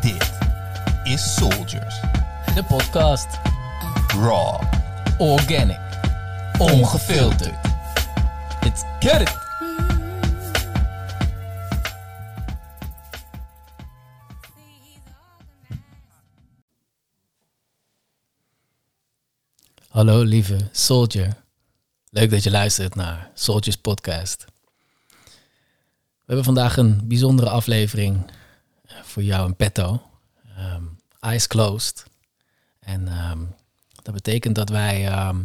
Dit is Soldiers. De podcast Raw. Organic. Ongefilterd. Let's get it! Hallo lieve Soldier. Leuk dat je luistert naar Soldiers Podcast. We hebben vandaag een bijzondere aflevering eh, voor jou in petto. Ehm, eyes closed. En ehm, dat betekent dat wij ehm,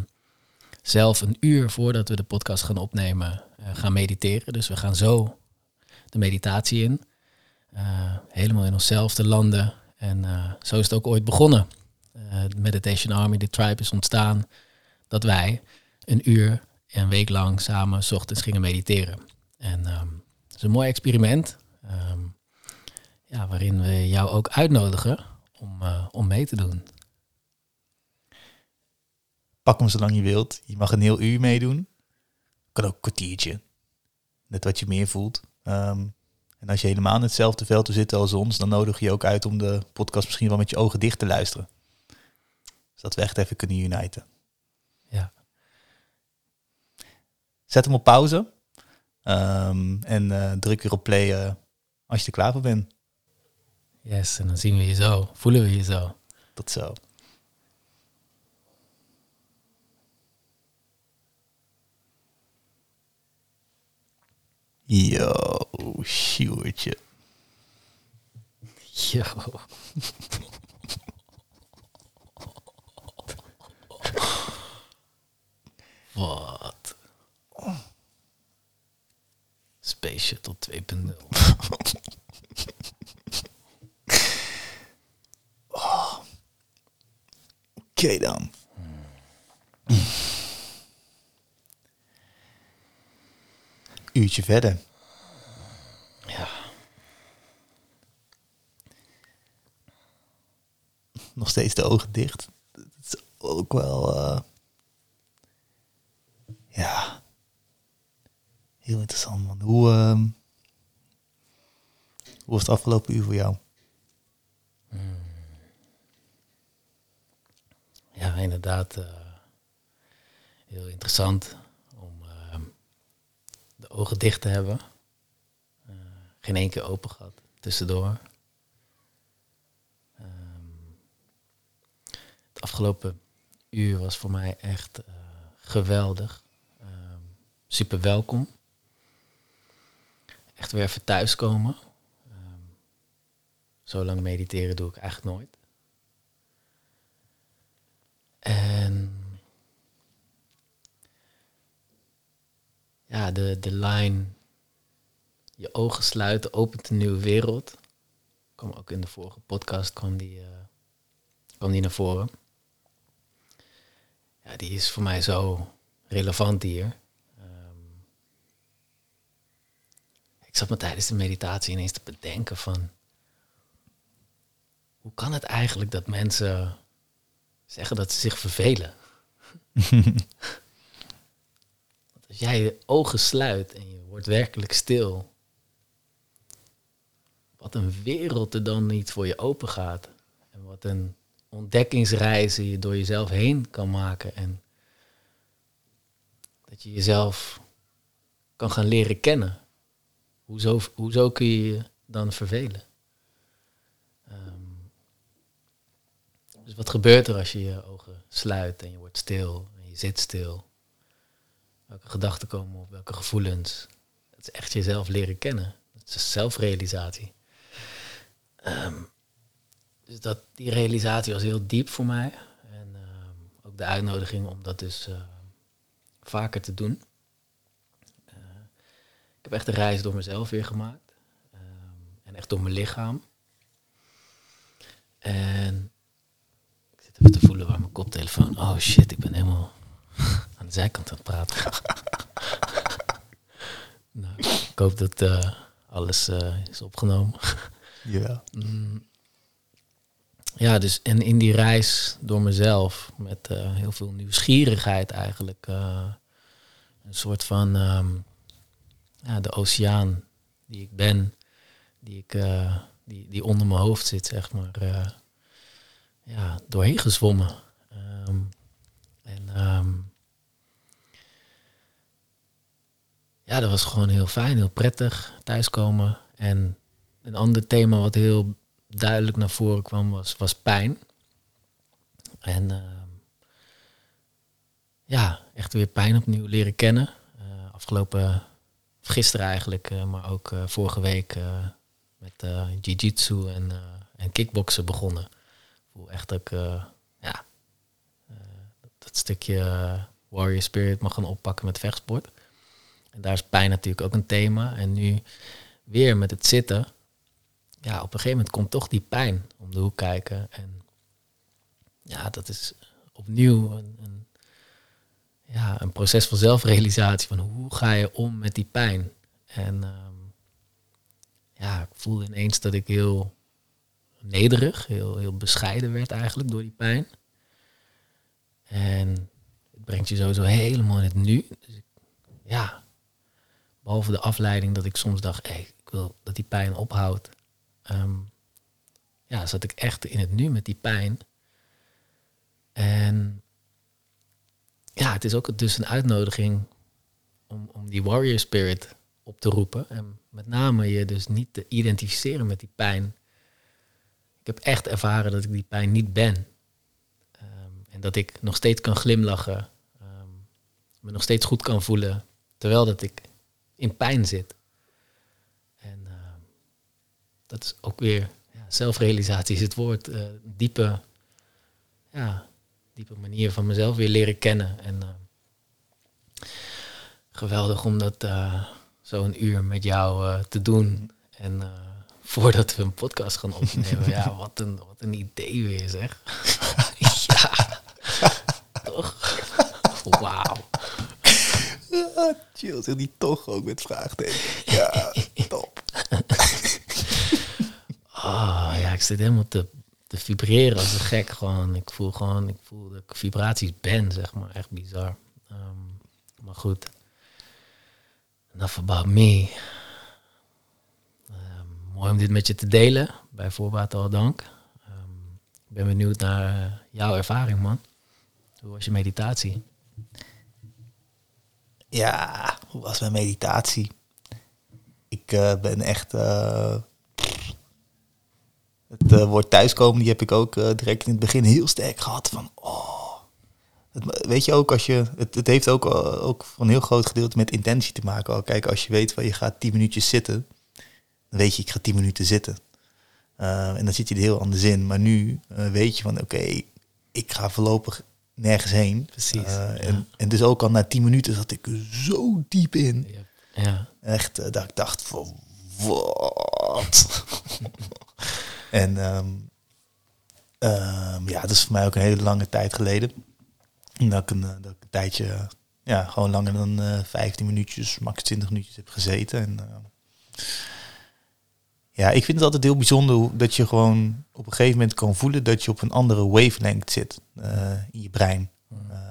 zelf een uur voordat we de podcast gaan opnemen eh, gaan mediteren. Dus we gaan zo de meditatie in. Eh, helemaal in onszelf te landen. En zo is het ook ooit begonnen. De Meditation Army, de tribe is ontstaan. Dat wij een uur, een week lang samen 's ochtends gingen mediteren. En is een mooi experiment. ehm, ja, waarin we jou ook uitnodigen om, eh, om mee te doen. Pak hem zolang je wilt. Je mag een heel uur meedoen. Kan ook een kwartiertje. Net wat je meer voelt. Ehm, en als je helemaal in hetzelfde veld zitten als ons, dan nodig je ook uit om de podcast misschien wel met je ogen dicht te luisteren. Zodat we echt even kunnen uniten. Ja. Zet hem op pauze. Ehm, en eh, druk weer op play eh, als je er klaar voor bent. Yes, en dan zien we je zo, voelen we je zo. Tot zo. Yo, Sjoertje. Yo. Wat? Space Shuttle 2.0. Oké dan. Uurtje verder. Ja. Nog steeds de ogen dicht. Dat is ook wel... eh, ja. Heel interessant, man. Hoe, ehm, hoe was het afgelopen uur voor jou? Ja, inderdaad. eh, heel interessant om eh, de ogen dicht te hebben. Eh, geen één keer open gehad. Tussendoor. Ehm, het afgelopen uur was voor mij echt eh, geweldig. Ehm, super welkom. Echt weer even thuiskomen. Ehm, zo lang mediteren doe ik eigenlijk nooit. En ja, de, de line, je ogen sluiten, opent een nieuwe wereld. Kwam ook in de vorige podcast, kwam die, eh, kwam die naar voren. Ja, die is voor mij zo relevant hier. Ik zat me tijdens de meditatie ineens te bedenken van... Hoe kan het eigenlijk dat mensen zeggen dat ze zich vervelen. Want als jij je ogen sluit en je wordt werkelijk stil, wat een wereld er dan niet voor je open gaat. En wat een ontdekkingsreizen je door jezelf heen kan maken. En dat je jezelf kan gaan leren kennen. Hoezo, hoezo kun je je dan vervelen? Ehm, dus wat gebeurt er als je je ogen sluit en je wordt stil en je zit stil? Welke gedachten komen op, welke gevoelens? Het is echt jezelf leren kennen. Het is zelfrealisatie. Ehm, dus dat, die realisatie was heel diep voor mij. En ehm, ook de uitnodiging om dat dus eh, vaker te doen. Ik heb echt een reis door mezelf weer gemaakt. Ehm, en echt door mijn lichaam. En ik zit even te voelen waar mijn koptelefoon... Oh shit, ik ben helemaal aan de zijkant aan het praten. nou, ik hoop dat eh, alles eh, is opgenomen. Ja. Mm. Ja, dus en in die reis door mezelf met eh, heel veel nieuwsgierigheid eigenlijk. een soort van ehm, ja, de oceaan die ik ben, die, ik, eh, die, die onder mijn hoofd zit, zeg maar, eh, ja, doorheen gezwommen. Ehm, en ehm, ja, dat was gewoon heel fijn, heel prettig thuiskomen. En een ander thema wat heel duidelijk naar voren kwam was, was pijn. En ehm, ja, echt weer pijn opnieuw leren kennen. Uh, afgelopen, gisteren eigenlijk, uh, maar ook uh, vorige week met jiu-jitsu en, en kickboksen begonnen. Ik voel echt dat ja, dat stukje warrior spirit mag gaan oppakken met vechtsport. En daar is pijn natuurlijk ook een thema. En nu weer met het zitten. Ja, op een gegeven moment komt toch die pijn om de hoek kijken. En ja, dat is opnieuw een, een ja, een proces van zelfrealisatie. Van hoe ga je om met die pijn? En um, ja, ik voelde ineens dat ik heel nederig, heel, heel bescheiden werd eigenlijk door die pijn. En het brengt je sowieso helemaal in het nu. Dus ik, ja, behalve de afleiding dat ik soms dacht, hey, ik wil dat die pijn ophoudt. Um, ja, zat ik echt in het nu met die pijn. En ja, het is ook dus een uitnodiging om, om die warrior spirit op te roepen. En met name je dus niet te identificeren met die pijn. Ik heb echt ervaren dat ik die pijn niet ben. Um, en dat ik nog steeds kan glimlachen. Um, me nog steeds goed kan voelen. Terwijl dat ik in pijn zit. En uh, dat is ook weer ja, zelfrealisatie is het woord. Uh, diepe, ja, diepe manier van mezelf weer leren kennen. En uh, geweldig om dat uh, zo een uur met jou uh, te doen. En voordat we een podcast gaan opnemen, ja, wat een, wat een idee weer zeg. ja, toch? Wauw. Ja, chill, zeg die toch ook met vraagtekens. Ja, top. oh, ja, ik zit helemaal te te vibreren als een gek gewoon. Ik voel gewoon, ik voel dat ik vibraties ben, zeg maar. Echt bizar. Um, maar goed. Enough about me. Um, mooi om dit met je te delen. Bij voorbaat al dank. Um, ik ben benieuwd naar uh, jouw ervaring, man. Hoe was je meditatie? Ja, hoe was mijn meditatie? Ik uh, ben echt... Uh het uh, woord thuiskomen, die heb ik ook uh, direct in het begin heel sterk gehad. Van, oh. Het, weet je ook, als je, het, het heeft ook, uh, ook van een heel groot gedeelte met intentie te maken. Al, kijk, als je weet van je gaat tien minuutjes zitten, dan weet je, ik ga tien minuten zitten. en dan zit je er heel anders in. Maar nu weet je van, oké, okay, ik ga voorlopig nergens heen. Precies. Ja. en, en dus ook al na tien minuten zat ik er zo diep in. Ja. ja. Echt, dat ik dacht van, wat? En um, um, ja, dat is voor mij ook een hele lange tijd geleden. Dat ik een, dat ik een tijdje, ja, gewoon langer dan uh, 15 minuutjes, max 20 minuutjes heb gezeten. En uh, ja, ik vind het altijd heel bijzonder dat je gewoon op een gegeven moment kan voelen dat je op een andere wavelength zit uh, in je brein.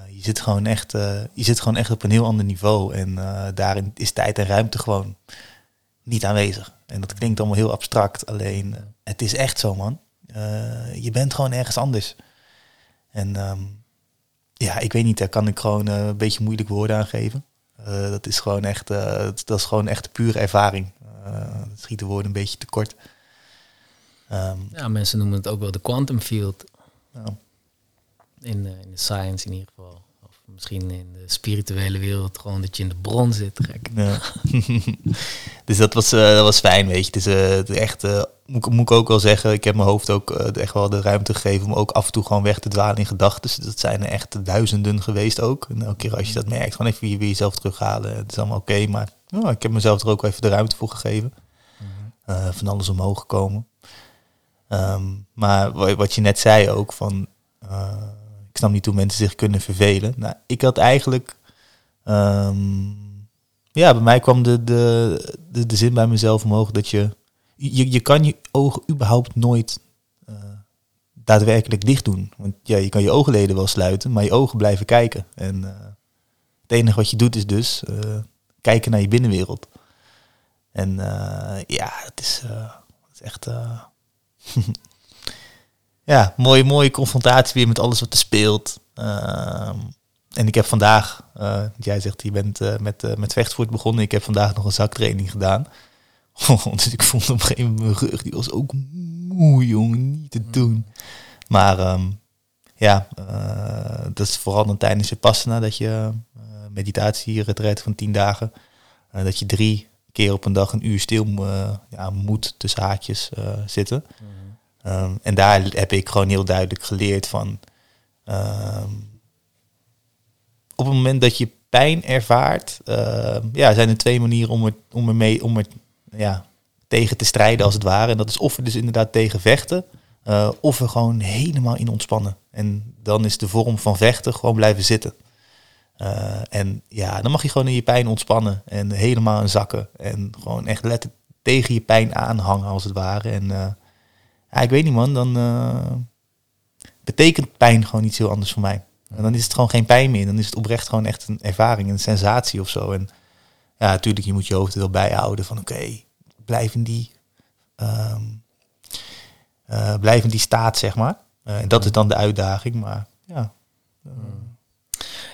je zit gewoon echt, je zit gewoon echt op een heel ander niveau. En daarin is tijd en ruimte gewoon niet aanwezig. En dat klinkt allemaal heel abstract, alleen het is echt zo, man. Uh, je bent gewoon ergens anders. En um, ja, ik weet niet, daar kan ik gewoon uh, een beetje moeilijk woorden aan geven. Uh, dat is gewoon echt, dat is gewoon echt pure ervaring. dat schiet de woorden een beetje tekort. Um, ja, mensen noemen het ook wel de quantum field. In, in de science in ieder geval misschien in de spirituele wereld gewoon dat je in de bron zit. Gek. Ja. dus dat was, dat was fijn, weet je. Dus uh, echt, moet, moet ik ook wel zeggen, ik heb mijn hoofd ook echt wel de ruimte gegeven om ook af en toe gewoon weg te dwalen in gedachten. Dus dat zijn er echt duizenden geweest ook. En elke keer als je dat merkt, gewoon even weer jezelf terughalen. Het is allemaal oké, maar oh, ik heb mezelf er ook even de ruimte voor gegeven. Mm-hmm. van alles omhoog gekomen. Um, maar wat je net zei ook, van ik snap niet hoe mensen zich kunnen vervelen. Nou, ik had eigenlijk... Um, ja, bij mij kwam de, de, de, de, zin bij mezelf omhoog dat je... Je, kan je ogen überhaupt nooit uh, daadwerkelijk dicht doen. Want ja, je kan je oogleden wel sluiten, maar je ogen blijven kijken. En uh, het enige wat je doet is dus uh, kijken naar je binnenwereld. En eh, ja, het is, eh, het is echt... eh, ja, mooie, mooie confrontatie weer met alles wat er speelt. Ehm, en ik heb vandaag, eh, jij zegt je bent eh, met, eh, met vechtvoort begonnen. Ik heb vandaag nog een zaktraining gedaan. dus ik vond op een gegeven moment mijn rug, die was ook moe, jongen, niet te doen. Maar ehm, ja, eh, dat is vooral dan tijdens je passana dat je uh, meditatie, retreat van tien dagen, eh, dat je drie keer op een dag een uur stil ja, moet tussen haakjes zitten. Ehm, en daar heb ik gewoon heel duidelijk geleerd van. ehm, op het moment dat je pijn ervaart, ja, zijn er twee manieren om er, om er, mee, om er ja, tegen te strijden, als het ware. En dat is of er dus inderdaad tegen vechten, eh, of er gewoon helemaal in ontspannen. En dan is de vorm van vechten gewoon blijven zitten. Eh, en ja, dan mag je gewoon in je pijn ontspannen en helemaal in zakken. En gewoon echt letterlijk tegen je pijn aanhangen, als het ware. En eh, ja, ik weet niet man, dan betekent pijn gewoon iets heel anders voor mij. En dan is het gewoon geen pijn meer. Dan is het oprecht gewoon echt een ervaring, een sensatie of zo. En ja, natuurlijk, je moet je hoofd er wel bijhouden van oké, blijf in die... ehm, eh, blijf in die staat, zeg maar. Eh, en dat is dan de uitdaging, maar ja.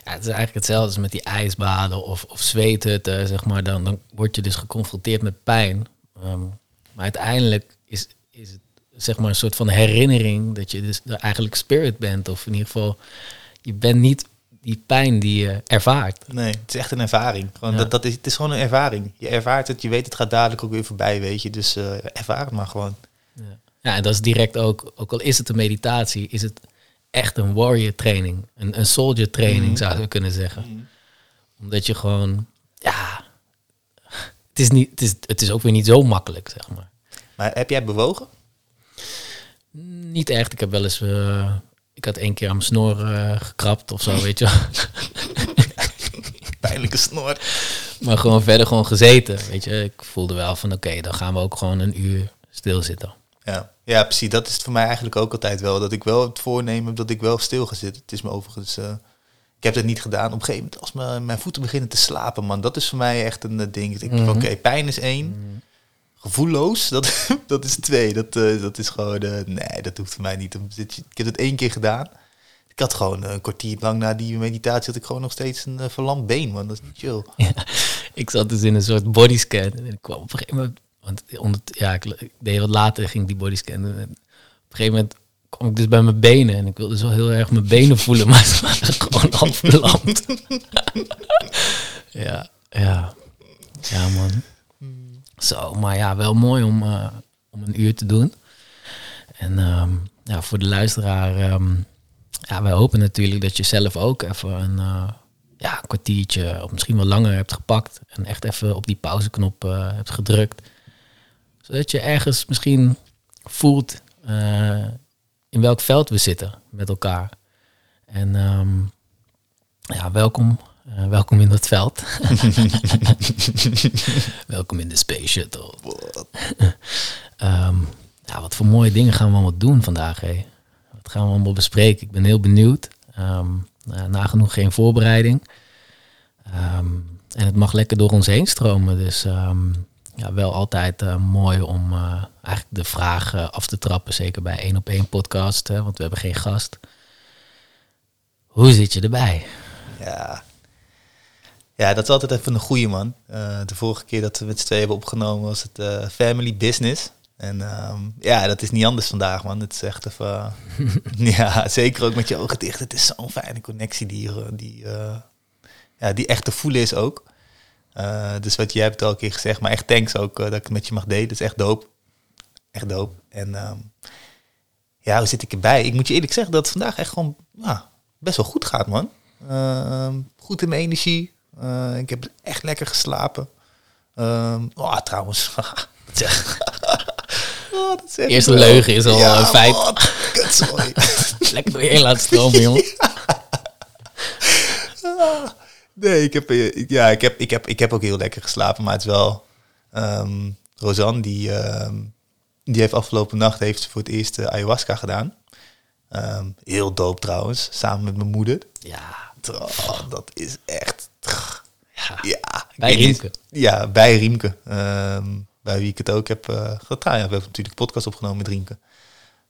Ja, het is eigenlijk hetzelfde als met die ijsbaden of, of zweten, zeg maar. Dan, dan word je dus geconfronteerd met pijn. Ehm, maar uiteindelijk is, is het zeg maar een soort van herinnering dat je dus eigenlijk spirit bent. Of in ieder geval, je bent niet die pijn die je ervaart. Nee, het is echt een ervaring. Gewoon Ja. dat, dat is, het is gewoon een ervaring. Je ervaart het, je weet het gaat dadelijk ook weer voorbij, weet je. Dus eh, ervaar het maar gewoon. Ja. ja, en dat is direct ook, ook al is het een meditatie, is het echt een warrior training. Een, een soldier training Mhm. zou je kunnen zeggen. Omdat je gewoon, ja, het is, niet, het, is, het is ook weer niet zo makkelijk, zeg maar. Maar heb jij bewogen? Niet echt. Ik heb wel eens, eh, ik had één keer aan mijn snor eh, gekrapt of zo, weet je wel. Pijnlijke snor. Maar gewoon verder gewoon gezeten, weet je. Ik voelde wel van, oké, dan gaan we ook gewoon een uur stilzitten. Ja. ja, precies. Dat is het voor mij eigenlijk ook altijd wel. Dat ik wel het voornemen heb dat ik wel stil ga zitten. Het is me overigens... eh, ik heb het niet gedaan. Op een gegeven moment, als mijn, mijn voeten beginnen te slapen, man. Dat is voor mij echt een eh, ding. Ik denk, Mhm. oké, pijn is één. Gevoelloos, dat, dat is twee. Dat, eh, dat is gewoon... eh, nee, dat hoeft voor mij niet. Ik heb het één keer gedaan. Ik had gewoon eh, een kwartier lang na die meditatie... had ik gewoon nog steeds een uh, verlamd been, man. Dat is niet chill. Ja, ik zat dus in een soort bodyscan en ik kwam op een gegeven moment, want onder, ja, ik, deed wat later, ging die bodyscan. En op een gegeven moment kwam ik dus bij mijn benen en ik wilde zo heel erg mijn benen voelen, maar ze waren gewoon verlamd. ja, ja, ja man. Zo, maar ja, wel mooi om, eh, om een uur te doen. En ehm, ja, voor de luisteraar, ehm, ja, wij hopen natuurlijk dat je zelf ook even een, eh, ja, kwartiertje of misschien wel langer hebt gepakt. En echt even op die pauzeknop eh, hebt gedrukt. Zodat je ergens misschien voelt in welk veld we zitten met elkaar. En ehm, ja, welkom. Eh, welkom in dat veld. welkom in de Space Shuttle. Ehm, ja, wat voor mooie dingen gaan we allemaal doen vandaag, hé? Wat gaan we allemaal bespreken? Ik ben heel benieuwd. Ehm, nou, nagenoeg geen voorbereiding. Ehm, en het mag lekker door ons heen stromen. Dus ja, wel altijd eh, mooi om eh, eigenlijk de vraag eh, af te trappen. Zeker bij één op één podcast, hè, want we hebben geen gast. Hoe zit je erbij? Ja. Ja, dat is altijd even een goeie man. Eh, de vorige keer dat we met z'n twee hebben opgenomen was het eh, Family Business. En ehm, ja, dat is niet anders vandaag, man. Het is echt even... ja, zeker ook met je ogen dicht. Het is zo'n fijne connectie die, eh, die, ja, die echt te voelen is ook. Dus wat jij hebt al een keer gezegd, maar echt thanks ook dat ik het met je mag delen. Dat is echt dope. Echt dope. En ehm, ja, hoe zit ik erbij? Ik moet je eerlijk zeggen dat het vandaag echt gewoon ja, best wel goed gaat, man. Ehm, goed in mijn energie. Eh, ik heb echt lekker geslapen. Ehm oh, trouwens. oh, Eerste leugen is al een feit. wat kutzooi. Lekker door je heen laten stromen, jongen. Nee, ik heb, eh, ja, ik, heb, ik, heb, ik heb ook heel lekker geslapen, maar het is wel... ehm Rosanne, die, ehm, die heeft afgelopen nacht heeft voor het eerst eh, ayahuasca gedaan. Ehm, heel dope trouwens, samen met mijn moeder. Ja, Oh, dat is echt... ja, bij niet- Riemke. Ja, bij Riemke. Ehm, bij wie ik het ook heb uh, gedaan. Ja, we hebben natuurlijk een podcast opgenomen met Riemke.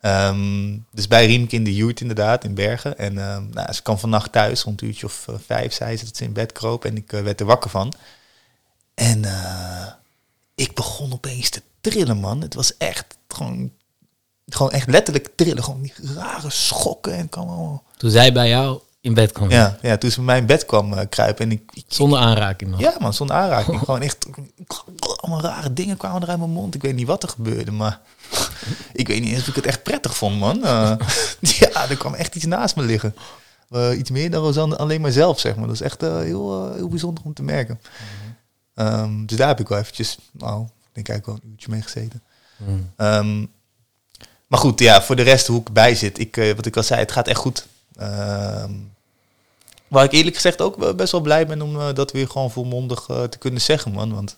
Ehm, dus bij Riemke in de Joert inderdaad, in Bergen. En ehm, nou, ze kwam vannacht thuis, rond een uurtje of eh, vijf, zei ze dat ze in bed kroop. En ik eh, werd er wakker van. En eh, ik begon opeens te trillen, man. Het was echt gewoon, gewoon echt letterlijk trillen. Gewoon die rare schokken en kwam allemaal... Toen zij bij jou in bed kwam. Ja, ja, toen ze bij mij in bed kwam eh, kruipen en ik, ik Zonder aanraking nog. ja, man, zonder aanraking. Gewoon echt allemaal rare dingen kwamen er uit mijn mond. Ik weet niet wat er gebeurde, maar ik weet niet eens of ik het echt prettig vond, man. Eh, ja, er kwam echt iets naast me liggen. Eh, iets meer dan Rosanne alleen maar zelf, zeg maar. Dat is echt heel, heel bijzonder om te merken. Ehm, dus daar heb ik wel eventjes, nou, ik denk eigenlijk wel een uurtje mee gezeten. Hmm. Ehm, maar goed, ja, voor de rest hoe ik erbij zit. Ik, wat ik al zei, het gaat echt goed. Ehm, waar ik eerlijk gezegd ook best wel blij ben om eh, dat weer gewoon volmondig eh, te kunnen zeggen, man. Want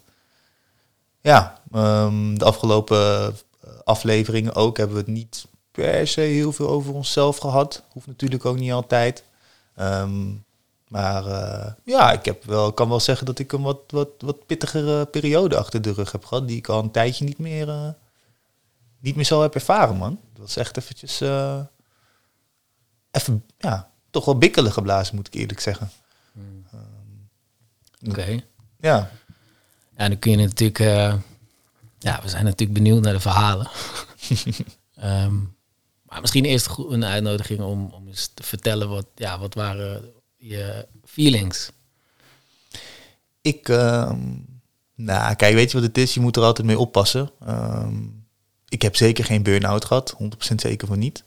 ja, ehm, de afgelopen eh, afleveringen ook hebben we het niet per se heel veel over onszelf gehad. Hoeft natuurlijk ook niet altijd. Ehm, maar ja, ik heb wel, kan wel zeggen dat ik een wat, wat, wat pittigere periode achter de rug heb gehad. Die ik al een tijdje niet meer, eh, niet meer zo heb ervaren, man. Dat was echt eventjes... even, ja, toch wel bikkelen geblazen, moet ik eerlijk zeggen. Oké. Ja, Ja, dan kun je natuurlijk... eh, ja, we zijn natuurlijk benieuwd naar de verhalen. Ehm, maar misschien eerst een uitnodiging om, om eens te vertellen wat, ja, wat waren je feelings? ik... ehm, nou, kijk, weet je wat het is? Je moet er altijd mee oppassen. Ehm, ik heb zeker geen burn-out gehad, 100% zeker van niet.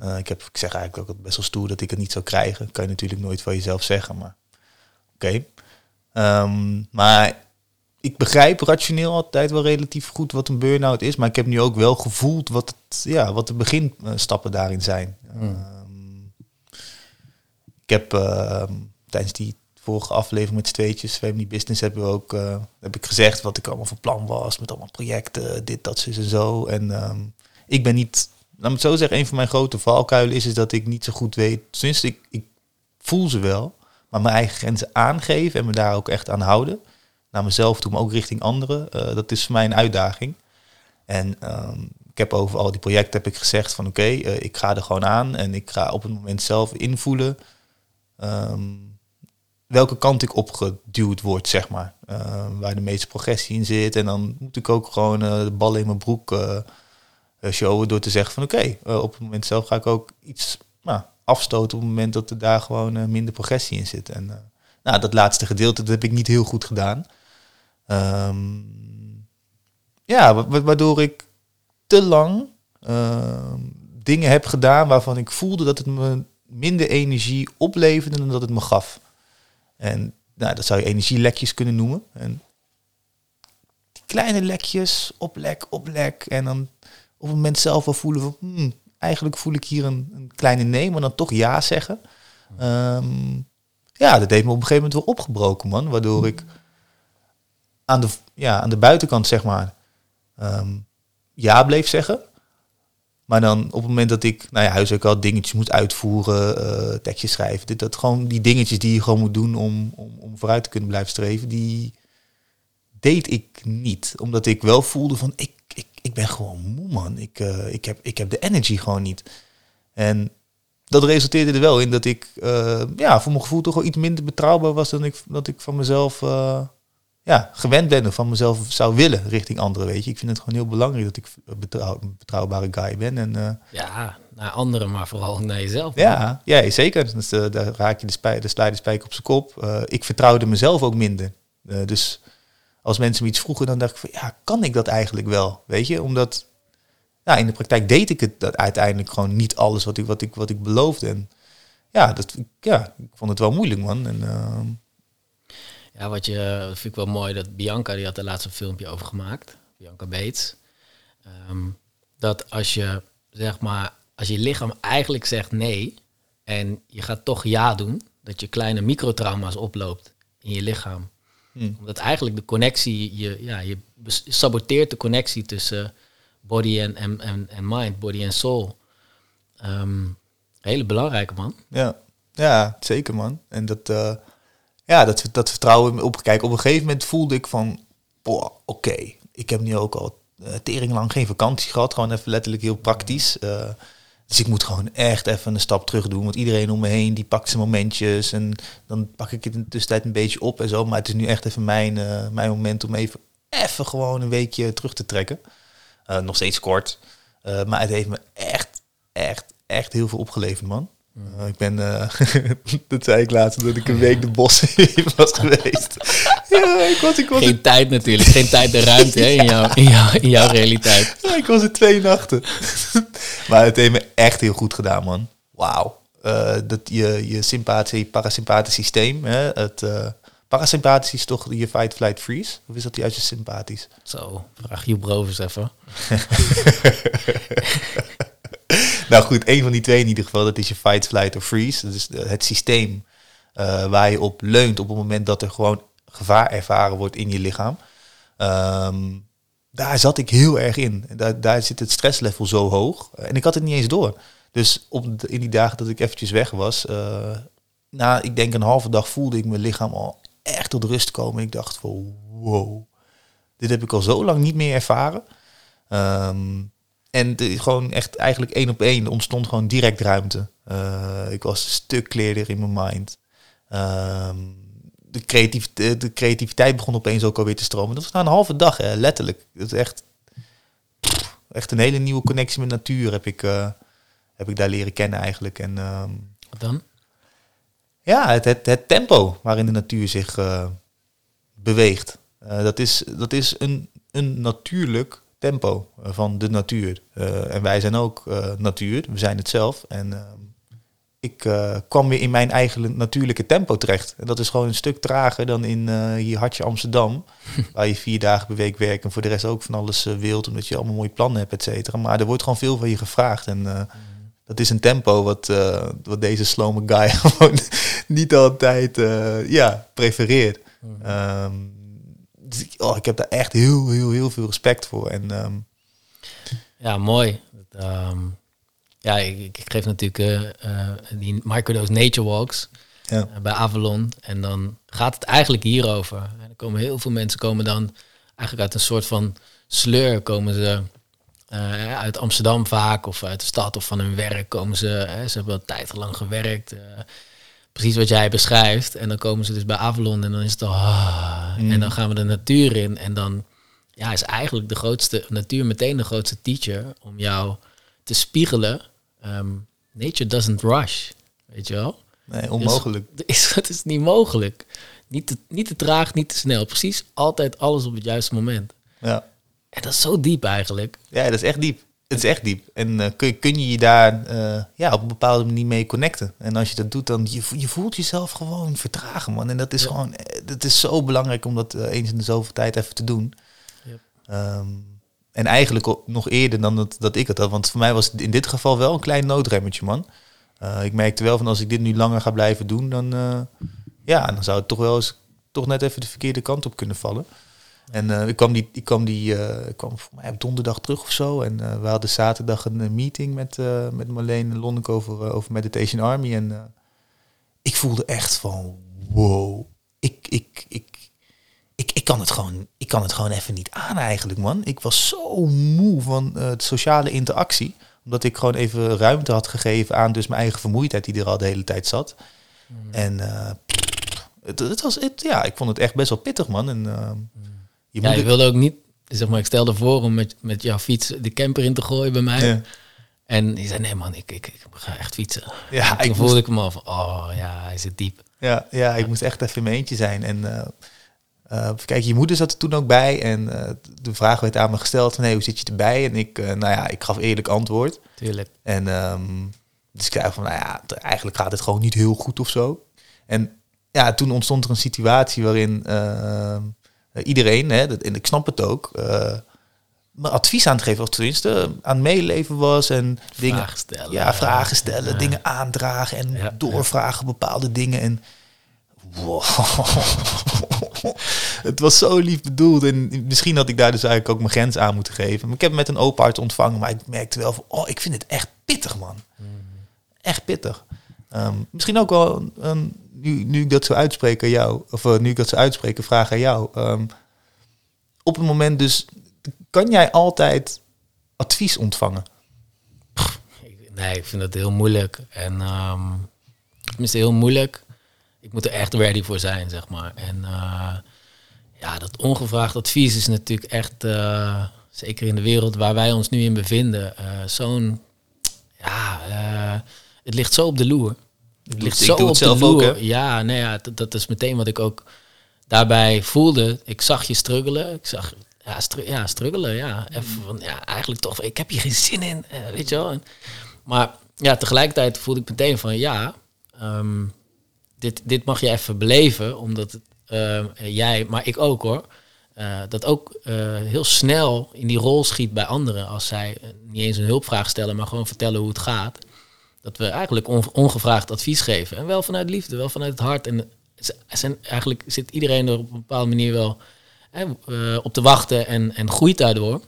Eh, ik, heb, ik zeg eigenlijk ook best wel stoer dat ik het niet zou krijgen. Kan je natuurlijk nooit van jezelf zeggen, maar oké. Ehm, maar ik begrijp rationeel altijd wel relatief goed wat een burn-out is. Maar ik heb nu ook wel gevoeld wat, het, ja, wat de beginstappen daarin zijn. Ehm, ik heb ehm, tijdens die vorige aflevering met tweetjes, Family Business, hebben we ook eh, heb ik gezegd wat ik allemaal van plan was. Met allemaal projecten, dit, dat, zus en zo. En ik ben niet, laat me zo zeggen, een van mijn grote valkuilen is, is dat ik niet zo goed weet. Tenminste, ik, ik voel ze wel. Maar mijn eigen grenzen aangeven en me daar ook echt aan houden. Naar mezelf toe, maar ook richting anderen. eh, dat is voor mij een uitdaging. En ehm, ik heb over al die projecten heb ik gezegd van oké, eh, ik ga er gewoon aan. En ik ga op het moment zelf invoelen ehm, welke kant ik opgeduwd word, zeg maar. Ehm, waar de meeste progressie in zit. En dan moet ik ook gewoon eh, de ballen in mijn broek showen door te zeggen van oké, eh, op het moment zelf ga ik ook iets nou, afstoten op het moment dat er daar gewoon eh, minder progressie in zit. En eh, nou, dat laatste gedeelte dat heb ik niet heel goed gedaan. Ehm, ja, wa- wa- waardoor ik te lang ehm, dingen heb gedaan waarvan ik voelde dat het me minder energie opleverde dan dat het me gaf. En nou, dat zou je energielekjes kunnen noemen. En die kleine lekjes, oplek, oplek. En dan op het moment zelf wel voelen van... hmm, eigenlijk voel ik hier een, een kleine nee, maar dan toch ja zeggen. Ehm, ja, dat heeft me op een gegeven moment wel opgebroken, man. Waardoor ik aan de, ja, aan de buitenkant, zeg maar, ehm, ja bleef zeggen. Maar dan op het moment dat ik, nou ja, huiswerk al dingetjes moet uitvoeren, eh tekstjes schrijven, dit, dat gewoon die dingetjes die je gewoon moet doen om, om, om vooruit te kunnen blijven streven, die deed ik niet. Omdat ik wel voelde van, ik, ik, ik ben gewoon moe, man. Ik, eh, ik, heb, ik heb de energy gewoon niet. En dat resulteerde er wel in dat ik, eh, ja, voor mijn gevoel toch wel iets minder betrouwbaar was dan ik, dat ik van mezelf, eh, ja, gewend ben of van mezelf zou willen richting anderen, weet je. Ik vind het gewoon heel belangrijk dat ik een betrouw, een betrouwbare guy ben. En Ja, naar anderen, maar vooral naar jezelf. ja, ja, zeker. Dus, daar raak je de, spij, de de spijker op zijn kop. Ik vertrouwde mezelf ook minder. Dus als mensen me iets vroegen, dan dacht ik van, ja, kan ik dat eigenlijk wel? Weet je, omdat in de praktijk deed ik het dat uiteindelijk gewoon niet alles wat ik, wat ik, wat ik beloofde. En ja, dat, ja, ik vond het wel moeilijk, man. En, ehm, Ja, wat je, vind ik wel mooi, dat Bianca, die had er laatst een filmpje over gemaakt. Bianca Beets. Ehm, dat als je, zeg maar, als je lichaam eigenlijk zegt nee en je gaat toch ja doen, dat je kleine microtrauma's oploopt in je lichaam. Hm, Omdat eigenlijk de connectie, je, ja, je saboteert de connectie tussen body en, en, en, en mind, body en soul. Ehm, hele belangrijke man. Ja, ja, zeker man. En dat, eh, ja, dat, dat vertrouwen opgekeken. Op een gegeven moment voelde ik van, oké, ik heb nu ook al uh, tering lang geen vakantie gehad. Gewoon even letterlijk heel praktisch. Uh, dus ik moet gewoon echt even een stap terug doen. Want iedereen om me heen, die pakt zijn momentjes. En dan pak ik het in de tussentijd een beetje op en zo. Maar het is nu echt even mijn, uh, mijn moment om even, even gewoon een weekje terug te trekken. nog steeds kort. maar het heeft me echt, echt, echt heel veel opgeleverd, man. Uh, ik ben, uh, dat zei ik laatst, dat ik een week de bossen was geweest. ja, ik was, ik was geen tijd natuurlijk, geen tijd en ruimte hè, in, jouw, in, in jouw realiteit. Ja, ik was er twee nachten. maar het heeft me echt heel goed gedaan, man. Wauw. Uh, dat je, je sympathie, parasympathisch systeem, hè, het parasympathisch is toch je fight, flight, freeze? Of is dat juist je sympathisch? Zo, vraag je Brovers even. Nou goed, een van die twee in ieder geval, dat is je fight, flight of freeze. Dat is het systeem uh, waar je op leunt op het moment dat er gewoon gevaar ervaren wordt in je lichaam. Um, daar zat ik heel erg in. Daar, daar zit het stresslevel zo hoog. En ik had het niet eens door. Dus op in die dagen dat ik eventjes weg was, uh, na ik denk een halve dag voelde ik mijn lichaam al echt tot rust komen. Ik dacht van wow, dit heb ik al zo lang niet meer ervaren. Um, en de, gewoon echt eigenlijk één op één ontstond gewoon direct ruimte. Uh, ik was een stuk clearder in mijn mind. Uh, de, creativiteit, de creativiteit begon opeens ook alweer te stromen. Dat was na een halve dag, hè, letterlijk. Dat is echt, pff, echt een hele nieuwe connectie met natuur heb ik, uh, heb ik daar leren kennen eigenlijk. En, um, Wat dan? Ja, het, het, het, tempo waarin de natuur zich uh, beweegt. Dat is, dat is een, een natuurlijk tempo eh, van de natuur. Uh, en wij zijn ook uh, natuur, we zijn het zelf. En uh, ik kwam weer in mijn eigen natuurlijke tempo terecht. En dat is gewoon een stuk trager dan in hier Hartje Amsterdam, waar je vier dagen per week werkt en voor de rest ook van alles wilt, omdat je allemaal mooie plannen hebt, et cetera. Maar er wordt gewoon veel van je gevraagd. En dat is een tempo wat, wat deze slome guy gewoon niet altijd ja, prefereert. Um, dus ik, oh, ik heb daar echt heel, heel, heel veel respect voor. En, um... Ja, mooi. Um, ja, ik, ik, geef natuurlijk uh, uh, die microdose nature walks ja. uh, bij Avalon. En dan gaat het eigenlijk hierover. En er komen heel veel mensen komen dan eigenlijk uit een soort van sleur komen ze uit Amsterdam vaak of uit de stad of van hun werk komen ze. ze hebben al tijd lang gewerkt precies wat jij beschrijft. En dan komen ze dus bij Avalon en dan is het al... Ah, En mm. dan gaan we de natuur in. En dan ja, is eigenlijk de grootste natuur meteen de grootste teacher om jou te spiegelen. Um, nature doesn't rush, weet je wel? Nee, onmogelijk. Dus, is, het is niet mogelijk. Niet te, niet te traag, niet te snel. Precies altijd alles op het juiste moment. Ja. En dat is zo diep eigenlijk. Ja, dat is echt diep. Het is echt diep. En uh, kun, kun je je daar uh, ja, op een bepaalde manier mee connecten. En als je dat doet, dan je, je voelt jezelf gewoon vertragen, man. En dat is gewoon, het is zo belangrijk om dat uh, eens in de zoveel tijd even te doen. Um, en eigenlijk nog eerder dan dat, dat ik het had. Want voor mij was het in dit geval wel een klein noodremmetje, man. ik merkte wel van als ik dit nu langer ga blijven doen, dan, ja, dan zou het toch wel eens toch net even de verkeerde kant op kunnen vallen. En uh, ik kwam, die, ik kwam, die, uh, ik kwam voor mij op donderdag terug of zo. En uh, we hadden zaterdag een meeting met, met Marleen Lonneke over, over Meditation Army. En ik voelde echt van, wow, ik, ik, ik, ik, ik, kan het gewoon, ik kan het gewoon even niet aan eigenlijk, man. Ik was zo moe van de sociale interactie. Omdat ik gewoon even ruimte had gegeven aan dus mijn eigen vermoeidheid die er al de hele tijd zat. Mm. En het, het, was, het, ja, ik vond het echt best wel pittig, man. En... Mm je, ja, je wilde ook niet, zeg maar, ik stelde voor om met, met jouw fiets de camper in te gooien bij mij. Ja. En die zei, nee man, ik, ik, ik ga echt fietsen. Ja, toen ik voelde ik hem al van, oh ja, hij zit diep. Ja, ja, ik moest echt even in mijn eentje zijn. En uh, uh, kijk, je moeder zat er toen ook bij. En uh, de vraag werd aan me gesteld van, hey, hoe zit je erbij? En ik, nou ja, ik gaf eerlijk antwoord. Tuurlijk. En um, dus ik zei van, nou ja, eigenlijk gaat het gewoon niet heel goed of zo. En ja, toen ontstond er een situatie waarin ehm, eh, iedereen, hè, dat, en ik snap het ook, uh, mijn advies aan het geven, of tenminste aan het meeleven was en dingen, vragen stellen, ja, vragen stellen, dingen aandragen en doorvragen bepaalde dingen en wow. het was zo lief bedoeld en misschien had ik daar dus eigenlijk ook mijn grens aan moeten geven. Maar ik heb het met een open hart ontvangen, maar ik merkte wel van, oh, ik vind het echt pittig, man. Mhm. Echt pittig. Um, misschien ook wel een, nu, nu ik dat zo uitspreek aan jou, of eh, nu ik dat zo uitspreek, een vraag aan jou. Ehm, op het moment dus, kan jij altijd advies ontvangen? Nee, ik vind dat heel moeilijk. En ehm tenminste heel moeilijk. Ik moet er echt ready voor zijn, zeg maar. En eh, ja, dat ongevraagd advies is natuurlijk echt, eh, zeker in de wereld waar wij ons nu in bevinden, zo'n, ja, het ligt zo op de loer. Het ligt ik zo doe op het zelf de ook, hè? ja, nee, ja, dat, dat is meteen wat ik ook daarbij voelde. Ik zag je struggelen. Ik zag, ja, stru ja struggelen, ja. Even van, ja, eigenlijk toch, ik heb hier geen zin in, eh, weet je wel. En- maar ja, tegelijkertijd voelde ik meteen van, ja, ehm, dit, dit mag je even beleven, omdat ehm, jij, maar ik ook hoor, eh, dat ook eh, heel snel in die rol schiet bij anderen als zij niet eens een hulpvraag stellen, maar gewoon vertellen hoe het gaat. Dat we eigenlijk on- ongevraagd advies geven. En wel vanuit liefde, wel vanuit het hart. En zijn, eigenlijk zit iedereen er op een bepaalde manier wel hè, eh, op te wachten en, en groeit daardoor.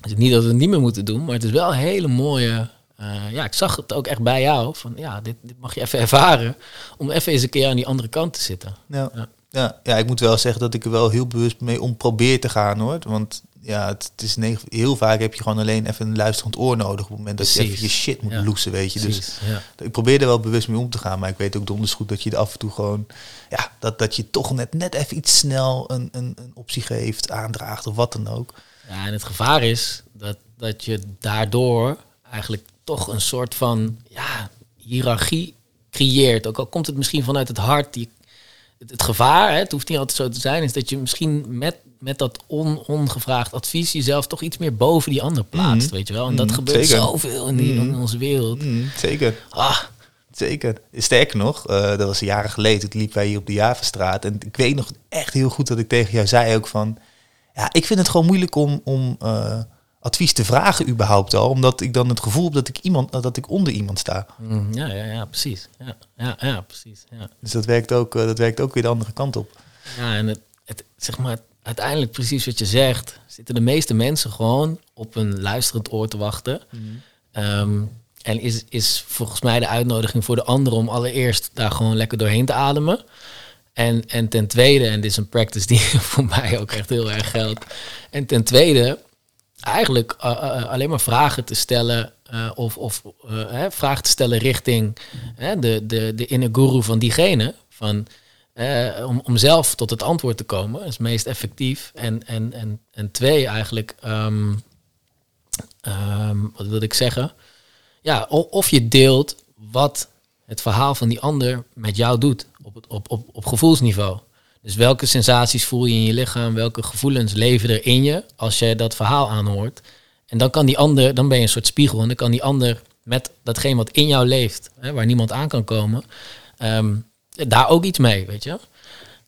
Dus niet dat we het niet meer moeten doen, maar het is wel een hele mooie. eh, ja, ik zag het ook echt bij jou. Van ja, dit, dit mag je even ervaren. Om even eens een keer aan die andere kant te zitten. Ja. Ja. Ja. Ja, ik moet wel zeggen dat ik er wel heel bewust mee om probeer te gaan hoor. Want ja, het, het is negen, heel vaak heb je gewoon alleen even een luisterend oor nodig op het moment dat je even je shit moet Ja. loesen, weet je. Dus ja. ik probeer er wel bewust mee om te gaan, maar ik weet ook donders goed dat je er af en toe gewoon, ja, dat, dat je toch net, net even iets snel een, een, een optie geeft, aandraagt of wat dan ook. Ja, en het gevaar is dat, dat je daardoor eigenlijk toch een soort van ja, hiërarchie creëert. Ook al komt het misschien vanuit het hart. Die, het, het gevaar, hè, het hoeft niet altijd zo te zijn, is dat je misschien met, met dat on, ongevraagd advies jezelf toch iets meer boven die ander plaatst, Mhm. weet je wel. En dat Mhm, gebeurt zeker. zoveel in, die, in Mhm. onze wereld. Zeker. Ah, Zeker. Sterker nog, eh, dat was jaren geleden, toen liepen wij hier op de Javastraat. En ik weet nog echt heel goed dat ik tegen jou zei ook van... Ja, ik vind het gewoon moeilijk om, om eh, advies te vragen überhaupt al. Omdat ik dan het gevoel heb dat ik, iemand, dat ik onder iemand sta. mm, ja, ja, ja, precies. Ja, ja, ja precies. Ja. Dus dat werkt ook, eh, dat werkt ook weer de andere kant op. Ja, en het, het, zeg maar, uiteindelijk precies wat je zegt, zitten de meeste mensen gewoon op een luisterend oor te wachten. Ehm, en is, is volgens mij de uitnodiging voor de anderen om allereerst daar gewoon lekker doorheen te ademen. En, en ten tweede, en dit is een practice die voor mij ook echt heel erg geldt. En ten tweede, eigenlijk eh, eh, alleen maar vragen te stellen. eh, of of eh, vragen te stellen richting de, de, de inner guru van diegene. Van, eh, om, om zelf tot het antwoord te komen. Is meest effectief. En, en, en, en twee, eigenlijk, ehm, ehm, wat wil ik zeggen? Ja, o- of je deelt wat het verhaal van die ander met jou doet op, op, op, op gevoelsniveau. Dus welke sensaties voel je in je lichaam, welke gevoelens leven er in je als je dat verhaal aanhoort. En dan kan die ander, dan ben je een soort spiegel en dan kan die ander met datgene wat in jou leeft, hè, waar niemand aan kan komen, ehm, daar ook iets mee, weet je.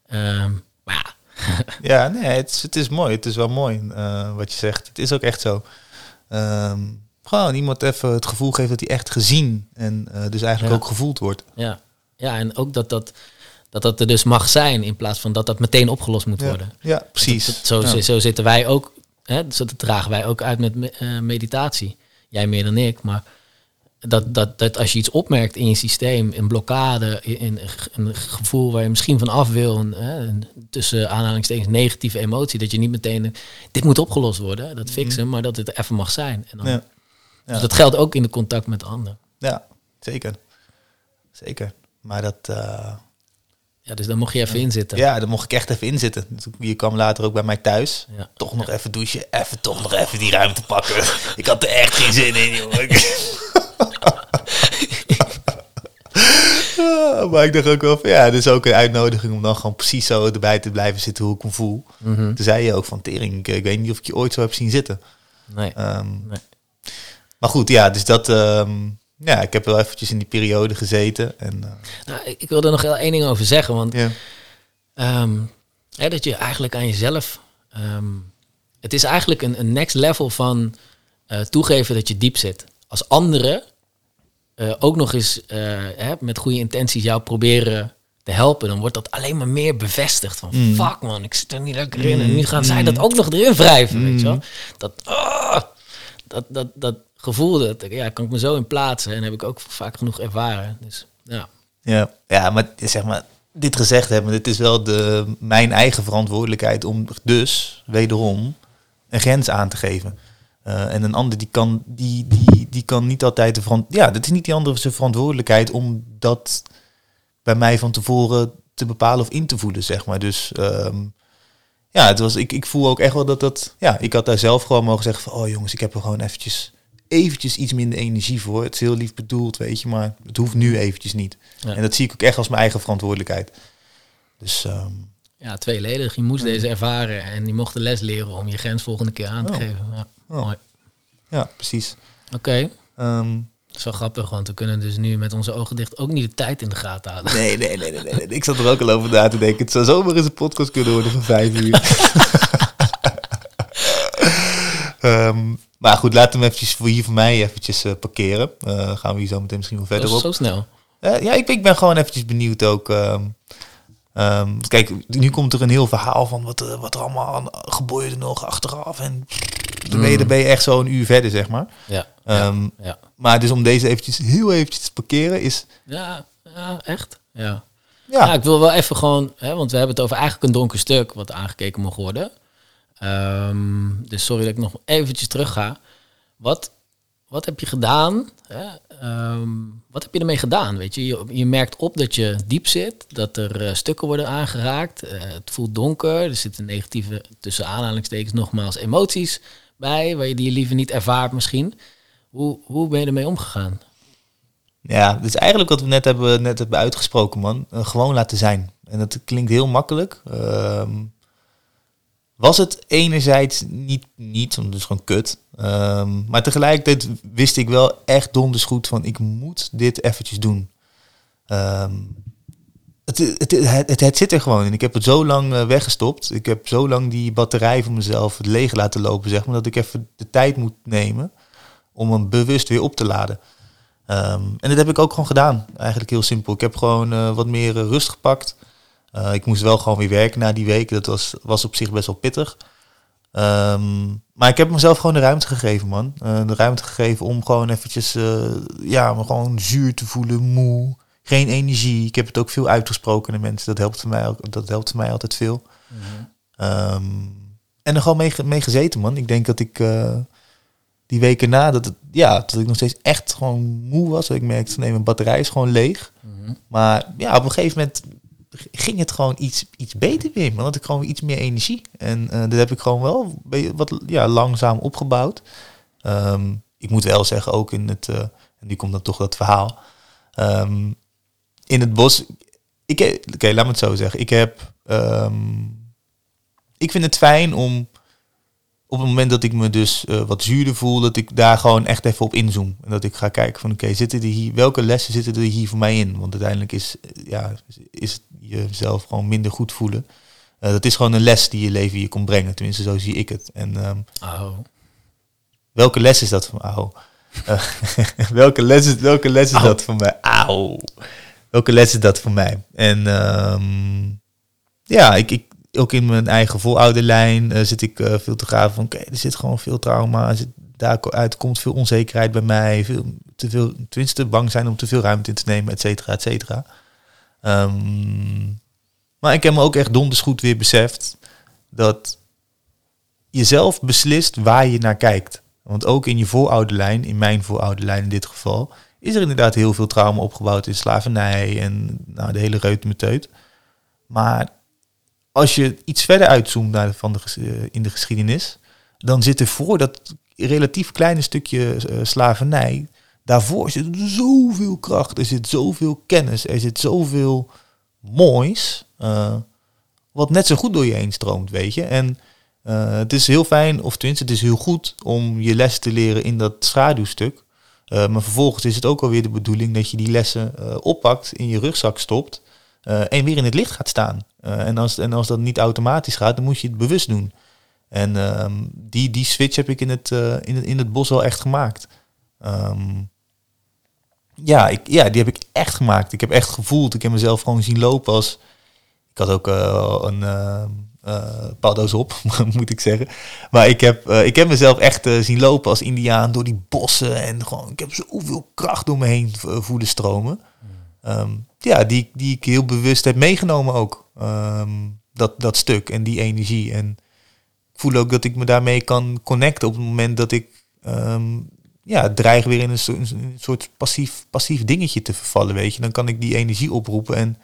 Ehm, maar ja, Ja, nee, het is, het is mooi. Het is wel mooi eh, wat je zegt. Het is ook echt zo. Ehm, gewoon iemand even het gevoel geven dat hij echt gezien en eh, dus eigenlijk Ja. ook gevoeld wordt. ja. ja, en ook dat dat, dat dat er dus mag zijn in plaats van dat dat meteen opgelost moet worden. ja precies. Dat- dat- zo, Ja. zo zitten wij ook, hè, zo dat dragen wij ook uit met me- eh, meditatie. Jij meer dan ik, maar dat, dat, dat als je iets opmerkt in je systeem, een blokkade, in, een gevoel waar je misschien van af wil, een, tussen aanhalingstekens negatieve emotie, dat je niet meteen, dit moet opgelost worden, dat fixen, maar dat het even mag zijn. En dan, Ja. Ja. Dus dat geldt ook in de contact met de ander. Ja, zeker. Zeker. Maar dat, eh, Ja, dus daar mocht je even in zitten. ja, daar mocht ik echt even in zitten. Je kwam later ook bij mij thuis. Ja. Toch nog even douchen, even toch nog even die ruimte pakken. Ik had er echt geen zin in, jongen. Ja, maar ik dacht ook wel van, ja, is ook een uitnodiging om dan gewoon precies zo erbij te blijven zitten hoe ik me voel. Mhm. Toen zei je ook van, tering, ik, ik weet niet of ik je ooit zo heb zien zitten. Nee. Ehm, Nee. Maar goed, ja, dus dat, ehm, ja, ik heb wel eventjes in die periode gezeten. En, eh, Nou, ik wil er nog wel één ding over zeggen, want ja. Ehm, hè, dat je eigenlijk aan jezelf. ehm, het is eigenlijk een, een next level van eh, toegeven dat je diep zit. Als anderen eh, ook nog eens hè, met goede intenties jou proberen te helpen, dan wordt dat alleen maar meer bevestigd. Van Mm. fuck man, ik zit er niet lekker in. En nu gaan zij dat ook nog erin wrijven. Weet je wel? Mm. Dat, ah, dat, dat, dat gevoel, dat, ja, kan ik me zo in plaatsen. En heb ik ook vaak genoeg ervaren. Dus ja. Ja, ja maar zeg maar, dit gezegd hebben, het is wel de, mijn eigen verantwoordelijkheid om dus wederom een grens aan te geven. Uh, en een ander die kan, die, die, die kan niet altijd de Ja, dat is niet die andere zijn verantwoordelijkheid om dat bij mij van tevoren te bepalen of in te voelen, zeg maar. Dus um, ja, het was, ik, ik voel ook echt wel dat dat. Ja, ik had daar zelf gewoon mogen zeggen van oh jongens, ik heb er gewoon eventjes, eventjes iets minder energie voor. Het is heel lief bedoeld, weet je, maar het hoeft nu eventjes niet. En dat zie ik ook echt als mijn eigen verantwoordelijkheid. Dus um, ja, tweeledig. Je moest deze ervaren en je mocht de les leren om je grens volgende keer aan te oh. geven. Ja, oh. mooi. Ja, precies. Oké. Okay. Ehm, dat is wel grappig, want we kunnen dus nu met onze ogen dicht ook niet de tijd in de gaten houden. Nee, nee, nee, nee. nee. Ik zat er ook al over na te denken. Het zou zomaar eens een podcast kunnen worden van vijf uur. um, maar goed, laten we hem eventjes voor hier voor mij eventjes uh, parkeren. Uh, gaan we hier zo meteen misschien wel verder op. Zo snel. Uh, ja, ik, ik ben gewoon eventjes benieuwd ook. Um, Um, kijk, nu komt er een heel verhaal van wat, wat er allemaal gebeurde nog achteraf. En dan ben, je, dan ben je echt zo een uur verder, zeg maar. Ja, um, ja, Maar dus om deze eventjes heel eventjes te parkeren is... Ja, ja echt. Ja. Ja. ja. ik wil wel even gewoon... Hè, want we hebben het over eigenlijk een donker stuk wat aangekeken mag worden. Um, dus sorry dat ik nog eventjes terug ga. Wat, wat heb je gedaan? Hè? Um, wat heb je ermee gedaan? Weet je? je, je merkt op dat je diep zit, dat er uh, stukken worden aangeraakt. Uh, het voelt donker, er zitten negatieve, tussen aanhalingstekens nogmaals, emoties bij, waar je die liever niet ervaart misschien. Hoe, hoe ben je ermee omgegaan? Ja, dus eigenlijk wat we net hebben, net hebben uitgesproken, man. Uh, gewoon laten zijn. En dat klinkt heel makkelijk. Uh, was het enerzijds niet, niet want het gewoon kut. Um, maar tegelijkertijd wist ik wel echt donders goed van ik moet dit eventjes doen. Um, het, het, het, het, zit er gewoon in. Ik heb het zo lang uh, weggestopt. Ik heb zo lang die batterij van mezelf leeg laten lopen, zeg maar, dat ik even de tijd moet nemen om hem bewust weer op te laden. Um, en dat heb ik ook gewoon gedaan. Eigenlijk heel simpel. Ik heb gewoon uh, wat meer uh, rust gepakt. Uh, ik moest wel gewoon weer werken na die week. Dat was, was op zich best wel pittig. Um, maar ik heb mezelf gewoon de ruimte gegeven, man. Uh, de ruimte gegeven om gewoon eventjes, uh, ja, me gewoon zuur te voelen, moe. Geen energie. Ik heb het ook veel uitgesproken naar mensen. Dat helpt voor mij, dat helpt voor mij altijd veel. Mm -hmm. um, en er gewoon mee, mee gezeten, man. Ik denk dat ik die weken na, dat, het, ja, dat ik nog steeds echt gewoon moe was. Dat ik merkte, nee, mijn batterij is gewoon leeg. Mm -hmm. Maar ja, op een gegeven moment ging het gewoon iets, iets beter weer. Man. had ik gewoon iets meer energie. En uh, dat heb ik gewoon wel wat ja, langzaam opgebouwd. Um, ik moet wel zeggen, ook in het, uh, en nu komt dan toch dat verhaal. Um, in het bos, ik, oké, laat me het zo zeggen. Ik heb, um, ik vind het fijn om op het moment dat ik me dus uh, wat zuurder voel, dat ik daar gewoon echt even op inzoom. En dat ik ga kijken van oké, zitten die hier, welke lessen zitten er hier voor mij in? Want uiteindelijk is, ja, is jezelf gewoon minder goed voelen. Uh, dat is gewoon een les die je leven je kon brengen. Tenminste, zo zie ik het. En um, oh. welke les is dat van mij? Uh, welke les is, welke les is dat voor mij? Auw. Welke les is dat voor mij? En um, ja, ik, ik, ook in mijn eigen voorouderlijn uh, zit ik veel te graven van, oké, okay, er zit gewoon veel trauma, er zit, daaruit komt veel onzekerheid bij mij, veel, te veel, tenminste bang zijn om te veel ruimte in te nemen, et cetera, et cetera. Um, maar ik heb me ook echt donders goed weer beseft dat je zelf beslist waar je naar kijkt. Want ook in je voorouderlijn, in mijn voorouderlijn in dit geval, is er inderdaad heel veel trauma opgebouwd in slavernij en nou, de hele reutemeteut. Maar als je iets verder uitzoomt naar van de, uh, in de geschiedenis, dan zit er voor dat relatief kleine stukje uh, slavernij, daarvoor zit zoveel kracht, er zit zoveel kennis, er zit zoveel moois, uh, wat net zo goed door je heen stroomt, weet je. En het is heel fijn, of tenminste het is heel goed om je les te leren in dat schaduwstuk. maar vervolgens is het ook alweer de bedoeling dat je die lessen oppakt, in je rugzak stopt en weer in het licht gaat staan. En, als, en als dat niet automatisch gaat, dan moet je het bewust doen. En um, die, die switch heb ik in het, in het, in het bos wel echt gemaakt. Um, ja, ik, ja, die heb ik echt gemaakt. Ik heb echt gevoeld. Ik heb mezelf gewoon zien lopen als... Ik had ook uh, een uh, paddo's op, moet ik zeggen. Maar ik heb, ik heb mezelf echt zien lopen als indiaan door die bossen. En gewoon, ik heb zoveel kracht door me heen voelen stromen. ehm, ja, die, die ik heel bewust heb meegenomen ook. Ehm, dat, dat stuk en die energie. En ik voel ook dat ik me daarmee kan connecten op het moment dat ik ehm, ja, dreig weer in een soort, passief, passief dingetje te vervallen. Weet je, dan kan ik die energie oproepen. En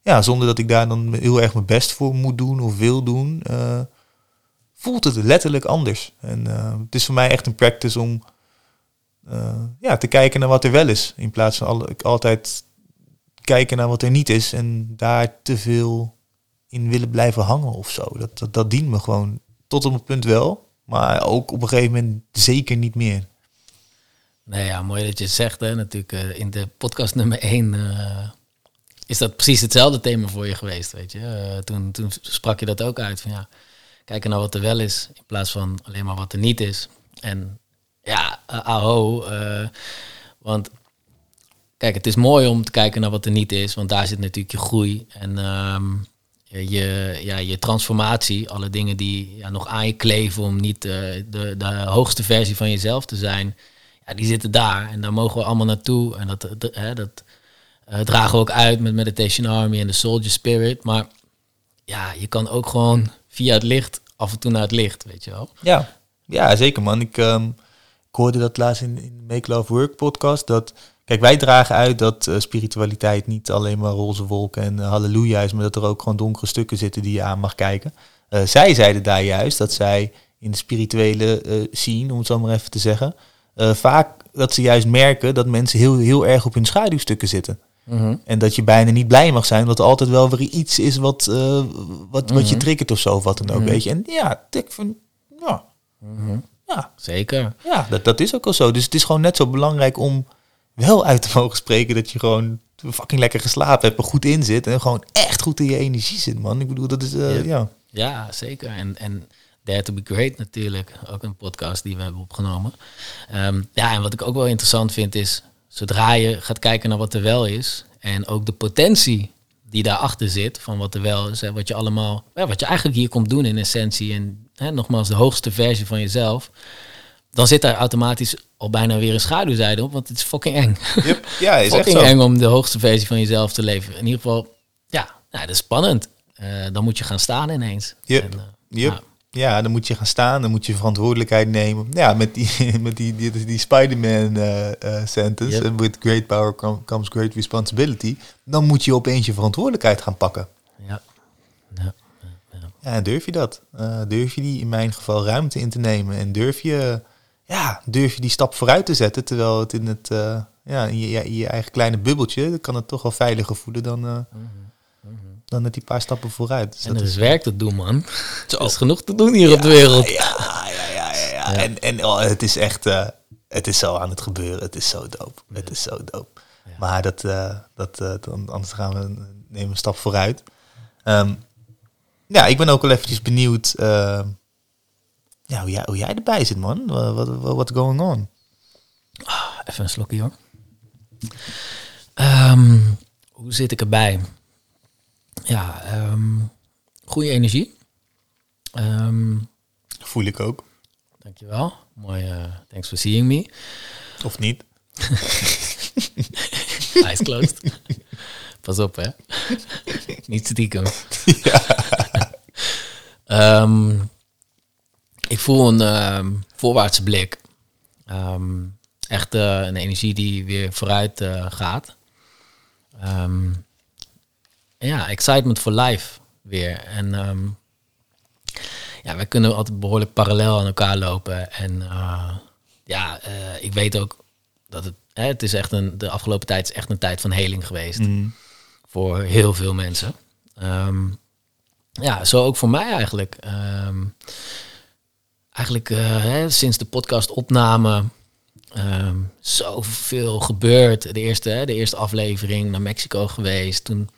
ja, zonder dat ik daar dan heel erg mijn best voor moet doen of wil doen, eh, voelt het letterlijk anders. En uh, het is voor mij echt een practice om uh, ja, te kijken naar wat er wel is. In plaats van al, altijd kijken naar wat er niet is en daar te veel in willen blijven hangen of zo. Dat, dat, dat dient me gewoon tot op een punt wel, maar ook op een gegeven moment zeker niet meer. Nee, ja, mooi dat je zegt. Hè. Natuurlijk, uh, in de podcast nummer 1 uh, is dat precies hetzelfde thema voor je geweest. Weet je? Uh, toen, toen sprak je dat ook uit. Van, ja, kijken naar wat er wel is, in plaats van alleen maar wat er niet is. En ja, aho. want kijk, het is mooi om te kijken naar wat er niet is, want daar zit natuurlijk je groei. En um, je, ja, je transformatie, alle dingen die ja, nog aan je kleven om niet de, de hoogste versie van jezelf te zijn die zitten daar en daar mogen we allemaal naartoe. En dat, hè, dat uh, dragen we ook uit met Meditation Army en de Soldier Spirit. Maar ja, je kan ook gewoon via het licht af en toe naar het licht, weet je wel. Ja, ja zeker man. Ik, ik hoorde dat laatst in, in de Make Love Work podcast. Dat, kijk, wij dragen uit dat uh, spiritualiteit niet alleen maar roze wolken en uh, halleluja is, maar dat er ook gewoon donkere stukken zitten die je aan mag kijken. zij zeiden daar juist dat zij in de spirituele scene, om het zo maar even te zeggen, uh, vaak dat ze juist merken dat mensen heel, heel erg op hun schaduwstukken zitten. Mm -hmm. En dat je bijna niet blij mag zijn, omdat er altijd wel weer iets is wat, uh, wat, mm -hmm. wat je mhm. triggert of zo, of wat dan ook, mm -hmm. weet je. En ja, ik vind, ja, ja. Zeker. Ja, dat, dat is ook al zo. Dus het is gewoon net zo belangrijk om wel uit te mogen spreken dat je gewoon fucking lekker geslapen hebt, er goed in zit en gewoon echt goed in je energie zit, man. Ik bedoel, dat is, uh, ja. ja. Ja, zeker. En, en Dare to be Great natuurlijk, ook een podcast die we hebben opgenomen. Um, ja, en wat ik ook wel interessant vind is, zodra je gaat kijken naar wat er wel is en ook de potentie die daarachter zit van wat er wel is, en wat je allemaal, ja, wat je eigenlijk hier komt doen in essentie en hè, nogmaals de hoogste versie van jezelf, dan zit daar automatisch al bijna weer een schaduwzijde op, want het is fucking eng. Yep. Ja, is fucking echt zo. eng om de hoogste versie van jezelf te leven. In ieder geval, ja, nou, dat is spannend. Uh, dan moet je gaan staan ineens. Yep. En, uh, nou. Ja, dan moet je gaan staan, dan moet je verantwoordelijkheid nemen. Ja, met die, met die, die, die Spider-Man uh, uh, sentence, yep. with great power comes great responsibility. Dan moet je opeens je verantwoordelijkheid gaan pakken. Ja. Ja, ja. durf je dat? Uh, durf je die in mijn geval ruimte in te nemen? En durf je, ja, durf je die stap vooruit te zetten, terwijl het in het, ja, in je, je eigen kleine bubbeltje, kan het toch wel veiliger voelen dan... Mm -hmm dan met die paar stappen vooruit. Dus en er is werk te doen, man. Er is genoeg te doen hier ja, op de wereld. Ja, ja, ja, ja. ja. En, en oh, het is echt, uh, het is zo aan het gebeuren. Het is zo dope. Het is zo dope. Maar dat, uh, dat uh, dan, anders gaan we nemen een stap vooruit. Um, ja, ik ben ook wel eventjes benieuwd ja, hoe, jij, hoe jij erbij zit, man. Wat what's going on? Oh, even een slokje, hoor. Um, hoe zit ik erbij? Ja, um, goede energie. Um, Voel ik ook. Dankjewel. Mooi, uh, thanks for seeing me. Of niet. Eyes closed. Pas op, hè. niet stiekem. Ja. um, ik voel een voorwaartse blik. echt uh, een energie die weer vooruit uh, gaat. Um, ja, excitement for life weer. En um, ja, wij kunnen altijd behoorlijk parallel aan elkaar lopen. En uh, ja, uh, ik weet ook dat het, hè, het is echt een, de afgelopen tijd is echt een tijd van heling geweest. Mm. Voor heel veel mensen. Um, ja, zo ook voor mij eigenlijk. Um, eigenlijk uh, hè, sinds de podcast opname um, zoveel gebeurd. De eerste, hè, de eerste aflevering naar Mexico geweest. Toen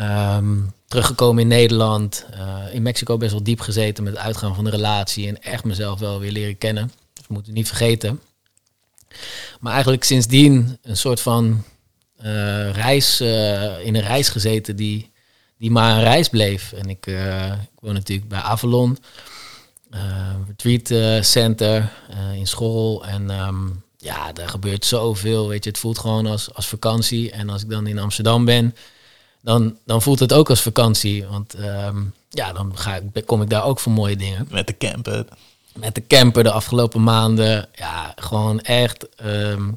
Um, teruggekomen in Nederland, uh, in Mexico best wel diep gezeten met het uitgaan van de relatie en echt mezelf wel weer leren kennen. Dus we moeten niet vergeten. Maar eigenlijk sindsdien een soort van uh, reis, uh, in een reis gezeten die, die maar een reis bleef. En ik, ik woon natuurlijk bij Avalon, retreat center, in school. En um, ja, er gebeurt zoveel. Weet je, het voelt gewoon als, als vakantie. En als ik dan in Amsterdam ben, dan, dan voelt het ook als vakantie. Want ehm, ja, dan ga ik, kom ik daar ook voor mooie dingen. Met de camper. Met de camper de afgelopen maanden. Ja, gewoon echt ehm,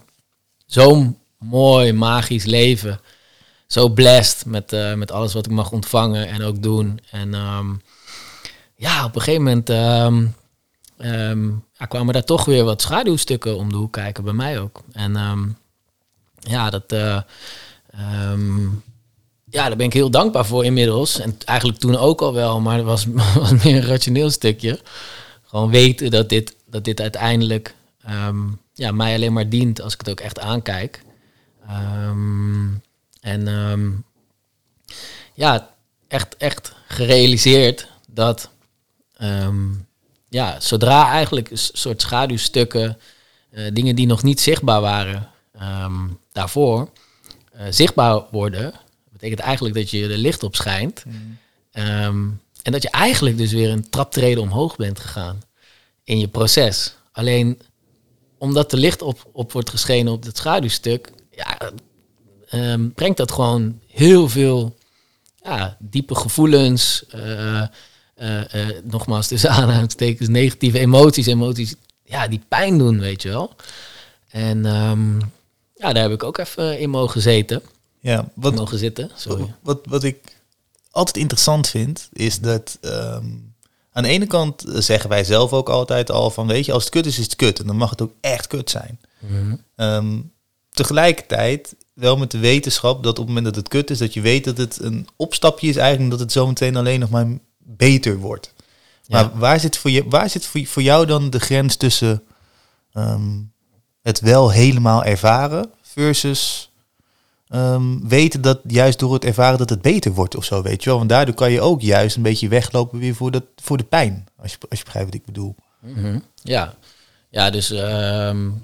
zo'n mooi, magisch leven. Zo blessed met, eh, met alles wat ik mag ontvangen en ook doen. En ehm, ja, op een gegeven moment um, ja, kwamen daar toch weer wat schaduwstukken om de hoek kijken, bij mij ook. En ja, dat, uh, ja, daar ben ik heel dankbaar voor inmiddels. En eigenlijk toen ook al wel, maar dat was, meer een rationeel stukje. Gewoon weten dat dit, dat dit uiteindelijk ja, mij alleen maar dient als ik het ook echt aankijk. Um, en um, ja, echt, echt gerealiseerd dat ja, zodra eigenlijk een soort schaduwstukken, uh, dingen die nog niet zichtbaar waren daarvoor, uh, zichtbaar worden, betekent eigenlijk dat je er licht op schijnt. Mm. en dat je eigenlijk dus weer een traptreden omhoog bent gegaan in je proces. Alleen omdat er licht op, op wordt geschenen op het schaduwstuk, ja, um, brengt dat gewoon heel veel ja, diepe gevoelens. Uh, uh, uh, nogmaals, tussen aanhalingstekens, negatieve emoties, emoties ja, die pijn doen, weet je wel. En um, ja, daar heb ik ook even in mogen zitten. Ja, wat, mogen zitten, sorry. Wat, wat ik altijd interessant vind, is dat um, aan de ene kant zeggen wij zelf ook altijd al van, weet je, als het kut is, is het kut. En dan mag het ook echt kut zijn. Mm -hmm. um, tegelijkertijd wel met de wetenschap dat op het moment dat het kut is, dat je weet dat het een opstapje is eigenlijk, dat het zo meteen alleen nog maar beter wordt. Maar waar zit, voor je, waar zit voor, voor jou dan de grens tussen um, het wel helemaal ervaren versus um, weten dat juist door het ervaren dat het beter wordt of zo, weet je wel? Want daardoor kan je ook juist een beetje weglopen weer voor, dat, voor de pijn, als je, als je begrijpt wat ik bedoel. Mm -hmm. Ja. ja, dus um,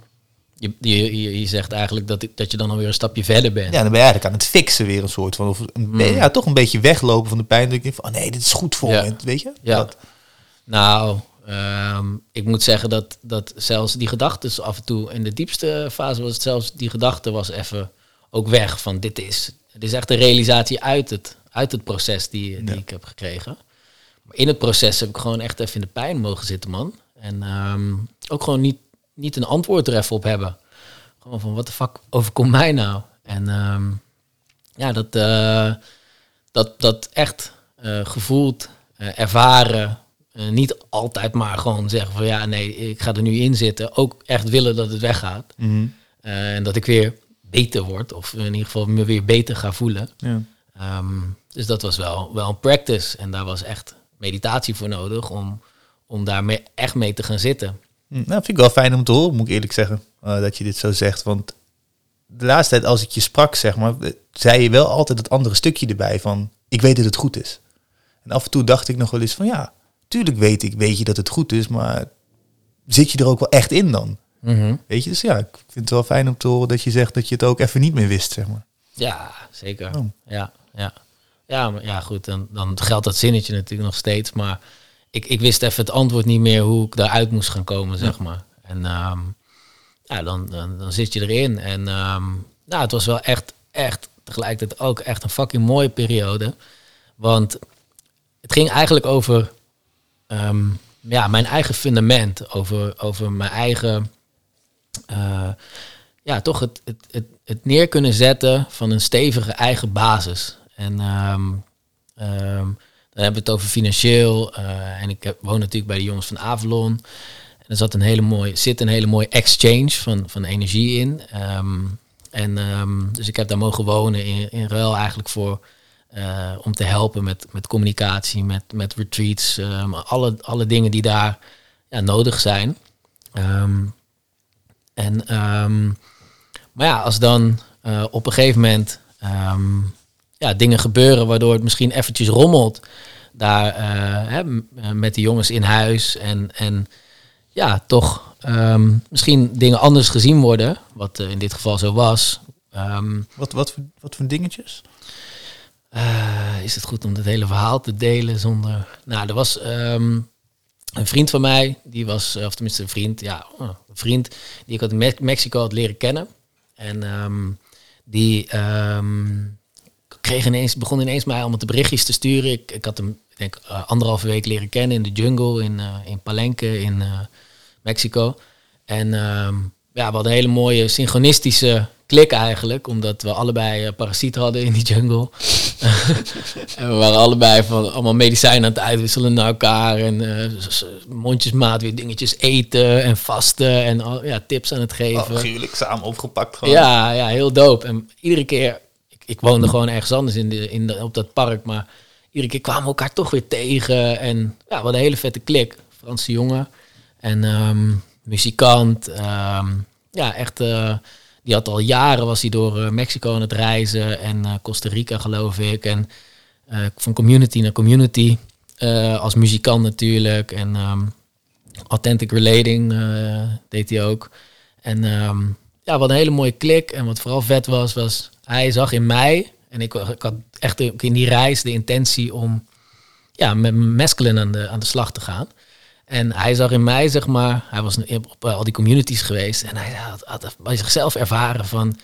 je, je, je, zegt eigenlijk dat, dat je dan alweer een stapje verder bent. Ja, dan ben je eigenlijk aan het fixen weer een soort van. Of een, hmm. ja, toch een beetje weglopen van de pijn. Dat ik denk van, oh nee, dit is goed voor me. Weet je? Ja. Dat. Nou, um, ik moet zeggen dat, dat zelfs die gedachten af en toe... In de diepste fase was het zelfs... Die gedachte was even ook weg van dit is... Het is echt een realisatie uit het, uit het proces die, die ja. ik heb gekregen. Maar in het proces heb ik gewoon echt even in de pijn mogen zitten, man. En um, ook gewoon niet niet een antwoord er even op hebben. Gewoon van, wat de fuck overkomt mij nou? En um, ja, dat, uh, dat, dat echt uh, gevoeld, uh, ervaren, niet altijd maar gewoon zeggen van, ja, nee, ik ga er nu in zitten. Ook echt willen dat het weggaat. Mm -hmm. en dat ik weer beter word, of in ieder geval me weer beter ga voelen. Ja. Um, dus dat was wel, wel een practice. En daar was echt meditatie voor nodig om, om daar mee, echt mee te gaan zitten. Hm, nou, vind ik wel fijn om te horen, moet ik eerlijk zeggen, uh, dat je dit zo zegt. Want de laatste tijd, als ik je sprak, zeg maar, eh, zei je wel altijd het andere stukje erbij van, ik weet dat het goed is. En af en toe dacht ik nog wel eens van, ja, tuurlijk weet ik, weet je dat het goed is, maar zit je er ook wel echt in dan? Mm -hmm. Weet je, dus ja, ik vind het wel fijn om te horen dat je zegt dat je het ook even niet meer wist, zeg maar. Ja, zeker. Oh. Ja, ja. Ja, maar ja, goed, dan, dan geldt dat zinnetje natuurlijk nog steeds, maar ik, ik wist even het antwoord niet meer hoe ik daaruit moest gaan komen, zeg maar. En um, ja, dan, dan, dan, zit je erin. En um, nou, het was wel echt, echt tegelijkertijd ook echt een fucking mooie periode. Want het ging eigenlijk over um, ja, mijn eigen fundament, over, over mijn eigen, uh, ja, toch het, het, het, het, neer kunnen zetten van een stevige eigen basis. En um, dan hebben we het over financieel. Uh, en ik woon natuurlijk bij de jongens van Avalon. En er zat een hele mooie, zit een hele mooie exchange van, van energie in. Um, en um, dus ik heb daar mogen wonen in, in ruil eigenlijk voor uh, om te helpen met, met communicatie, met, met retreats, um, alle, alle dingen die daar ja, nodig zijn. En, maar ja, als dan uh, op een gegeven moment ja, dingen gebeuren waardoor het misschien eventjes rommelt daar uh, hè, met de jongens in huis. En, en ja, toch um, misschien dingen anders gezien worden, wat uh, in dit geval zo was. Um, wat, wat, voor, wat voor dingetjes? Uh, is het goed om het hele verhaal te delen zonder... Nou, er was... Um, een vriend van mij, die was, of tenminste een vriend, ja, een vriend die ik uit Me Mexico had leren kennen. En ehm, die ehm, kreeg ineens, begon ineens mij allemaal te berichtjes te sturen. Ik, ik had hem, ik denk, uh, anderhalve week leren kennen in de jungle in, uh, in Palenque in Mexico. En ehm, ja, we hadden een hele mooie synchronistische klik eigenlijk, omdat we allebei parasiet hadden in die jungle. en we waren allebei van allemaal medicijnen aan het uitwisselen naar elkaar en uh, mondjesmaat weer dingetjes eten en vasten en al, ja, tips aan het geven. Oh, samen opgepakt gewoon. Ja, ja, heel dope. En iedere keer, ik, ik woonde gewoon ergens anders in de, in de, op dat park, maar iedere keer kwamen we elkaar toch weer tegen en ja, we hadden een hele vette klik. Franse jongen en um, muzikant. Um, ja, echt... Uh, die had al jaren was hij door uh, Mexico aan het reizen en uh, Costa Rica geloof ik. En uh, van community naar community. als muzikant natuurlijk. En um, Authentic Relating deed hij ook. En um, ja, wat een hele mooie klik. En wat vooral vet was, was hij zag in mij. En ik, ik had echt in die reis de intentie om ja, met mescaline aan de, aan de slag te gaan. En hij zag in mij, zeg maar, hij was op al die communities geweest. En hij had, had bij zichzelf ervaren van,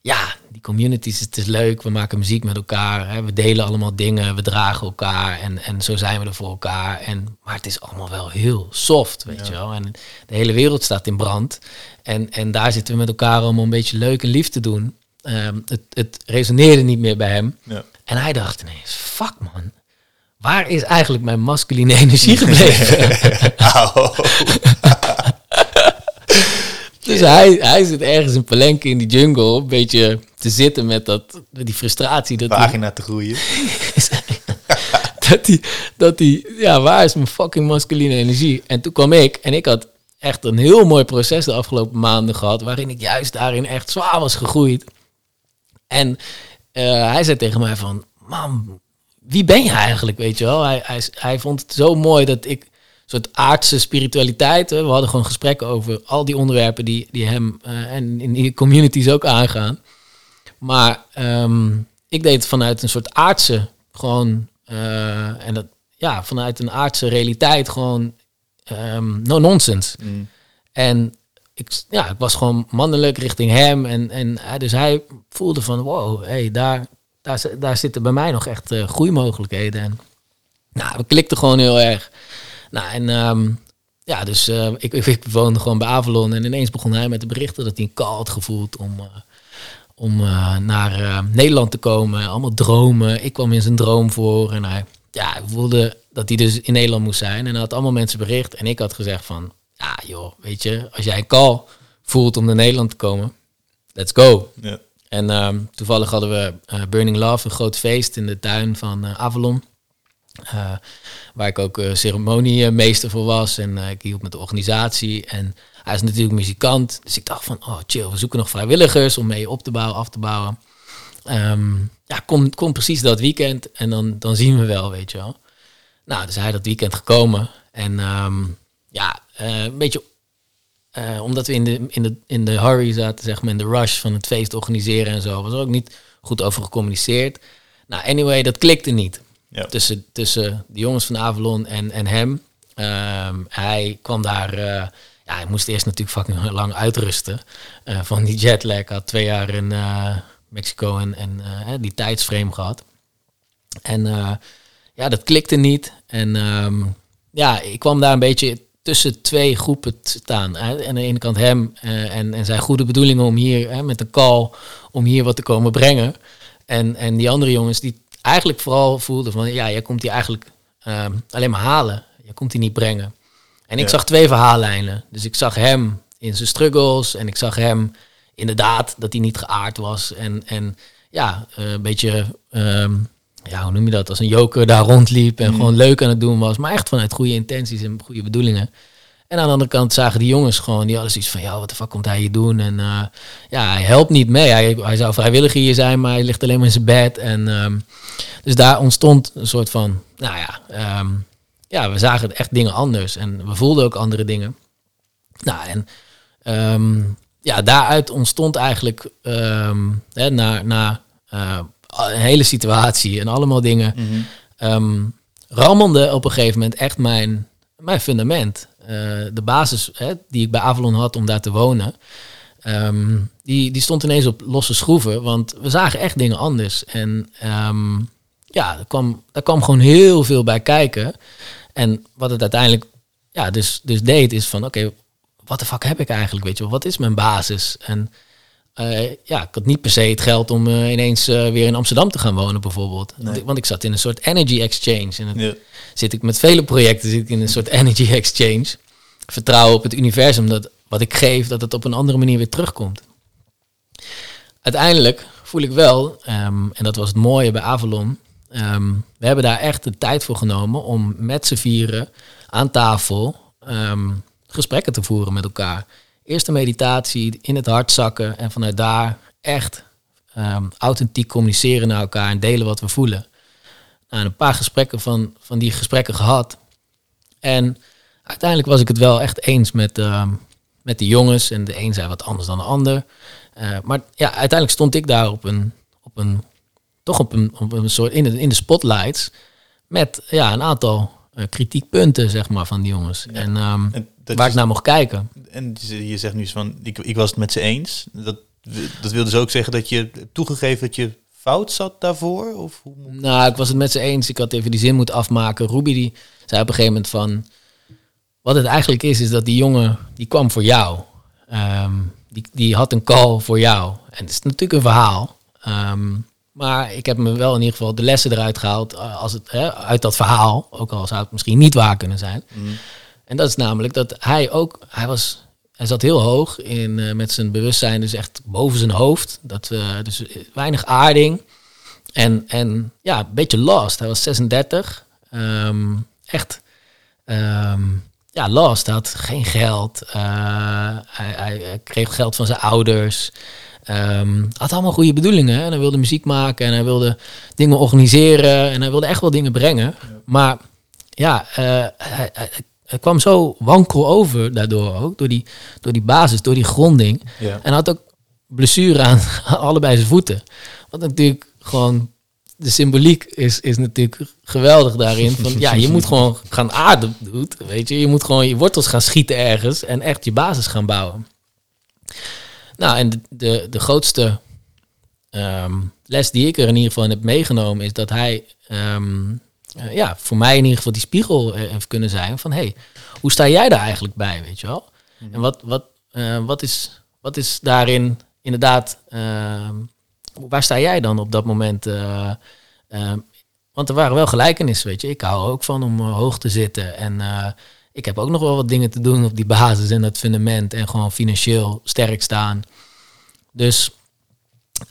ja, die communities, het is leuk. We maken muziek met elkaar. Hè, we delen allemaal dingen. We dragen elkaar. En, en zo zijn we er voor elkaar. En, maar het is allemaal wel heel soft, weet ja. je wel. En de hele wereld staat in brand. En, en daar zitten we met elkaar om een beetje leuk en lief te doen. Um, het, het resoneerde niet meer bij hem. Ja. En hij dacht ineens, fuck man waar is eigenlijk mijn masculine energie gebleven? dus hij, hij zit ergens in Palenque in die jungle, een beetje te zitten met dat, die frustratie. Dat Pagina te groeien. dat hij, dat hij, ja, waar is mijn fucking masculine energie? En toen kwam ik en ik had echt een heel mooi proces de afgelopen maanden gehad, waarin ik juist daarin echt zwaar was gegroeid. En uh, hij zei tegen mij van, man, wie ben je eigenlijk, weet je wel? Hij, hij, hij vond het zo mooi dat ik soort aardse spiritualiteit. Hè, we hadden gewoon gesprekken over al die onderwerpen die, die hem uh, en in die communities ook aangaan. Maar um, ik deed het vanuit een soort aardse, gewoon, uh, en dat, ja, vanuit een aardse realiteit, gewoon um, no nonsense. Mm. En ik, ja, ik was gewoon mannelijk richting hem. En, en dus hij voelde van, wow, hey, daar, daar, daar zitten bij mij nog echt uh, groeimogelijkheden. En nou, we klikten gewoon heel erg. Nou, en um, ja, dus uh, ik, ik, woonde gewoon bij Avalon. En ineens begon hij met de berichten dat hij een call had gevoeld om, uh, om naar Nederland te komen. Allemaal dromen. Ik kwam in zijn droom voor. En hij ja, voelde dat hij dus in Nederland moest zijn. En hij had allemaal mensen bericht. En ik had gezegd van, ja joh, weet je, als jij een call voelt om naar Nederland te komen, let's go. Ja. En uh, toevallig hadden we uh, Burning Love, een groot feest in de tuin van uh, Avalon. Uh, waar ik ook ceremoniemeester voor was en ik hielp met de organisatie. En hij is natuurlijk muzikant, dus ik dacht van, oh chill, we zoeken nog vrijwilligers om mee op te bouwen, af te bouwen. Um, ja, kom, kom precies dat weekend en dan, dan zien we wel, weet je wel. Nou, dus hij dat weekend gekomen en um, ja, een beetje uh, omdat we in de, in, de, in de hurry zaten, zeg maar, in de rush van het feest organiseren en zo, was er ook niet goed over gecommuniceerd. Nou, anyway, dat klikte niet. Ja. Tussen, tussen de jongens van Avalon en, en hem. Um, hij kwam daar, uh, ja, hij moest eerst natuurlijk fucking lang uitrusten uh, van die jetlag. Had twee jaar in Mexico en, en die tijdsframe gehad. En ja, dat klikte niet. En um, ja, ik kwam daar een beetje tussen twee groepen te staan. Hè. Aan de ene kant hem uh, en, en zijn goede bedoelingen om hier hè, met een call om hier wat te komen brengen. En, en die andere jongens die eigenlijk vooral voelden van ja, jij komt hier eigenlijk uh, alleen maar halen. Je komt hier niet brengen. En ik Ja. zag twee verhaallijnen. Dus ik zag hem in zijn struggles en ik zag hem inderdaad dat hij niet geaard was. En, en ja, eh, een beetje, ehm, ja, hoe noem je dat, als een joker daar rondliep en Mm. gewoon leuk aan het doen was. Maar echt vanuit goede intenties en goede bedoelingen. En aan de andere kant zagen die jongens gewoon, die hadden zoiets van, ja, wat de fuck komt hij hier doen? En eh, ja, hij helpt niet mee. Hij, hij zou vrijwilliger hier zijn, maar hij ligt alleen maar in zijn bed. En ehm, dus daar ontstond een soort van, nou ja, ehm, ja, we zagen echt dingen anders. En we voelden ook andere dingen. Nou, en ehm, ja, daaruit ontstond eigenlijk hè, na, na eh, een hele situatie en allemaal dingen Mhm. ehm, rammelde op een gegeven moment echt mijn, mijn fundament. Eh, de basis hè, die ik bij Avalon had om daar te wonen, ehm, die, die stond ineens op losse schroeven. Want we zagen echt dingen anders. En ehm, ja, er kwam, er kwam gewoon heel veel bij kijken. En wat het uiteindelijk ja, dus, dus deed, is van oké, wat de fuck heb ik eigenlijk? Weet je wel, wat is mijn basis? En eh, ja, ik had niet per se het geld om eh, ineens eh, weer in Amsterdam te gaan wonen, bijvoorbeeld. Want, ik, want, ik, zat in een soort energy exchange. En ja. zit ik met vele projecten zit ik in een soort energy exchange. Vertrouwen op het universum dat wat ik geef, dat het op een andere manier weer terugkomt. Uiteindelijk voel ik wel, ehm, en dat was het mooie bij Avalon. Ehm, we hebben daar echt de tijd voor genomen om met z'n vieren aan tafel ehm, gesprekken te voeren met elkaar. Eerste meditatie, in het hart zakken en vanuit daar echt um, authentiek communiceren naar elkaar en delen wat we voelen. Nou, een paar gesprekken van, van die gesprekken gehad. En uiteindelijk was ik het wel echt eens met, uh, met de jongens. En de een zei wat anders dan de ander. Uh, maar ja, uiteindelijk stond ik daar op een, op een toch op een, op een soort in de, in de spotlights. Met ja, een aantal uh, kritiekpunten, zeg maar, van die jongens. En, um, en waar ik naar mocht kijken. En je zegt nu van, ik, ik was het met ze eens. Dat, dat wil dus ook zeggen dat je toegegeven dat je fout zat daarvoor? Of hoe... Nou, ik was het met ze eens. Ik had even die zin moeten afmaken. Ruby die zei op een gegeven moment van... Wat het eigenlijk is, is dat die jongen, die kwam voor jou. Um, die, die had een call voor jou. En het is natuurlijk een verhaal. Um, maar ik heb me wel in ieder geval de lessen eruit gehaald eh, als het, hè, uit dat verhaal. Ook al zou het misschien niet waar kunnen zijn. Mm. En dat is namelijk dat hij ook, hij was, hij zat heel hoog in, uh, met zijn bewustzijn, dus echt boven zijn hoofd. Dat, uh, dus weinig aarding. En, en ja, een beetje lost. Hij was 36. Um, ehm, echt um, ja, lost. Hij had geen geld. Uh, hij, hij, kreeg geld van zijn ouders. Um, had allemaal goede bedoelingen. Hè? En hij wilde muziek maken en hij wilde dingen organiseren en hij wilde echt wel dingen brengen. Maar ja, hij, hij, hij, kwam zo wankel over daardoor ook, door die, door die basis, door die gronding. Ja. En had ook blessure aan, allebei zijn voeten. Wat natuurlijk gewoon de symboliek is, is natuurlijk geweldig daarin. Van, ja, je moet gewoon gaan aarden, weet je. Je moet gewoon je wortels gaan schieten ergens en echt je basis gaan bouwen. Nou, en de, de, de grootste um, les die ik er in ieder geval heb meegenomen is dat hij, um, uh, ja, voor mij in ieder geval die spiegel heeft kunnen zijn van, hey, hoe sta jij daar eigenlijk bij, weet je wel? En wat, wat, uh, wat, is, wat is daarin inderdaad, uh, waar sta jij dan op dat moment? Uh, want er waren wel gelijkenissen, weet je. Ik hou ook van om hoog te zitten en ik heb ook nog wel wat dingen te doen op die basis en dat fundament en gewoon financieel sterk staan. Dus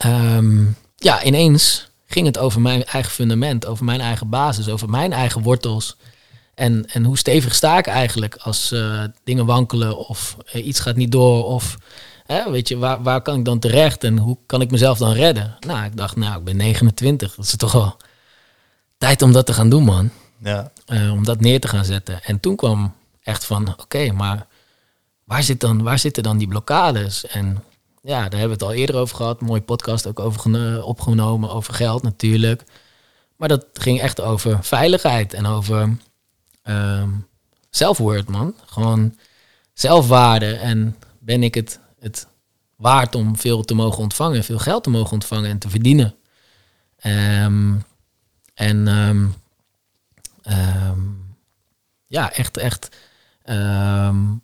um, ja, ineens ging het over mijn eigen fundament, over mijn eigen basis, over mijn eigen wortels. En, en hoe stevig sta ik eigenlijk als uh, dingen wankelen of uh, iets gaat niet door of hè, weet je, waar, waar kan ik dan terecht en hoe kan ik mezelf dan redden? Nou, ik dacht, nou, ik ben 29, dat is toch wel tijd om dat te gaan doen, man. Ja. Uh, om dat neer te gaan zetten. En toen kwam echt van, oké, maar waar, zit dan, waar zitten dan die blokkades? En ja, daar hebben we het al eerder over gehad. mooie podcast ook over opgenomen, over geld natuurlijk. Maar dat ging echt over veiligheid en over um, zelfwoord, man. Gewoon zelfwaarde. En ben ik het, het waard om veel te mogen ontvangen, veel geld te mogen ontvangen en te verdienen? Um, en um, ja, echt, echt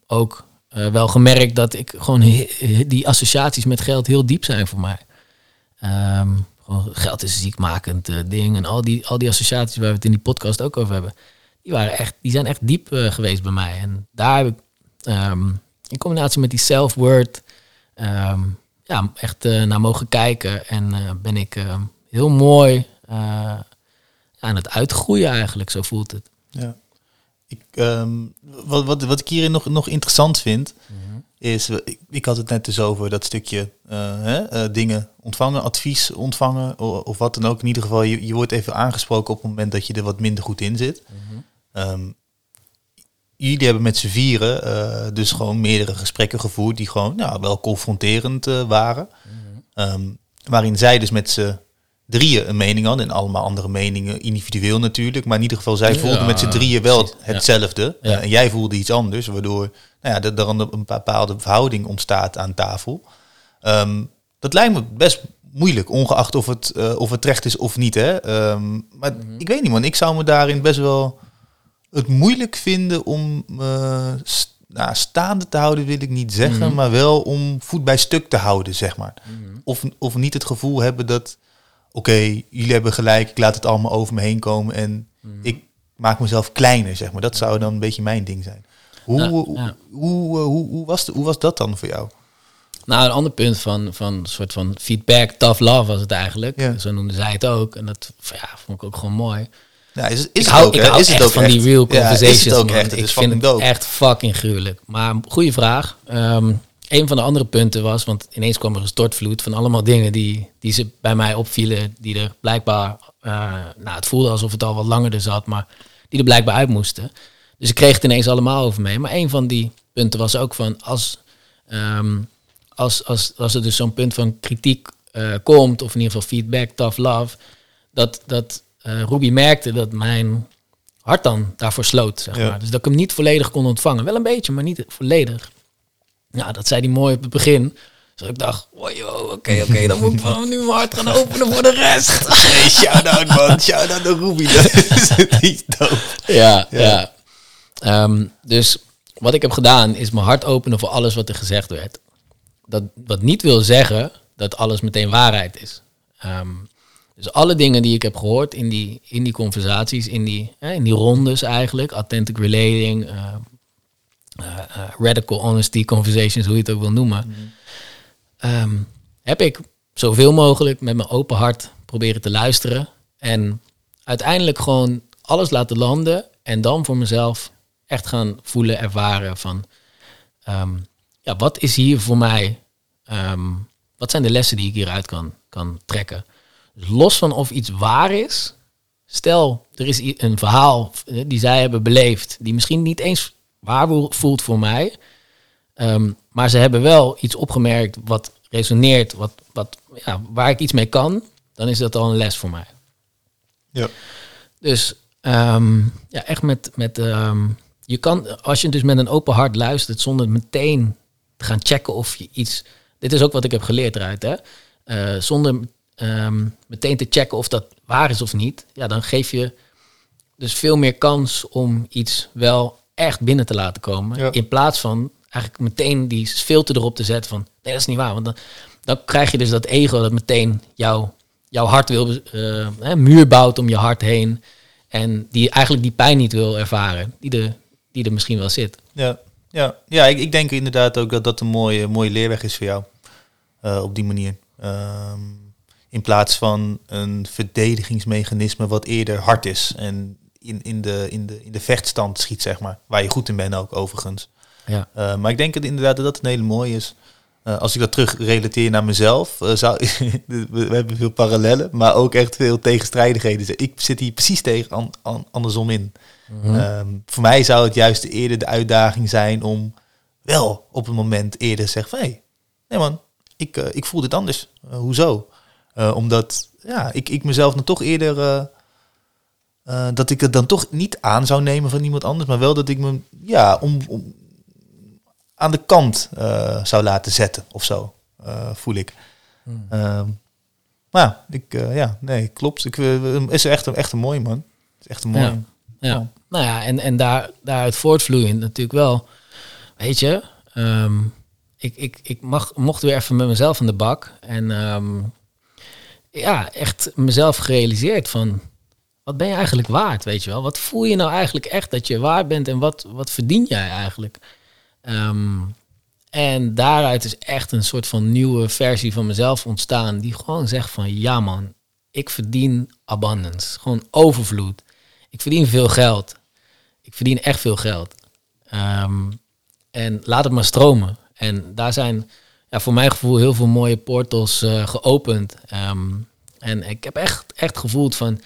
ook uh, wel gemerkt dat ik gewoon die associaties met geld heel diep zijn voor mij. Um, gewoon geld is een ziekmakend uh, ding. En al die, al die associaties waar we het in die podcast ook over hebben, die, waren echt, die zijn echt diep uh, geweest bij mij. En daar heb ik um, in combinatie met die self-word um, ja, echt naar mogen kijken. En ben ik heel mooi aan het uitgroeien eigenlijk, zo voelt het. Ja. Ik, um, wat, wat, wat ik hierin nog, nog interessant vind, mm-hmm. is, ik, ik, had het net dus over dat stukje uh, hè, uh, dingen ontvangen, advies ontvangen, of, of, wat dan ook. In ieder geval, je, je wordt even aangesproken op het moment dat je er wat minder goed in zit. Mm-hmm. Um, jullie hebben met z'n vieren uh, dus gewoon meerdere gesprekken gevoerd die gewoon nou, wel confronterend waren. Mm-hmm. Um, waarin zij dus met z'n drieën een mening hadden. En allemaal andere meningen, individueel natuurlijk. Maar in ieder geval, zij Ja, voelden met z'n drieën wel precies, hetzelfde. Ja. Eh, en jij voelde iets anders, waardoor nou ja, er dan een bepaalde verhouding ontstaat aan tafel. Ehm, dat lijkt me best moeilijk, ongeacht of het, eh, of het terecht is of niet. Hè? Ehm, maar ik weet niet, man. Ik zou me daarin best wel het moeilijk vinden om st- nou, staande te houden, wil ik niet zeggen. Mhm. Maar wel om voet bij stuk te houden, zeg maar. Mhm. Of, of niet het gevoel hebben dat, oké, jullie hebben gelijk, ik laat het allemaal over me heen komen en Mhm. ik maak mezelf kleiner, zeg maar. Dat zou dan een beetje mijn ding zijn. Hoe, Ja, hoe, ja. Hoe, eh, hoe, hoe, was de, hoe was dat dan voor jou? Nou, een ander punt van, van een soort van feedback, tough love was het eigenlijk. Ja. Zo noemden zij het ook. En dat ja, vond ik ook gewoon mooi. Nou, is, is ik het hou, ook, ik hou is het ook van echt? die real Ja, conversations. is het ook echt? Het ik is vind fucking het dope. echt fucking gruwelijk. Maar goede vraag. Ehm, een van de andere punten was, want ineens kwam er een stortvloed van allemaal dingen die, die ze bij mij opvielen, die er blijkbaar, eh, nou het voelde alsof het al wat langer er zat, maar die er blijkbaar uit moesten. Dus ik kreeg het ineens allemaal over mee. Maar een van die punten was ook van, als, ehm, als, als, als er dus zo'n punt van kritiek eh, komt, of in ieder geval feedback, tough love, dat, dat eh Ruby merkte dat mijn hart dan daarvoor sloot, zeg Ja. maar. Dus dat ik hem niet volledig kon ontvangen. Wel een beetje, maar niet volledig. Ja, dat zei hij mooi op het begin. Dus ik dacht, oké, oké, dan moet ik vanaf nu mijn hart gaan openen voor de rest. Hey, shout-out man, shout-out naar Ruby. Dat is ja, Ja. ja. Ehm, dus wat ik heb gedaan is mijn hart openen voor alles wat er gezegd werd. Dat wat niet wil zeggen dat alles meteen waarheid is. Ehm, dus alle dingen die ik heb gehoord in die, in die conversaties, in die, in die rondes eigenlijk, authentic relating, eh, radical honesty conversations, hoe je het ook wil noemen, ehm, heb ik zoveel mogelijk met mijn open hart proberen te luisteren. En uiteindelijk gewoon alles laten landen en dan voor mezelf echt gaan voelen, ervaren van, ehm, ja, wat is hier voor mij, ehm, wat zijn de lessen die ik hieruit kan, kan trekken. Dus los van of iets waar is, stel er is een verhaal eh, die zij hebben beleefd, die misschien niet eens waar voelt voor mij, ehm, maar ze hebben wel iets opgemerkt wat resoneert, wat, wat, ja, waar ik iets mee kan, dan is dat al een les voor mij. Ja. Dus ehm, ja, echt met, met ehm, je kan, als je dus met een open hart luistert zonder meteen te gaan checken of je iets, dit is ook wat ik heb geleerd eruit, hè, Eh, zonder meteen te checken of dat waar is of niet, ja, dan geef je dus veel meer kans om iets wel echt binnen te laten komen, Ja. in plaats van eigenlijk meteen die filter erop te zetten van, nee, dat is niet waar, want dan, dan krijg je dus dat ego dat meteen jou, jouw hart wil, hè, muur bouwt om je hart heen. En die eigenlijk die pijn niet wil ervaren, die er, die er misschien wel zit. Ja, ja. ja ik, ik denk inderdaad ook dat dat een mooie, mooie leerweg is voor jou. eh, op die manier. Ehm, in plaats van een verdedigingsmechanisme wat eerder hard is. En in, in, de, in, de, in de vechtstand schiet, zeg maar. Waar je goed in bent ook, overigens. Ja. Eh, maar ik denk het inderdaad dat dat een hele mooie is. Eh, als ik dat terug relateer naar mezelf, eh, zou, we, hebben veel parallellen, maar ook echt veel tegenstrijdigheden. Ik zit hier precies tegen an- an- andersom in. Mhm. Ehm, voor mij zou het juist eerder de uitdaging zijn om wel op een moment eerder te zeggen van... Hey, nee man, ik, ik voel dit anders. Hoezo? Omdat ja, ik, ik mezelf dan toch eerder... eh, dat ik het dan toch niet aan zou nemen van iemand anders, maar wel dat ik me ja, om, om aan de kant eh, zou laten zetten of zo, eh, voel ik. Hmm. Ehm, maar ja, ik, ja, nee, klopt. Ik, is echt een, echt een mooi man. is echt een mooi. Ja. Ja. Nou ja, en, en daar, daaruit voortvloeiend natuurlijk wel. Weet je, ehm, ik, ik, ik mag, mocht weer even met mezelf aan de bak. En ehm, ja, echt mezelf gerealiseerd van... Wat ben je eigenlijk waard, weet je wel? Wat voel je nou eigenlijk echt dat je waard bent en wat, wat verdien jij eigenlijk? Ehm, en daaruit is echt een soort van nieuwe versie van mezelf ontstaan... die gewoon zegt van, ja man, ik verdien abundance. Gewoon overvloed. Ik verdien veel geld. Ik verdien echt veel geld. Ehm, en laat het maar stromen. En daar zijn ja, voor mijn gevoel heel veel mooie portals eh, geopend. Ehm, en ik heb echt, echt gevoeld van...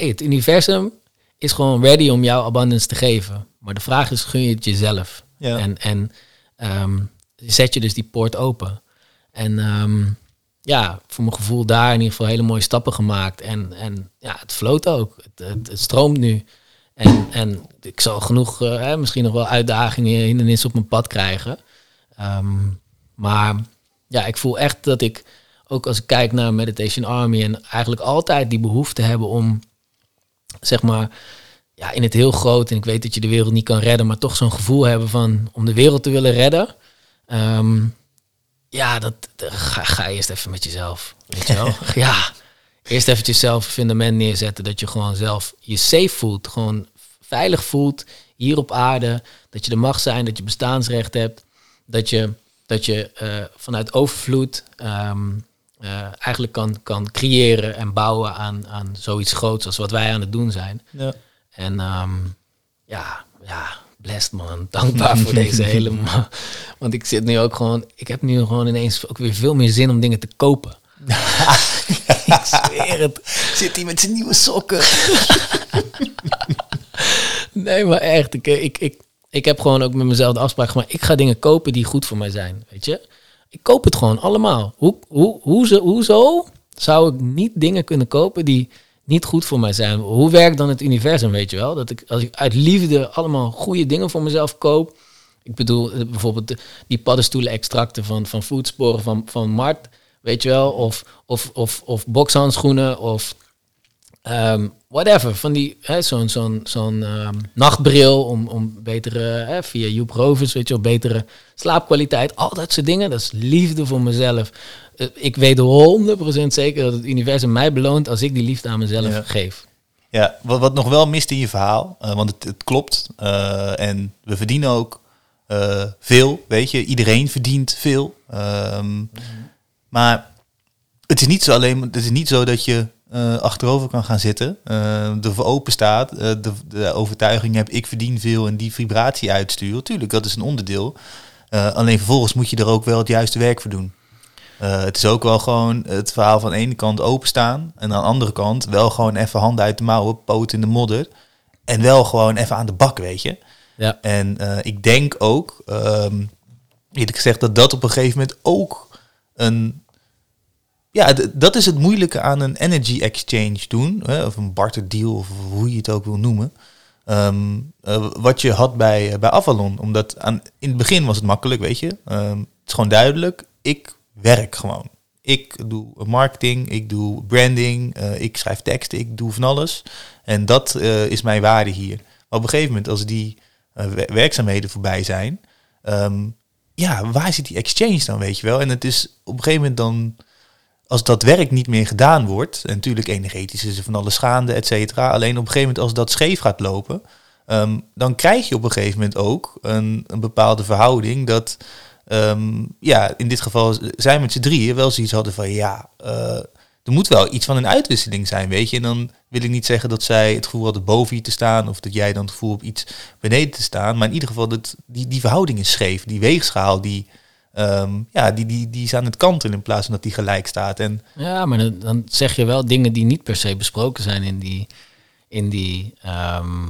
Hey, het universum is gewoon ready om jou abundance te geven. Maar de vraag is, gun je het jezelf? Ja. En, en ehm, zet je dus die poort open? En ehm, ja, voor mijn gevoel daar in ieder geval hele mooie stappen gemaakt. En, en ja, het floot ook. Het, het, het stroomt nu. En, en ik zal genoeg, eh, misschien nog wel uitdagingen, hindernissen op mijn pad krijgen. Ehm, maar ja, ik voel echt dat ik, ook als ik kijk naar Meditation Army, en eigenlijk altijd die behoefte hebben om, zeg maar, ja, in het heel groot, en ik weet dat je de wereld niet kan redden, maar toch zo'n gevoel hebben van om de wereld te willen redden. Ehm, ja, dat, ga, ga eerst even met jezelf. Weet je wel? ja, eerst even jezelf een fundament neerzetten. Dat je gewoon zelf je safe voelt. Gewoon veilig voelt hier op aarde. Dat je er mag zijn, dat je bestaansrecht hebt. Dat je, dat je eh, vanuit overvloed ehm, eh, eigenlijk kan, kan creëren en bouwen aan, aan zoiets groots als wat wij aan het doen zijn. Ja. En ehm, ja, ja, blessed man. Dankbaar voor deze hele ma- Want ik zit nu ook gewoon, ik heb nu gewoon ineens ook weer veel meer zin om dingen te kopen. ik zweer het. Zit hij met zijn nieuwe sokken? Nee, maar echt. Ik, ik, ik, ik heb gewoon ook met mezelf de afspraak gemaakt. Ik ga dingen kopen die goed voor mij zijn. Weet je? Ik koop het gewoon allemaal. Hoe, hoe, hoezo, hoezo zou ik niet dingen kunnen kopen die niet goed voor mij zijn? Hoe werkt dan het universum, weet je wel? Dat ik als ik uit liefde allemaal goede dingen voor mezelf koop. Ik bedoel, eh, bijvoorbeeld die paddenstoelen extracten van, van voetsporen van, van Mart. Weet je wel? Of, of, of, of bokshandschoenen of Ehm, whatever, van die, hè, zo'n zo'n zo'n ehm, nachtbril om, om betere, hè, via Joep Rovers, weet je wel, betere slaapkwaliteit. Al dat soort dingen, dat is liefde voor mezelf. Eh, ik weet 100% zeker dat het universum mij beloont als ik die liefde aan mezelf Ja. geef. Ja, wat, wat nog wel mist in je verhaal, eh, want het, het klopt. eh, en we verdienen ook veel, weet je. Iedereen verdient veel. Ehm, Maar het is niet zo alleen, het is niet zo dat je eh, achterover kan gaan zitten, eh ervoor open staat, eh, de, de overtuiging hebt, ik verdien veel en die vibratie uitsturen. Tuurlijk, dat is een onderdeel. Alleen vervolgens moet je er ook wel het juiste werk voor doen. Het is ook wel gewoon het verhaal van de ene kant openstaan en aan de andere kant wel gewoon even handen uit de mouwen, poot in de modder en wel gewoon even aan de bak, weet je. Ja, En ik denk ook, ehm eerlijk gezegd, dat dat op een gegeven moment ook een... Ja, dat is het moeilijke aan een energy exchange doen, hè, of een barter deal, of hoe je het ook wil noemen. Ehm, eh, wat je had bij, bij Avalon. Omdat aan, in het begin was het makkelijk, weet je. Ehm, het is gewoon duidelijk, ik werk gewoon. Ik doe marketing, ik doe branding, eh, ik schrijf teksten, ik doe van alles. En dat eh, is mijn waarde hier. Maar op een gegeven moment, als die eh, wer- werkzaamheden voorbij zijn, ehm, ja, waar zit die exchange dan, weet je wel? En het is op een gegeven moment dan, als dat werk niet meer gedaan wordt, en natuurlijk energetisch is er van alles gaande, et cetera. Alleen op een gegeven moment, als dat scheef gaat lopen, ehm, dan krijg je op een gegeven moment ook een, een bepaalde verhouding dat, ehm, ja, in dit geval zijn met z'n drieën wel zoiets hadden van, ja, eh, er moet wel iets van een uitwisseling zijn, weet je. En dan wil ik niet zeggen dat zij het gevoel hadden boven je te staan, of dat jij dan het gevoel hebt iets beneden te staan. Maar in ieder geval, dat, die, die verhouding is scheef. Die weegschaal, die, ehm, ja, die, die, die is aan het kantelen in plaats van dat die gelijk staat. En ja maar dan, dan zeg je wel dingen die niet per se besproken zijn in die, in die, ehm,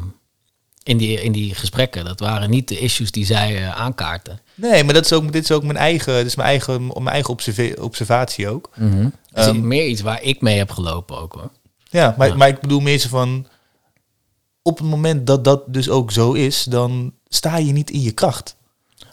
in die, in die gesprekken. Dat waren niet de issues die zij eh, aankaarten. nee, maar dat is ook, dit is ook mijn eigen, dit is mijn eigen, mijn eigen observatie ook. Dat is Ehm, meer iets waar ik mee heb gelopen ook hoor. Ja, maar, Ja. maar ik bedoel meer zo van, op het moment dat dat dus ook zo is, dan sta je niet in je kracht.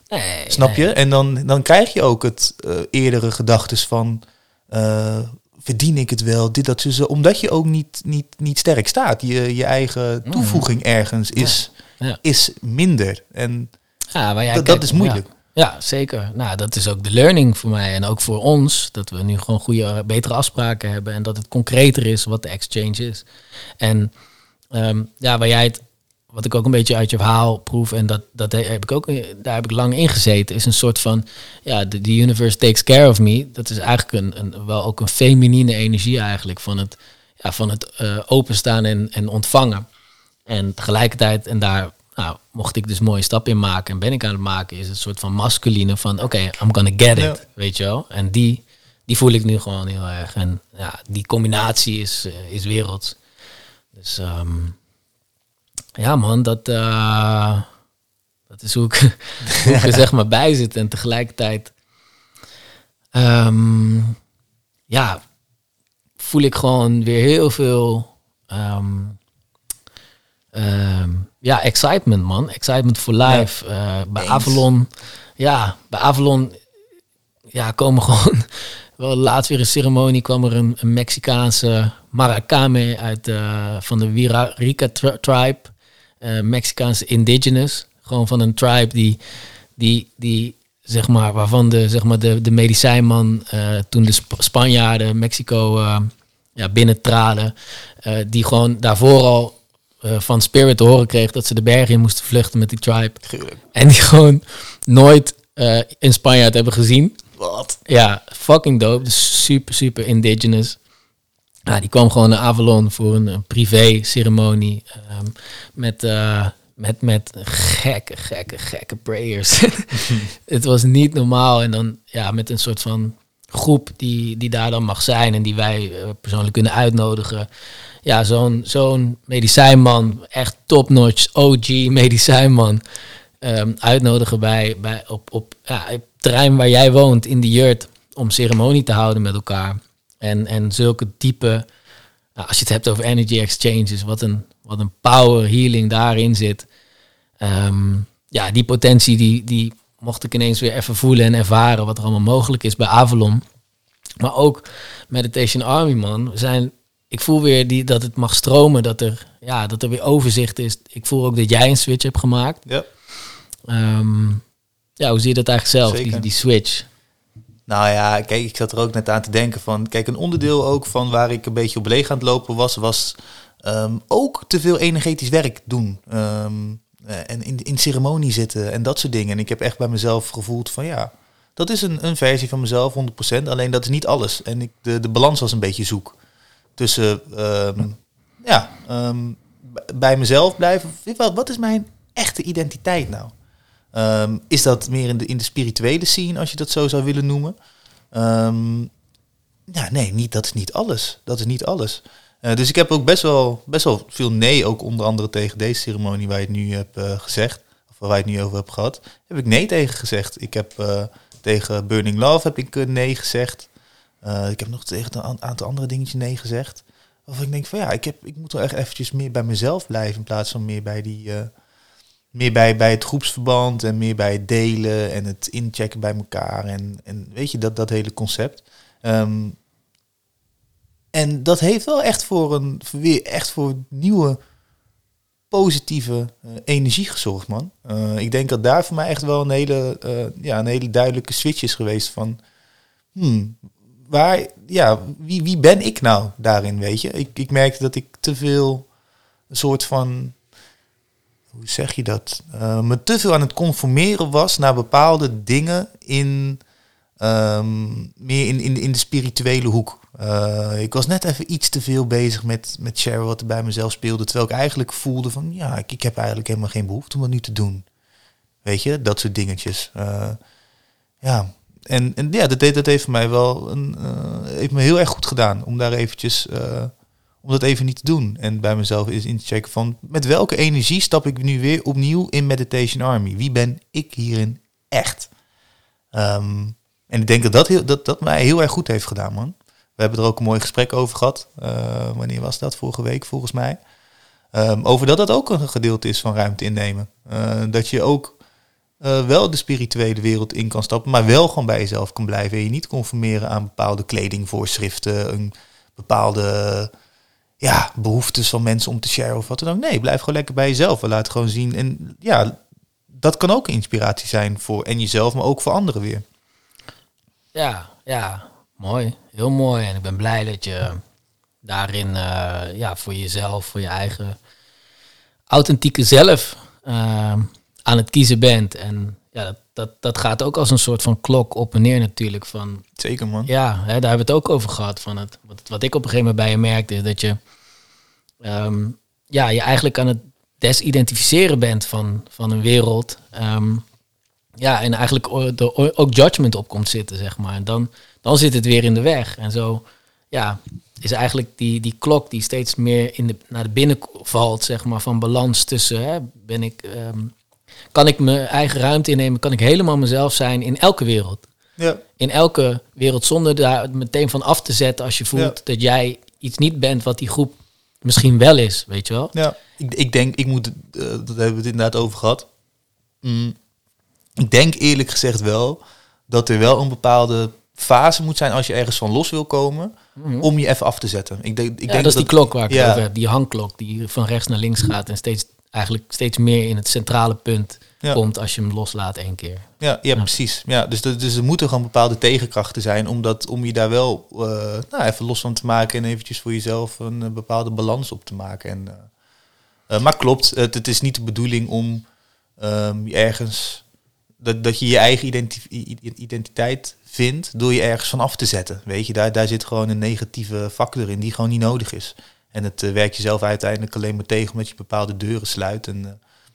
Nee, Snap nee. je? En dan, dan krijg je ook het eh, eerdere gedachtes van eh, verdien ik het wel, dit, dat, zo. Omdat je ook niet, niet, niet sterk staat. Je, je eigen toevoeging ergens is, Mm. Ja. is minder. En Ja, dat, dat is moeilijk. Ja, ja, zeker. Nou, dat is ook de learning voor mij en ook voor ons. Dat we nu gewoon goede, betere afspraken hebben en dat het concreter is wat de exchange is. En ehm, ja, waar jij het, wat ik ook een beetje uit je verhaal proef en dat, dat heb ik ook, daar heb ik lang in gezeten, is een soort van, ja, de, the universe takes care of me. Dat is eigenlijk een, een, wel ook een feminine energie eigenlijk van het, ja, van het eh, openstaan en, en ontvangen. En tegelijkertijd, en daar nou, mocht ik dus mooie stap in maken en ben ik aan het maken, is het een soort van masculine van oké, I'm gonna get it, Ja. weet je wel. En die, die voel ik nu gewoon heel erg. En ja, die combinatie is, eh, is werelds. Dus ehm, ja man, dat, eh, dat is hoe ik, hoe ik er zeg maar bij zit. En tegelijkertijd, ehm, ja, voel ik gewoon weer heel veel ehm, ehm, ja, excitement, man. Excitement for life. Eh, bij Eens. Avalon, ja, bij Avalon ja, komen gewoon... Wel laatst weer een ceremonie kwam er een, een Mexicaanse Maracame uit eh, van de Wirarica tri- tribe. Eh, Mexicaanse indigenous. Gewoon van een tribe die, die, die zeg maar, waarvan de, zeg maar, de, de medicijnman eh, toen de Sp- Spanjaarden Mexico eh, ja, binnentraden, die gewoon daarvoor al van Spirit te horen kreeg dat ze de bergen in moesten vluchten met die tribe. En die gewoon nooit een Spanjaard hebben gezien. Wat? Ja, fucking dope. Dus super, super indigenous. Ja, die kwam gewoon naar Avalon voor een, een privé ceremonie. ehm, met, eh, met, met gekke, gekke, gekke prayers. Het was niet normaal. En dan ja, met een soort van groep die, die daar dan mag zijn en die wij eh, persoonlijk kunnen uitnodigen. Ja, zo'n zo'n medicijnman, echt top-notch, OG medicijnman. ehm, uitnodigen bij, bij op, op ja, het terrein waar jij woont, in de jurt, om ceremonie te houden met elkaar. En, en zulke diepe, nou, als je het hebt over energy exchanges, wat een, wat een power healing daarin zit. Ehm, ja, die potentie die, die mocht ik ineens weer even voelen en ervaren wat er allemaal mogelijk is bij Avalon. Maar ook Meditation Army, man. We zijn, ik voel weer die, dat het mag stromen, dat er, ja, dat er weer overzicht is. Ik voel ook dat jij een switch hebt gemaakt. Ja. Ehm, ja, hoe zie je dat eigenlijk zelf, die, die switch? Nou ja, kijk, ik zat er ook net aan te denken van... Kijk, een onderdeel ook van waar ik een beetje op leeg aan het lopen was... was ehm, ook te veel energetisch werk doen. Ehm, eh, en in, in ceremonie zitten en dat soort dingen. En ik heb echt bij mezelf gevoeld van ja... Dat is een, een versie van mezelf, 100%. Alleen dat is niet alles. En ik, de, de balans was een beetje zoek. Tussen, ehm, ja, bij mezelf blijven. Wat, wat is mijn echte identiteit nou? Ehm, is dat meer in de, in de spirituele scene, als je dat zo zou willen noemen? Ehm, ja, nee, niet, dat is niet alles. Dat is niet alles. Eh, dus ik heb ook best wel, best wel veel nee, ook onder andere tegen deze ceremonie waar je het nu hebt eh, gezegd, of waar je het nu over hebt gehad, heb ik nee tegen gezegd. Ik heb eh, tegen Burning Love heb ik nee gezegd. Ik heb nog tegen een aantal andere dingetjes nee gezegd. Of ik denk van ja, ik, heb, ik moet wel echt eventjes meer bij mezelf blijven in plaats van meer bij die... meer bij, bij het groepsverband en meer bij het delen en het inchecken bij elkaar. En, en weet je, dat, dat hele concept. Ehm, en dat heeft wel echt voor een weer echt voor nieuwe positieve eh, energie gezorgd, man. Eh, ik denk dat daar voor mij echt wel een hele, eh, ja, een hele duidelijke switch is geweest van hmm, waar, ja, wie, wie ben ik nou daarin, weet je? Ik, ik merkte dat ik te veel een soort van hoe zeg je dat? Eh, me te veel aan het conformeren was naar bepaalde dingen in ehm, meer in, in, in de spirituele hoek. Eh, ik was net even iets te veel bezig met, met share wat er bij mezelf speelde. Terwijl ik eigenlijk voelde van ja, ik, ik heb eigenlijk helemaal geen behoefte om dat nu te doen. Weet je, dat soort dingetjes. Eh, ja, en, en ja, dat, deed- dat heeft mij wel een, heeft me heel erg goed gedaan om daar eventjes om dat even niet te doen. En bij mezelf is in te checken van met welke energie stap ik nu weer opnieuw in Meditation Army? Wie ben ik hierin echt? Ehm, en ik denk dat dat, dat dat mij heel erg goed heeft gedaan, man. We hebben er ook een mooi gesprek over gehad. Eh, wanneer was dat? Vorige week, volgens mij. Ehm, over dat dat ook een gedeelte is van ruimte innemen. Eh, dat je ook eh, wel de spirituele wereld in kan stappen, maar wel gewoon bij jezelf kan blijven. En je niet conformeren aan bepaalde kledingvoorschriften, een bepaalde ja, behoeftes van mensen om te sharen of wat dan ook. Nee, blijf gewoon lekker bij jezelf. En laat gewoon zien. En ja, dat kan ook inspiratie zijn voor en jezelf, maar ook voor anderen weer. Ja, ja, mooi. Heel mooi. En ik ben blij dat je daarin eh, ja, voor jezelf, voor je eigen authentieke zelf eh, aan het kiezen bent. En ja, dat, dat, dat gaat ook als een soort van klok op en neer natuurlijk. Van, Zeker, man. ja, hè, daar hebben we het ook over gehad. Van het, wat, wat ik op een gegeven moment bij je merkte, is dat je ehm, ja, je eigenlijk aan het desidentificeren bent van, van een wereld. Ehm, ja, en eigenlijk er ook judgment op komt zitten, zeg maar. En dan, dan zit het weer in de weg. En zo, ja, is eigenlijk die, die klok die steeds meer in de, naar de binnen valt, zeg maar, van balans tussen, hè, ben ik, ehm, kan ik mijn eigen ruimte innemen, kan ik helemaal mezelf zijn in elke wereld. Ja. In elke wereld zonder daar meteen van af te zetten als je voelt dat jij iets niet bent wat die groep misschien wel is, weet je wel? Ja, ik, ik denk, ik moet, eh, dat hebben we het inderdaad over gehad. Mm, ik denk eerlijk gezegd wel dat er wel een bepaalde fase moet zijn als je ergens van los wil komen, om je even af te zetten. Ik denk, ik Mhm. Ja, denk dat is die klok waar ik ja. over heb, die hangklok die van rechts naar links gaat en steeds eigenlijk steeds meer in het centrale punt Ja. komt als je hem loslaat één keer. Ja, ja, precies. Ja, dus, dus er moeten gewoon bepaalde tegenkrachten zijn om, dat, om je daar wel eh, nou, even los van te maken en eventjes voor jezelf een eh, bepaalde balans op te maken. En, eh, maar klopt, het, het is niet de bedoeling om ehm, ergens dat, dat je je eigen identi- identiteit vindt door je ergens van af te zetten. Weet je, daar, daar zit gewoon een negatieve factor in die gewoon niet nodig is. En het eh, werkt jezelf uiteindelijk alleen maar tegen omdat je bepaalde deuren sluit. En eh,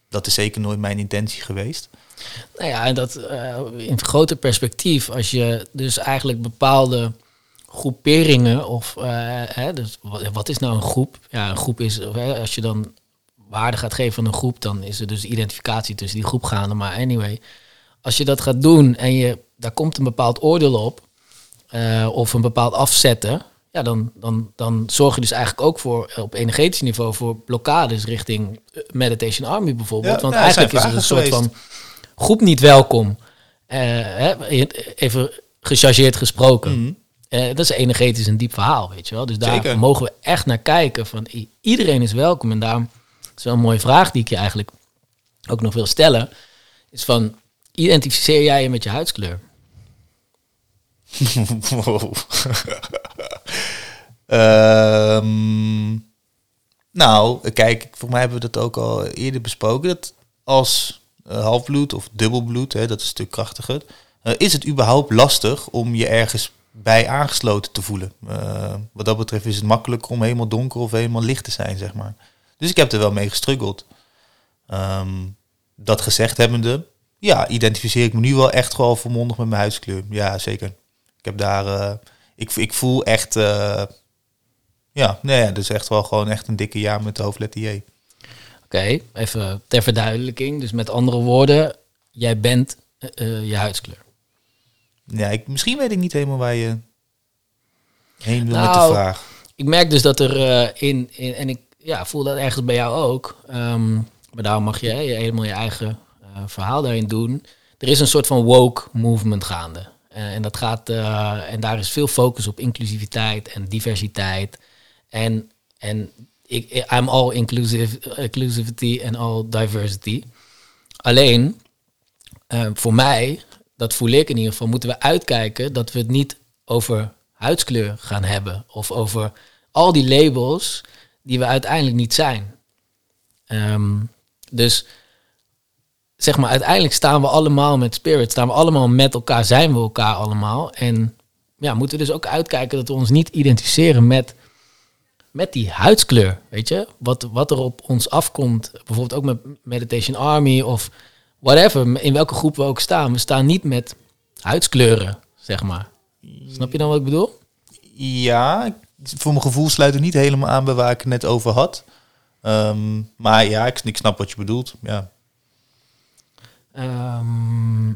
dat is zeker nooit mijn intentie geweest. Nou ja, en dat eh, in groter perspectief, als je dus eigenlijk bepaalde groeperingen of hè, dus wat, is nou een groep? Ja, een groep is, als je dan waarde gaat geven aan een groep, dan is er dus identificatie tussen die groep gaande. Maar anyway, als je dat gaat doen en je, daar komt een bepaald oordeel op, of een bepaald afzetten, ja, dan, dan, dan zorg je dus eigenlijk ook voor eh, op energetisch niveau voor blokkades richting eh, Meditation Army bijvoorbeeld. Ja, Want eigenlijk is er een soort geweest. van groep niet welkom. Eh, hè, even gechargeerd gesproken. Mhm. Dat is energetisch een diep verhaal, weet je wel. Dus daar Zeker. mogen we echt naar kijken. Van iedereen is welkom. En daarom is wel een mooie vraag die ik je eigenlijk ook nog wil stellen. Is van, identificeer jij je met je huidskleur? Wow. Ehm, nou, kijk, voor mij hebben we dat ook al eerder besproken. Dat als eh, halfbloed of dubbelbloed, hè, dat is een stuk krachtiger, eh, is het überhaupt lastig om je ergens bij aangesloten te voelen. Eh, wat dat betreft is het makkelijker om helemaal donker of helemaal licht te zijn, zeg maar. Dus ik heb er wel mee gestruggeld. Ehm, dat gezegd hebbende, ja, identificeer ik me nu wel echt gewoon volmondig met mijn huidskleur. Ja, zeker. Ik heb daar, ik, ik voel echt, ja, nee, ja, dat is echt wel gewoon echt een dikke jaar met de hoofdletter J. Oké, even ter verduidelijking. Dus met andere woorden, jij bent eh, eh, je huidskleur. Ja, ik, misschien weet ik niet helemaal waar je heen wil met Nou, de vraag. Ik merk dus dat er eh, in, in, en ik ja, voel dat ergens bij jou ook. Ehm, maar daarom mag je, helemaal je eigen verhaal daarin doen. Er is een soort van woke movement gaande. En dat gaat, en daar is veel focus op inclusiviteit en diversiteit. En, en ik, I'm all inclusive, inclusivity en all diversity. Alleen, eh, voor mij, dat voel ik in ieder geval, moeten we uitkijken dat we het niet over huidskleur gaan hebben. Of over al die labels die we uiteindelijk niet zijn. Ehm, dus zeg maar, uiteindelijk staan we allemaal met spirit, staan we allemaal met elkaar, zijn we elkaar allemaal. En ja, moeten we dus ook uitkijken dat we ons niet identificeren met, met die huidskleur, weet je? Wat, wat er op ons afkomt, bijvoorbeeld ook met Meditation Army of whatever, in welke groep we ook staan. We staan niet met huidskleuren, zeg maar. Snap je dan wat ik bedoel? Ja, voor mijn gevoel sluit het niet helemaal aan bij waar ik het net over had. Ehm, maar ja, ik, ik snap wat je bedoelt. Ja. Ehm,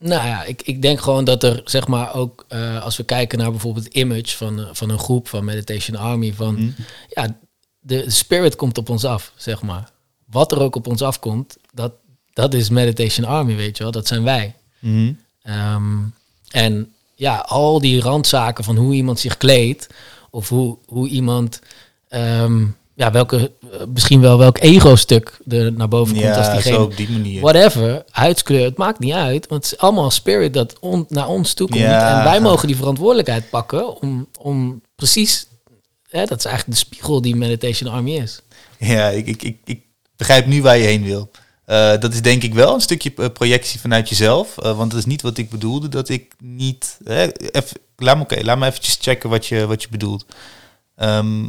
nou ja, ik, ik denk gewoon dat er, zeg maar, ook eh, als we kijken naar bijvoorbeeld image van, eh, van een groep van Meditation Army, van Mhm. ja, de spirit komt op ons af, zeg maar. Wat er ook op ons afkomt, dat, dat is Meditation Army, weet je wel, dat zijn wij. Mhm. Ehm, en ja, al die randzaken van hoe iemand zich kleedt, of hoe, hoe iemand, ehm, ja, welke, eh, misschien wel welk ego-stuk er naar boven komt als Ja, diegene zo op die manier. whatever, huidskleur, het maakt niet uit. Want het is allemaal spirit dat on- naar ons toe komt. Ja. En wij mogen die verantwoordelijkheid pakken om, om precies... Hè, dat is eigenlijk de spiegel die Meditation Army is. Ja, ik, ik, ik, ik begrijp nu waar je heen wil. Eh, dat is denk ik wel een stukje projectie vanuit jezelf. eh, want dat is niet wat ik bedoelde. Dat ik niet. Hè, even, laat me, oké, laat me eventjes checken wat je, wat je bedoelt. Ehm,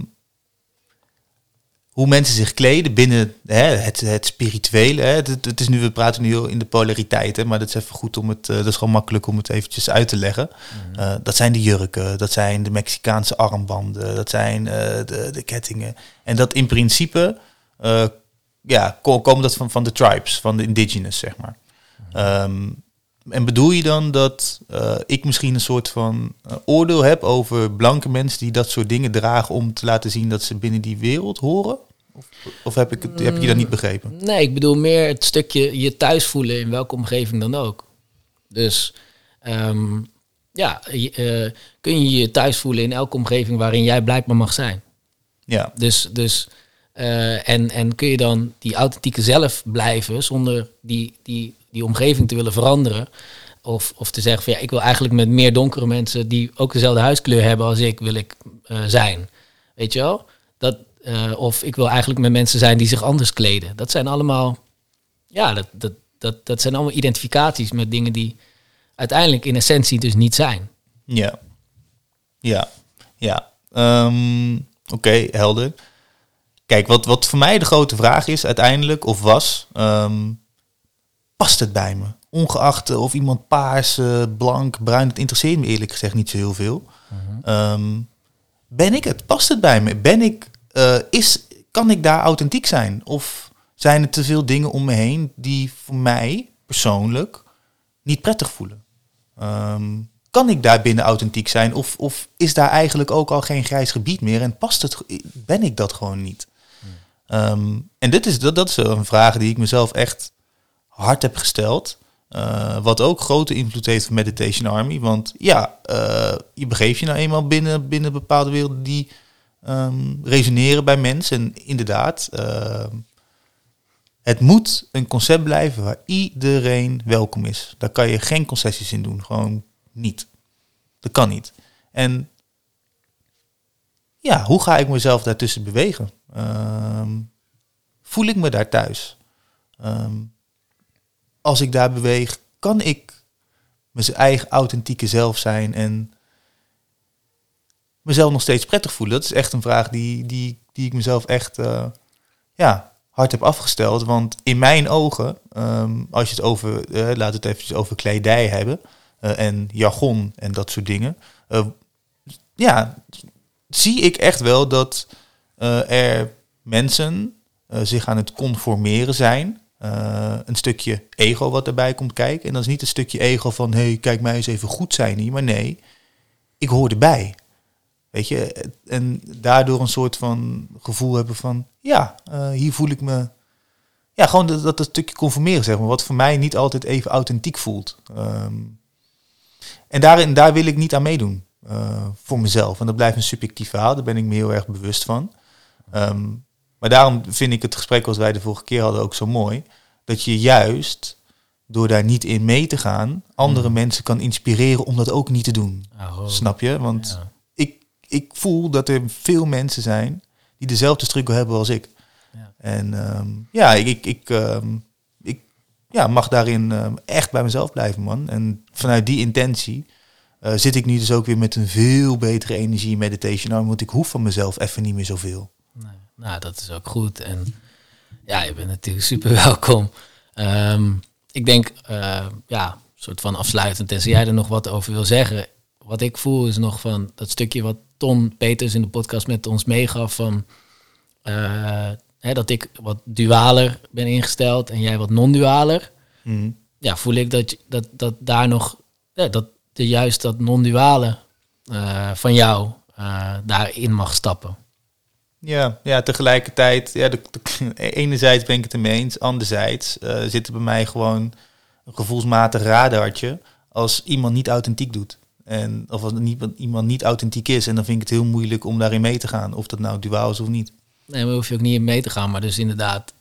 hoe mensen zich kleden binnen hè, het, het spirituele. Hè. Het, het- is nu, we praten nu heel in de polariteit, hè, maar dat is even goed om het. eh, dat is gewoon makkelijk om het eventjes uit te leggen. Eh, dat zijn de jurken, dat zijn de Mexicaanse armbanden, dat zijn eh, de, de kettingen. En dat in principe ja, ko- komen dat van, van de tribes, van de indigenous, zeg maar. Ehm, en bedoel je dan dat ik misschien een soort van oordeel heb over blanke mensen die dat soort dingen dragen om te laten zien dat ze binnen die wereld horen? Of, of heb, ik het, heb je dat niet begrepen? Nee, ik bedoel meer het stukje je thuis voelen in welke omgeving dan ook. Dus ehm, ja, je, eh, kun je je thuis voelen in elke omgeving waarin jij blijkbaar mag zijn. Ja, Dus, dus eh, en, en kun je dan die authentieke zelf blijven zonder die, die, die omgeving te willen veranderen. Of, of te zeggen van ja, ik wil eigenlijk met meer donkere mensen die ook dezelfde huiskleur hebben als ik, wil ik eh, zijn. Weet je wel? Dat, eh, of ik wil eigenlijk met mensen zijn die zich anders kleden. Dat zijn allemaal, ja, dat, dat, dat, dat zijn allemaal identificaties met dingen die uiteindelijk in essentie dus niet zijn. ja, ja, ja. Ehm, Oké, helder. Kijk, wat, wat voor mij de grote vraag is uiteindelijk, of was, ehm, past het bij me? Ongeacht eh, of iemand paars, eh, blank, bruin, het interesseert me eerlijk gezegd niet zo heel veel. Ehm, ben ik het? Past het bij me? Ben ik, eh, is, kan ik daar authentiek zijn? Of zijn er te veel dingen om me heen die voor mij persoonlijk niet prettig voelen? Ehm, kan ik daar binnen authentiek zijn? Of, of is daar eigenlijk ook al geen grijs gebied meer? En past het, ben ik dat gewoon niet? Ehm, en dit is, dat, dat is een vraag die ik mezelf echt hard heb gesteld. Eh, wat ook grote invloed heeft van Meditation Army. Want ja, eh, je begeeft je nou eenmaal binnen, binnen bepaalde werelden die ehm, resoneren bij mensen. En inderdaad, ehm, het moet een concept blijven waar iedereen welkom is. Daar kan je geen concessies in doen. Gewoon niet. Dat kan niet. En ja, hoe ga ik mezelf daartussen bewegen? Ehm, voel ik me daar thuis? Als ik daar beweeg, kan ik mijn eigen authentieke zelf zijn en mezelf nog steeds prettig voelen? Dat is echt een vraag die, die, die ik mezelf echt eh, ja, hard heb afgesteld. Want in mijn ogen, ehm, als je het over, laten we het eventjes over kledij hebben eh, en jargon en dat soort dingen. ja, zie ik echt wel dat er mensen zich aan het conformeren zijn. Een stukje ego wat erbij komt kijken. En dat is niet een stukje ego van, hé, hey, kijk mij eens even goed zijn hier. Maar nee, ik hoor erbij. Weet je, en daardoor een soort van gevoel hebben van, ja, eh, hier voel ik me... Ja, gewoon dat, dat, stukje conformeren, zeg maar. Wat voor mij niet altijd even authentiek voelt. Ehm, en daarin, daar wil ik niet aan meedoen. eh, voor mezelf. En dat blijft een subjectief verhaal. Daar ben ik me heel erg bewust van. Ehm, maar daarom vind ik het gesprek als wij de vorige keer hadden ook zo mooi. Dat je juist, door daar niet in mee te gaan, andere Mhm. mensen kan inspireren om dat ook niet te doen. Oh, Snap je? Want ja. Ik, voel dat er veel mensen zijn die dezelfde struggle hebben als ik. Ja. En ehm, ja, ik, ik, ik, ehm, ik ja, mag daarin ehm, echt bij mezelf blijven, man. En vanuit die intentie eh, zit ik nu dus ook weer met een veel betere energie in meditation arm, want ik hoef van mezelf even niet meer zoveel. Nee. Nou, dat is ook goed. En ja, je bent natuurlijk super welkom. Ik denk, eh, ja, soort van afsluitend, tenzij jij er nog wat over wil zeggen. Wat ik voel is nog van dat stukje wat Ton Peters in de podcast met ons meegaf van eh, hè, dat ik wat dualer ben ingesteld en jij wat non-dualer. Mhm. Ja, voel ik dat, dat, dat daar nog, ja, dat de, juist dat non-duale eh, van jou eh, daarin mag stappen. Ja, ja, tegelijkertijd, ja, de, de- enerzijds ben ik het ermee eens, anderzijds zit er bij mij gewoon een gevoelsmatig radartje als iemand niet authentiek doet. En, of als niet, iemand niet authentiek is. En dan vind ik het heel moeilijk om daarin mee te gaan. Of dat nou duaal is of niet. Nee, maar hoef je ook niet in mee te gaan. Maar dus inderdaad,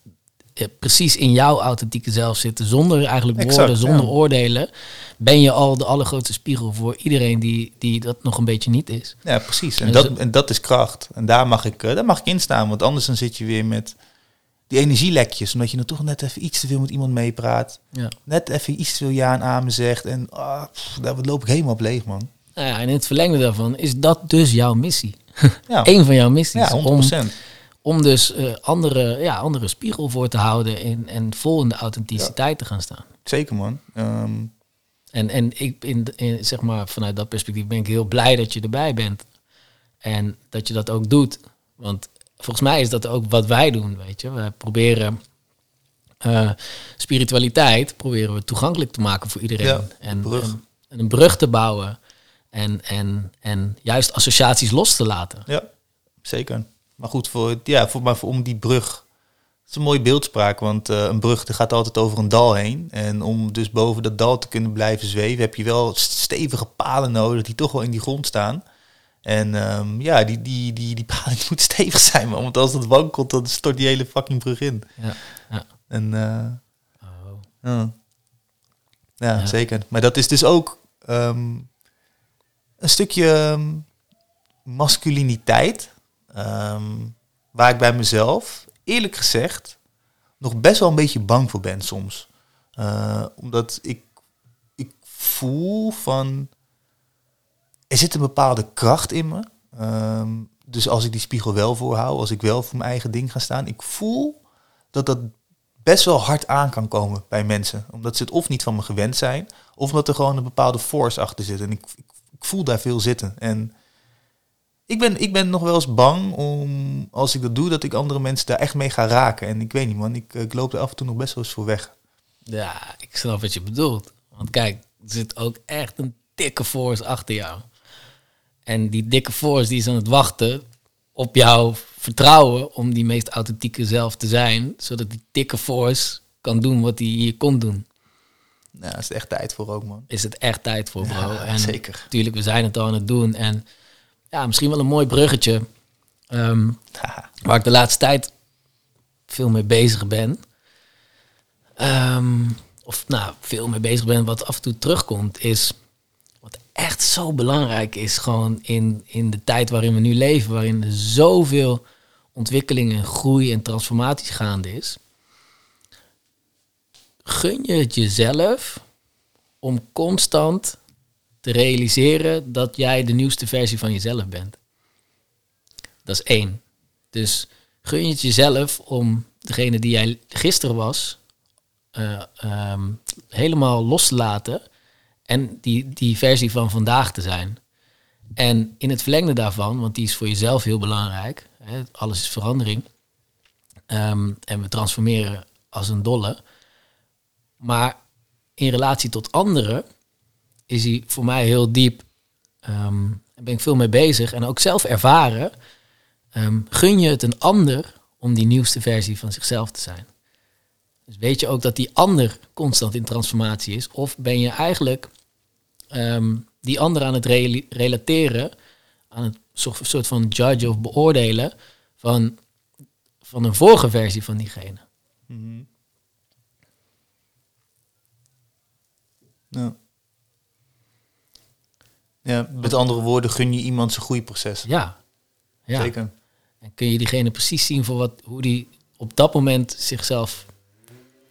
precies in jouw authentieke zelf zitten. Zonder eigenlijk Exact, woorden, zonder ja. oordelen. Ben je al de allergrootste spiegel voor iedereen die, die dat nog een beetje niet is. Ja, precies. En En dat, en dat is kracht. En daar mag ik, eh, daar mag ik in staan. Want anders dan zit je weer met die energielekjes. Omdat je dan toch net even iets te veel met iemand meepraat. Ja. Net even iets te veel ja en amen zegt. En ah, pff, daar loop ik helemaal op leeg, man. Nou ja, en in het verlengde daarvan is dat dus jouw missie. Ja, Eén van jouw missies. ja 100%. om, om dus eh, andere, ja, andere spiegel voor te houden en, en vol in de authenticiteit te gaan staan. Zeker, man. Ehm, En, en ik, in, in, zeg maar, vanuit dat perspectief ben ik heel blij dat je erbij bent. En dat je dat ook doet. Want volgens mij is dat ook wat wij doen, weet je. Wij proberen eh, spiritualiteit proberen we toegankelijk te maken voor iedereen. Ja, en, brug. En, en een brug te bouwen. En, en, en juist associaties los te laten. Ja, zeker. Maar goed, voor, ja, voor, maar voor, om die brug. Het is een mooie beeldspraak, want eh, een brug die gaat altijd over een dal heen. En om dus boven dat dal te kunnen blijven zweven, heb je wel stevige palen nodig die toch wel in die grond staan. En ehm, ja, die, die, die, die palen die moeten stevig zijn, man. Want als dat wankelt, dan stort die hele fucking brug in. Ja, ja. En eh, Oh. ja. Ja, Ja. zeker. Maar dat is dus ook ehm, een stukje ehm, masculiniteit. waar ik bij mezelf, eerlijk gezegd, nog best wel een beetje bang voor ben soms. Eh, omdat ik, ik voel van. Er zit een bepaalde kracht in me. Ehm, dus als ik die spiegel wel voorhoud, als ik wel voor mijn eigen ding ga staan, ik voel dat dat best wel hard aan kan komen bij mensen. Omdat ze het of niet van me gewend zijn, of omdat er gewoon een bepaalde force achter zit. En ik, ik, voel daar veel zitten. En ik ben, ik ben nog wel eens bang om, als ik dat doe, dat ik andere mensen daar echt mee ga raken. En ik weet niet, man, ik, ik loop er af en toe nog best wel eens voor weg. Ja, ik snap wat je bedoelt. Want kijk, er zit ook echt een dikke force achter jou. En die dikke force die is aan het wachten op jouw vertrouwen om die meest authentieke zelf te zijn, zodat die dikke force kan doen wat hij hier kon doen. Nou, is echt tijd voor ook, man. Is het echt tijd voor, bro. Ja, en zeker. natuurlijk, we zijn het al aan het doen. En ja, misschien wel een mooi bruggetje. ehm, waar ik de laatste tijd veel mee bezig ben. Ehm, of nou, veel mee bezig ben, wat af en toe terugkomt, is echt zo belangrijk is, gewoon in, in de tijd waarin we nu leven, waarin er zoveel ontwikkeling en groei en transformatie gaande is. Gun je het jezelf om constant te realiseren dat jij de nieuwste versie van jezelf bent. Dat is één. Dus gun je het jezelf om degene die jij gisteren was, eh, ehm, helemaal los te laten en die, die versie van vandaag te zijn. En in het verlengde daarvan, want die is voor jezelf heel belangrijk, hè, alles is verandering, ehm, en we transformeren als een dolle. Maar in relatie tot anderen is hij voor mij heel diep. ehm, Daar ben ik veel mee bezig en ook zelf ervaren. ehm, gun je het een ander om die nieuwste versie van zichzelf te zijn? Dus weet je ook dat die ander constant in transformatie is? Of ben je eigenlijk ehm, die ander aan het relateren, aan het soort van judge of beoordelen van, van een vorige versie van diegene? Mhm. Ja. Ja, met andere woorden, gun je iemand zijn groeiproces. Ja. ja. Zeker. En kun je diegene precies zien voor wat, hoe die op dat moment zichzelf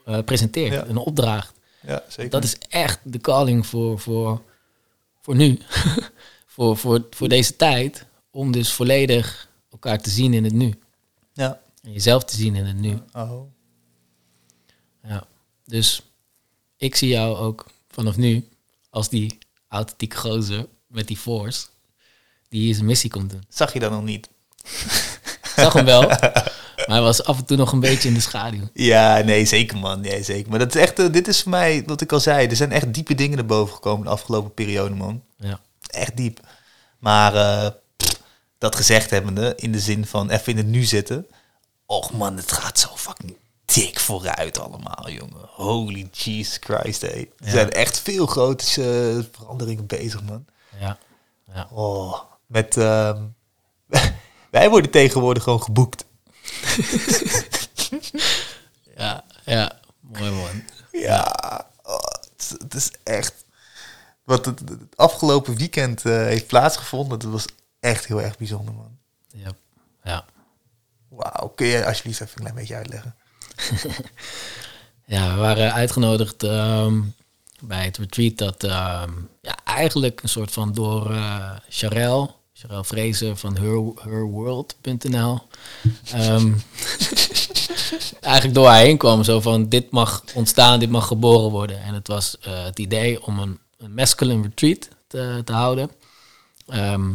eh, presenteert Ja. en opdraagt. Ja, zeker. Dat is echt de calling voor, voor, voor nu. voor, voor, voor deze tijd. Om dus volledig elkaar te zien in het nu. Ja. En jezelf te zien in het nu. Oh. Ja. Dus ik zie jou ook vanaf nu als die authentieke gozer met die force. Die hier zijn missie komt doen. Zag je dat nog niet? Zag hem wel. maar hij was af en toe nog een beetje in de schaduw. Ja, nee, zeker man. Nee, zeker. Maar dat is echt, eh, dit is voor mij, wat ik al zei, er zijn echt diepe dingen naar boven gekomen de afgelopen periode, man. Ja. Echt diep. Maar eh, pff, dat gezegd hebbende, in de zin van even in het nu zitten. Och man, het gaat zo fucking dik vooruit allemaal, jongen. Holy Jesus Christ, hé. Er Ja. zijn echt veel grote eh, veranderingen bezig, man. Ja. ja. Oh, met... ehm, wij worden tegenwoordig gewoon geboekt. Ja, ja. Mooi man. Ja, oh, het, het is echt. Wat het, het afgelopen weekend eh, heeft plaatsgevonden, dat was echt heel erg bijzonder, man. Ja. ja. Wauw, kun je alsjeblieft even een klein beetje uitleggen? Ja, we waren uitgenodigd ehm, bij het retreat dat ehm, ja, eigenlijk een soort van door eh Charel, Charel Vrezen van her, herworld.nl, ehm, eigenlijk door haar heen kwam. Zo van, dit mag ontstaan, dit mag geboren worden. En het was eh, het idee om een, een masculine retreat te, te houden. Ehm,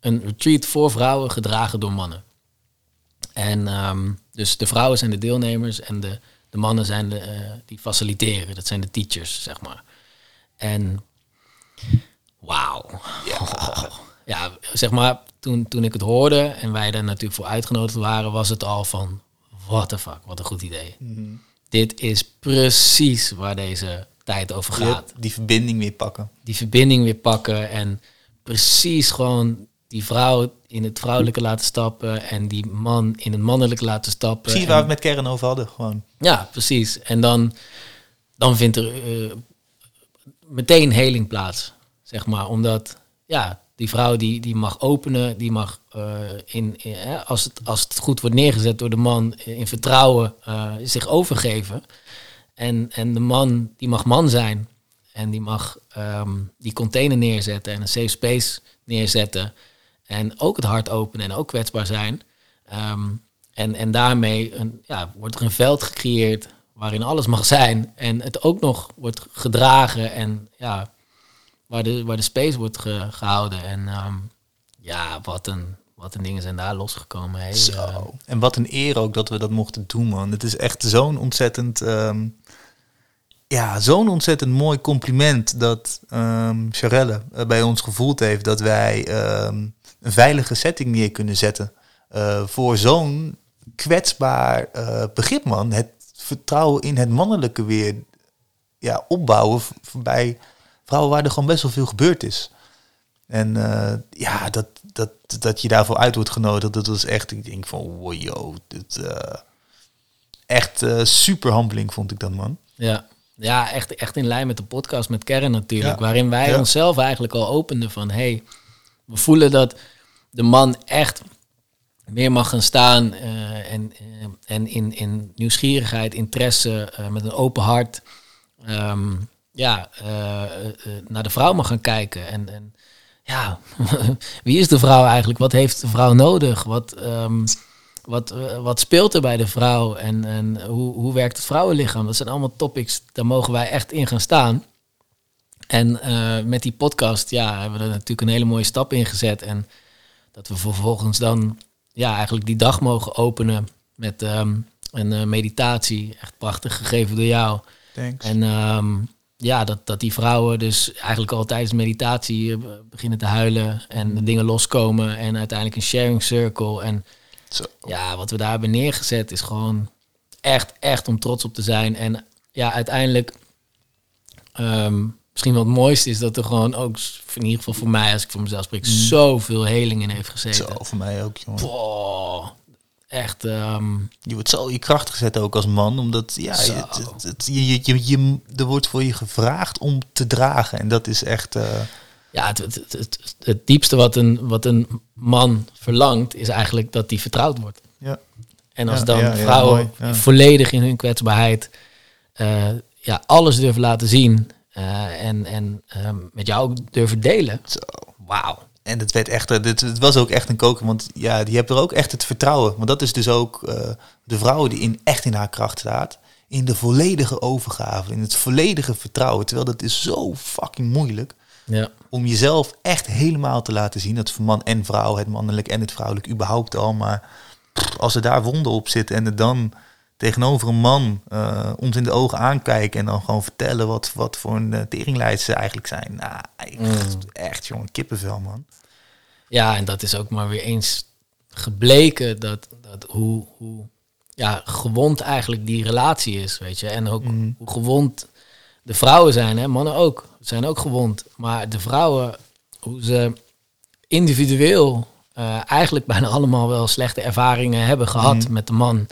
een retreat voor vrouwen gedragen door mannen. En ehm, dus de vrouwen zijn de deelnemers en de, de mannen zijn de, eh, die faciliteren, dat zijn de teachers, zeg maar. En wauw. Ja. ja, zeg maar, toen, toen ik het hoorde en wij daar natuurlijk voor uitgenodigd waren, was het al van, what the fuck, wat een goed idee. Dit is precies waar deze tijd over gaat. die verbinding weer pakken. Die verbinding weer pakken en precies gewoon die vrouw in het vrouwelijke laten stappen en die man in het mannelijke laten stappen. Precies En- waar we het met Kern over hadden. Gewoon. ja, precies. En dan, dan vindt er eh, meteen heling plaats, zeg maar. Omdat, ja, die vrouw die, die mag openen, die mag eh, in, als, het, als het goed wordt neergezet door de man, in vertrouwen eh, zich overgeven. En, en de man, die mag man zijn. En die mag ehm, die container neerzetten en een safe space neerzetten. En ook het hart openen en ook kwetsbaar zijn. Ehm, en, en daarmee een, ja, wordt er een veld gecreëerd waarin alles mag zijn. En het ook nog wordt gedragen en ja, waar de, waar de space wordt ge- gehouden. En ehm, ja, wat een, wat een dingen zijn daar losgekomen. Hey, Zo. En wat een eer ook dat we dat mochten doen, man. Het is echt zo'n ontzettend... ehm, ja, zo'n ontzettend mooi compliment dat ehm Charelle eh, bij ons gevoeld heeft dat wij een veilige setting neer kunnen zetten eh, voor zo'n kwetsbaar eh, begrip, man. Het vertrouwen in het mannelijke weer ja, opbouwen bij vrouwen waar er gewoon best wel veel gebeurd is. En eh, ja, dat, dat, dat je daarvoor uit wordt genodigd, dat was echt, ik denk van, wow, yo, dit, eh, echt eh, super humbling vond ik dat, man. Ja, ja echt, echt in lijn met de podcast met Kern natuurlijk. Ja. Waarin wij Ja. onszelf eigenlijk al openden van... hey, we voelen dat de man echt meer mag gaan staan... en, en in, in nieuwsgierigheid, interesse, met een open hart... ehm, ja, eh, eh, eh, naar de vrouw mag gaan kijken. En, en ja, wie is de vrouw eigenlijk? Wat heeft de vrouw nodig? Wat... ehm, wat, wat speelt er bij de vrouw en, en hoe, hoe werkt het vrouwenlichaam? Dat zijn allemaal topics, daar mogen wij echt in gaan staan. En met die podcast ja, hebben we er natuurlijk een hele mooie stap in gezet. En dat we vervolgens dan ja, eigenlijk die dag mogen openen met ehm, een meditatie. Echt prachtig gegeven door jou. Thanks. En ehm, ja, dat, dat die vrouwen dus eigenlijk al tijdens meditatie eh, beginnen te huilen en de dingen loskomen. En uiteindelijk een sharing circle. En Zo. ja, wat we daar hebben neergezet is gewoon echt, echt om trots op te zijn. En ja, uiteindelijk, ehm, misschien wat het mooiste is dat er gewoon ook, in ieder geval voor mij, als ik voor mezelf spreek, zoveel heling in heeft gezeten. Zo, voor mij ook, jongen. Boah, echt, ehm, Je wordt zo je kracht gezet ook als man, omdat ja, je, het, je, je, je, er wordt voor je gevraagd om te dragen. En dat is echt, eh, ja, het, het, het, diepste wat een, wat een man verlangt, is eigenlijk dat die vertrouwd wordt. ja. En als Ja, dan ja, vrouwen mooi, volledig in hun kwetsbaarheid eh, ja, alles durven laten zien eh, en, en ehm, met jou ook durven delen. Zo. Wauw. En het werd echt, eh, dit, het was ook echt een koker, want ja, je hebt er ook echt het vertrouwen. Want dat is dus ook eh, de vrouw die in, echt in haar kracht staat. In de volledige overgave, in het volledige vertrouwen. Terwijl dat is zo fucking moeilijk Ja. om jezelf echt helemaal te laten zien. Dat voor man en vrouw, het mannelijk en het vrouwelijk überhaupt al. Maar als er daar wonden op zitten en er dan tegenover een man eh, ons in de ogen aankijken en dan gewoon vertellen wat, wat voor een uh, teringlijst ze eigenlijk zijn. Nou, echt, echt jongen, kippenvel man. ja, en dat is ook maar weer eens gebleken dat, dat hoe, hoe ja, gewond eigenlijk die relatie is, weet je. En ook hoe gewond de vrouwen zijn, hè. mannen ook, zijn ook gewond. Maar de vrouwen, hoe ze individueel eh, eigenlijk bijna allemaal wel slechte ervaringen hebben gehad met de man.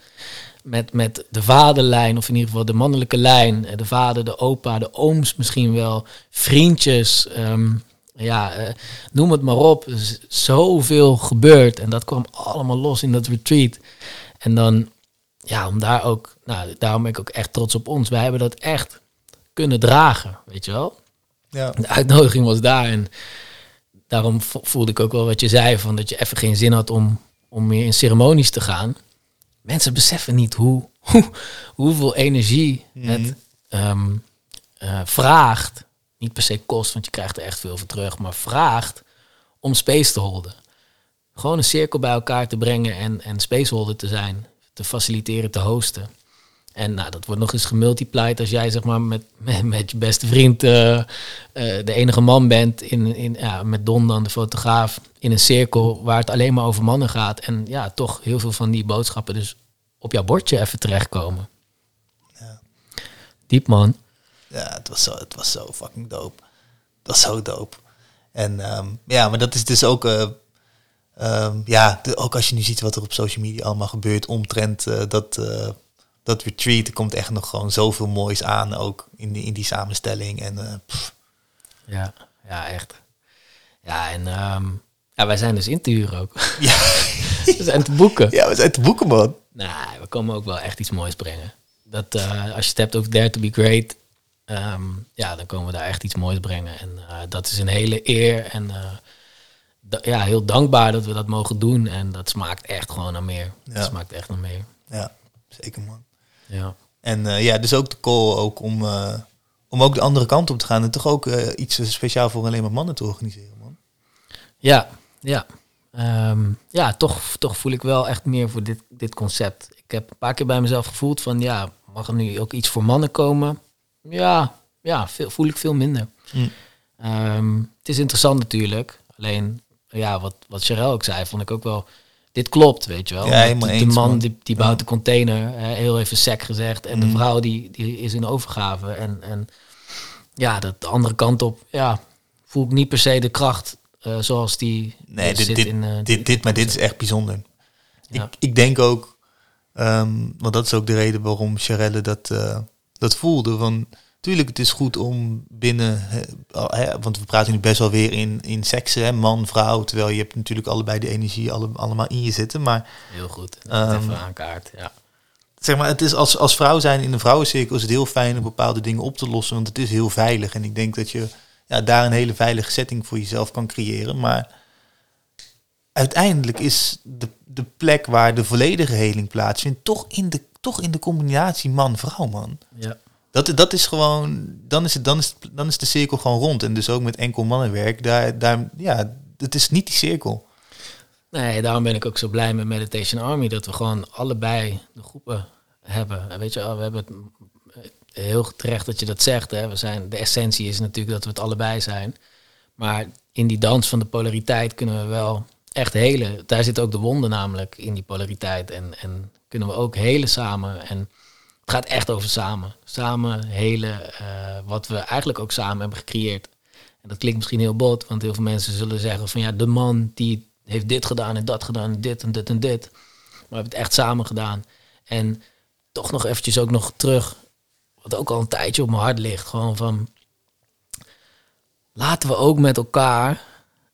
Met, met de vaderlijn, of in ieder geval de mannelijke lijn. eh, De vader, de opa, de ooms misschien wel. Vriendjes, ehm, ja, eh, noem het maar op. Er is zoveel gebeurd. En dat kwam allemaal los in dat retreat. En dan, ja, om daar ook, nou, daarom ben ik ook echt trots op ons. Wij hebben dat echt kunnen dragen, weet je wel. Ja. De uitnodiging was daar. En daarom vo- voelde ik ook wel wat je zei, van dat je even geen zin had om, om meer in ceremonies te gaan. Mensen beseffen niet hoe, hoe hoeveel energie het ehm, eh, vraagt. Niet per se kost, want je krijgt er echt veel voor terug, maar vraagt om space te holden. Gewoon een cirkel bij elkaar te brengen en, en spaceholder te zijn, te faciliteren, te hosten. En nou, dat wordt nog eens gemultiplied als jij zeg maar met, met, met je beste vriend eh, eh, de enige man bent, in, in, ja, met Don dan de fotograaf, in een cirkel waar het alleen maar over mannen gaat. En ja, toch heel veel van die boodschappen dus op jouw bordje even terechtkomen. Ja. Diep man. Ja, het was zo, het was zo fucking dope. Dat was zo dope. En ehm, ja, maar dat is dus ook, eh, ehm, ja, de- ook als je nu ziet wat er op social media allemaal gebeurt omtrent dat, dat retreat, er komt echt nog gewoon zoveel moois aan, ook in die, in die samenstelling. En eh, Ja, ja echt. Ja, en ehm, ja, wij zijn dus in te huren ook. ja. we zijn te boeken. ja, we zijn te boeken, man. Nou, we komen ook wel echt iets moois brengen. Dat, eh, als je het hebt over Dare to be Great, ehm, ja, dan komen we daar echt iets moois brengen. En eh, dat is een hele eer en ja, heel dankbaar dat we dat mogen doen. En dat smaakt echt gewoon naar meer. Ja. Dat smaakt echt naar meer. Ja, zeker, man. Ja. En eh, ja, dus ook de call ook om, eh, om ook de andere kant op te gaan en toch ook eh, iets speciaal voor alleen maar mannen te organiseren, man. Ja, ja. Ehm, ja, toch, toch voel ik wel echt meer voor dit, dit concept. Ik heb een paar keer bij mezelf gevoeld van, ja, mag er nu ook iets voor mannen komen? Ja, ja veel, voel ik veel minder. Hm. Ehm, het is interessant natuurlijk. Alleen, ja, wat, wat Sherelle ook zei, vond ik ook wel... Dit klopt, weet je wel. Ja, de, man man. die, die bouwt de container, hè, heel even sec gezegd. En de Mm. vrouw die, die is in overgave. En, en ja, dat de andere kant op, ja, voel ik niet per se de kracht eh, zoals die Nee, dit, zit dit, in... eh, dit, dit, maar dit is echt bijzonder. Ja. Ik, ik denk ook, ehm, want dat is ook de reden waarom Charelle dat, eh, dat voelde. Van, tuurlijk, het is goed om binnen, hè, want we praten nu best wel weer in, in seksen, hè, man, vrouw. Terwijl je hebt natuurlijk allebei de energie alle, allemaal in je zitten. Maar Heel goed. Dat Ehm, even aankaart, ja. zeg maar, het is als, als vrouw zijn in een vrouwencirkel is het heel fijn om bepaalde dingen op te lossen, want het is heel veilig. En ik denk dat je ja, daar een hele veilige setting voor jezelf kan creëren. Maar uiteindelijk is de, de plek waar de volledige heling plaatsvindt, toch in de, toch in de combinatie man-vrouw, man. ja. Dat, dat is gewoon, dan is, het, dan, is, dan is de cirkel gewoon rond. En dus ook met enkel mannenwerk, daar, daar, ja, het is niet die cirkel. Nee, daarom ben ik ook zo blij met Meditation Army. Dat we gewoon allebei de groepen hebben. En Weet je we hebben het heel terecht dat je dat zegt. Hè. We zijn, de essentie is natuurlijk dat we het allebei zijn. Maar in die dans van de polariteit kunnen we wel echt helen. Daar zit ook de wonde namelijk in die polariteit. En, en kunnen we ook helen samen. En het gaat echt over samen. Samen helen eh, wat we eigenlijk ook samen hebben gecreëerd. En dat klinkt misschien heel bot, want heel veel mensen zullen zeggen van ja, de man die heeft dit gedaan en dat gedaan en dit en dit en dit. Maar we hebben het echt samen gedaan. En toch nog eventjes ook nog terug, wat ook al een tijdje op mijn hart ligt, gewoon van laten we ook met elkaar.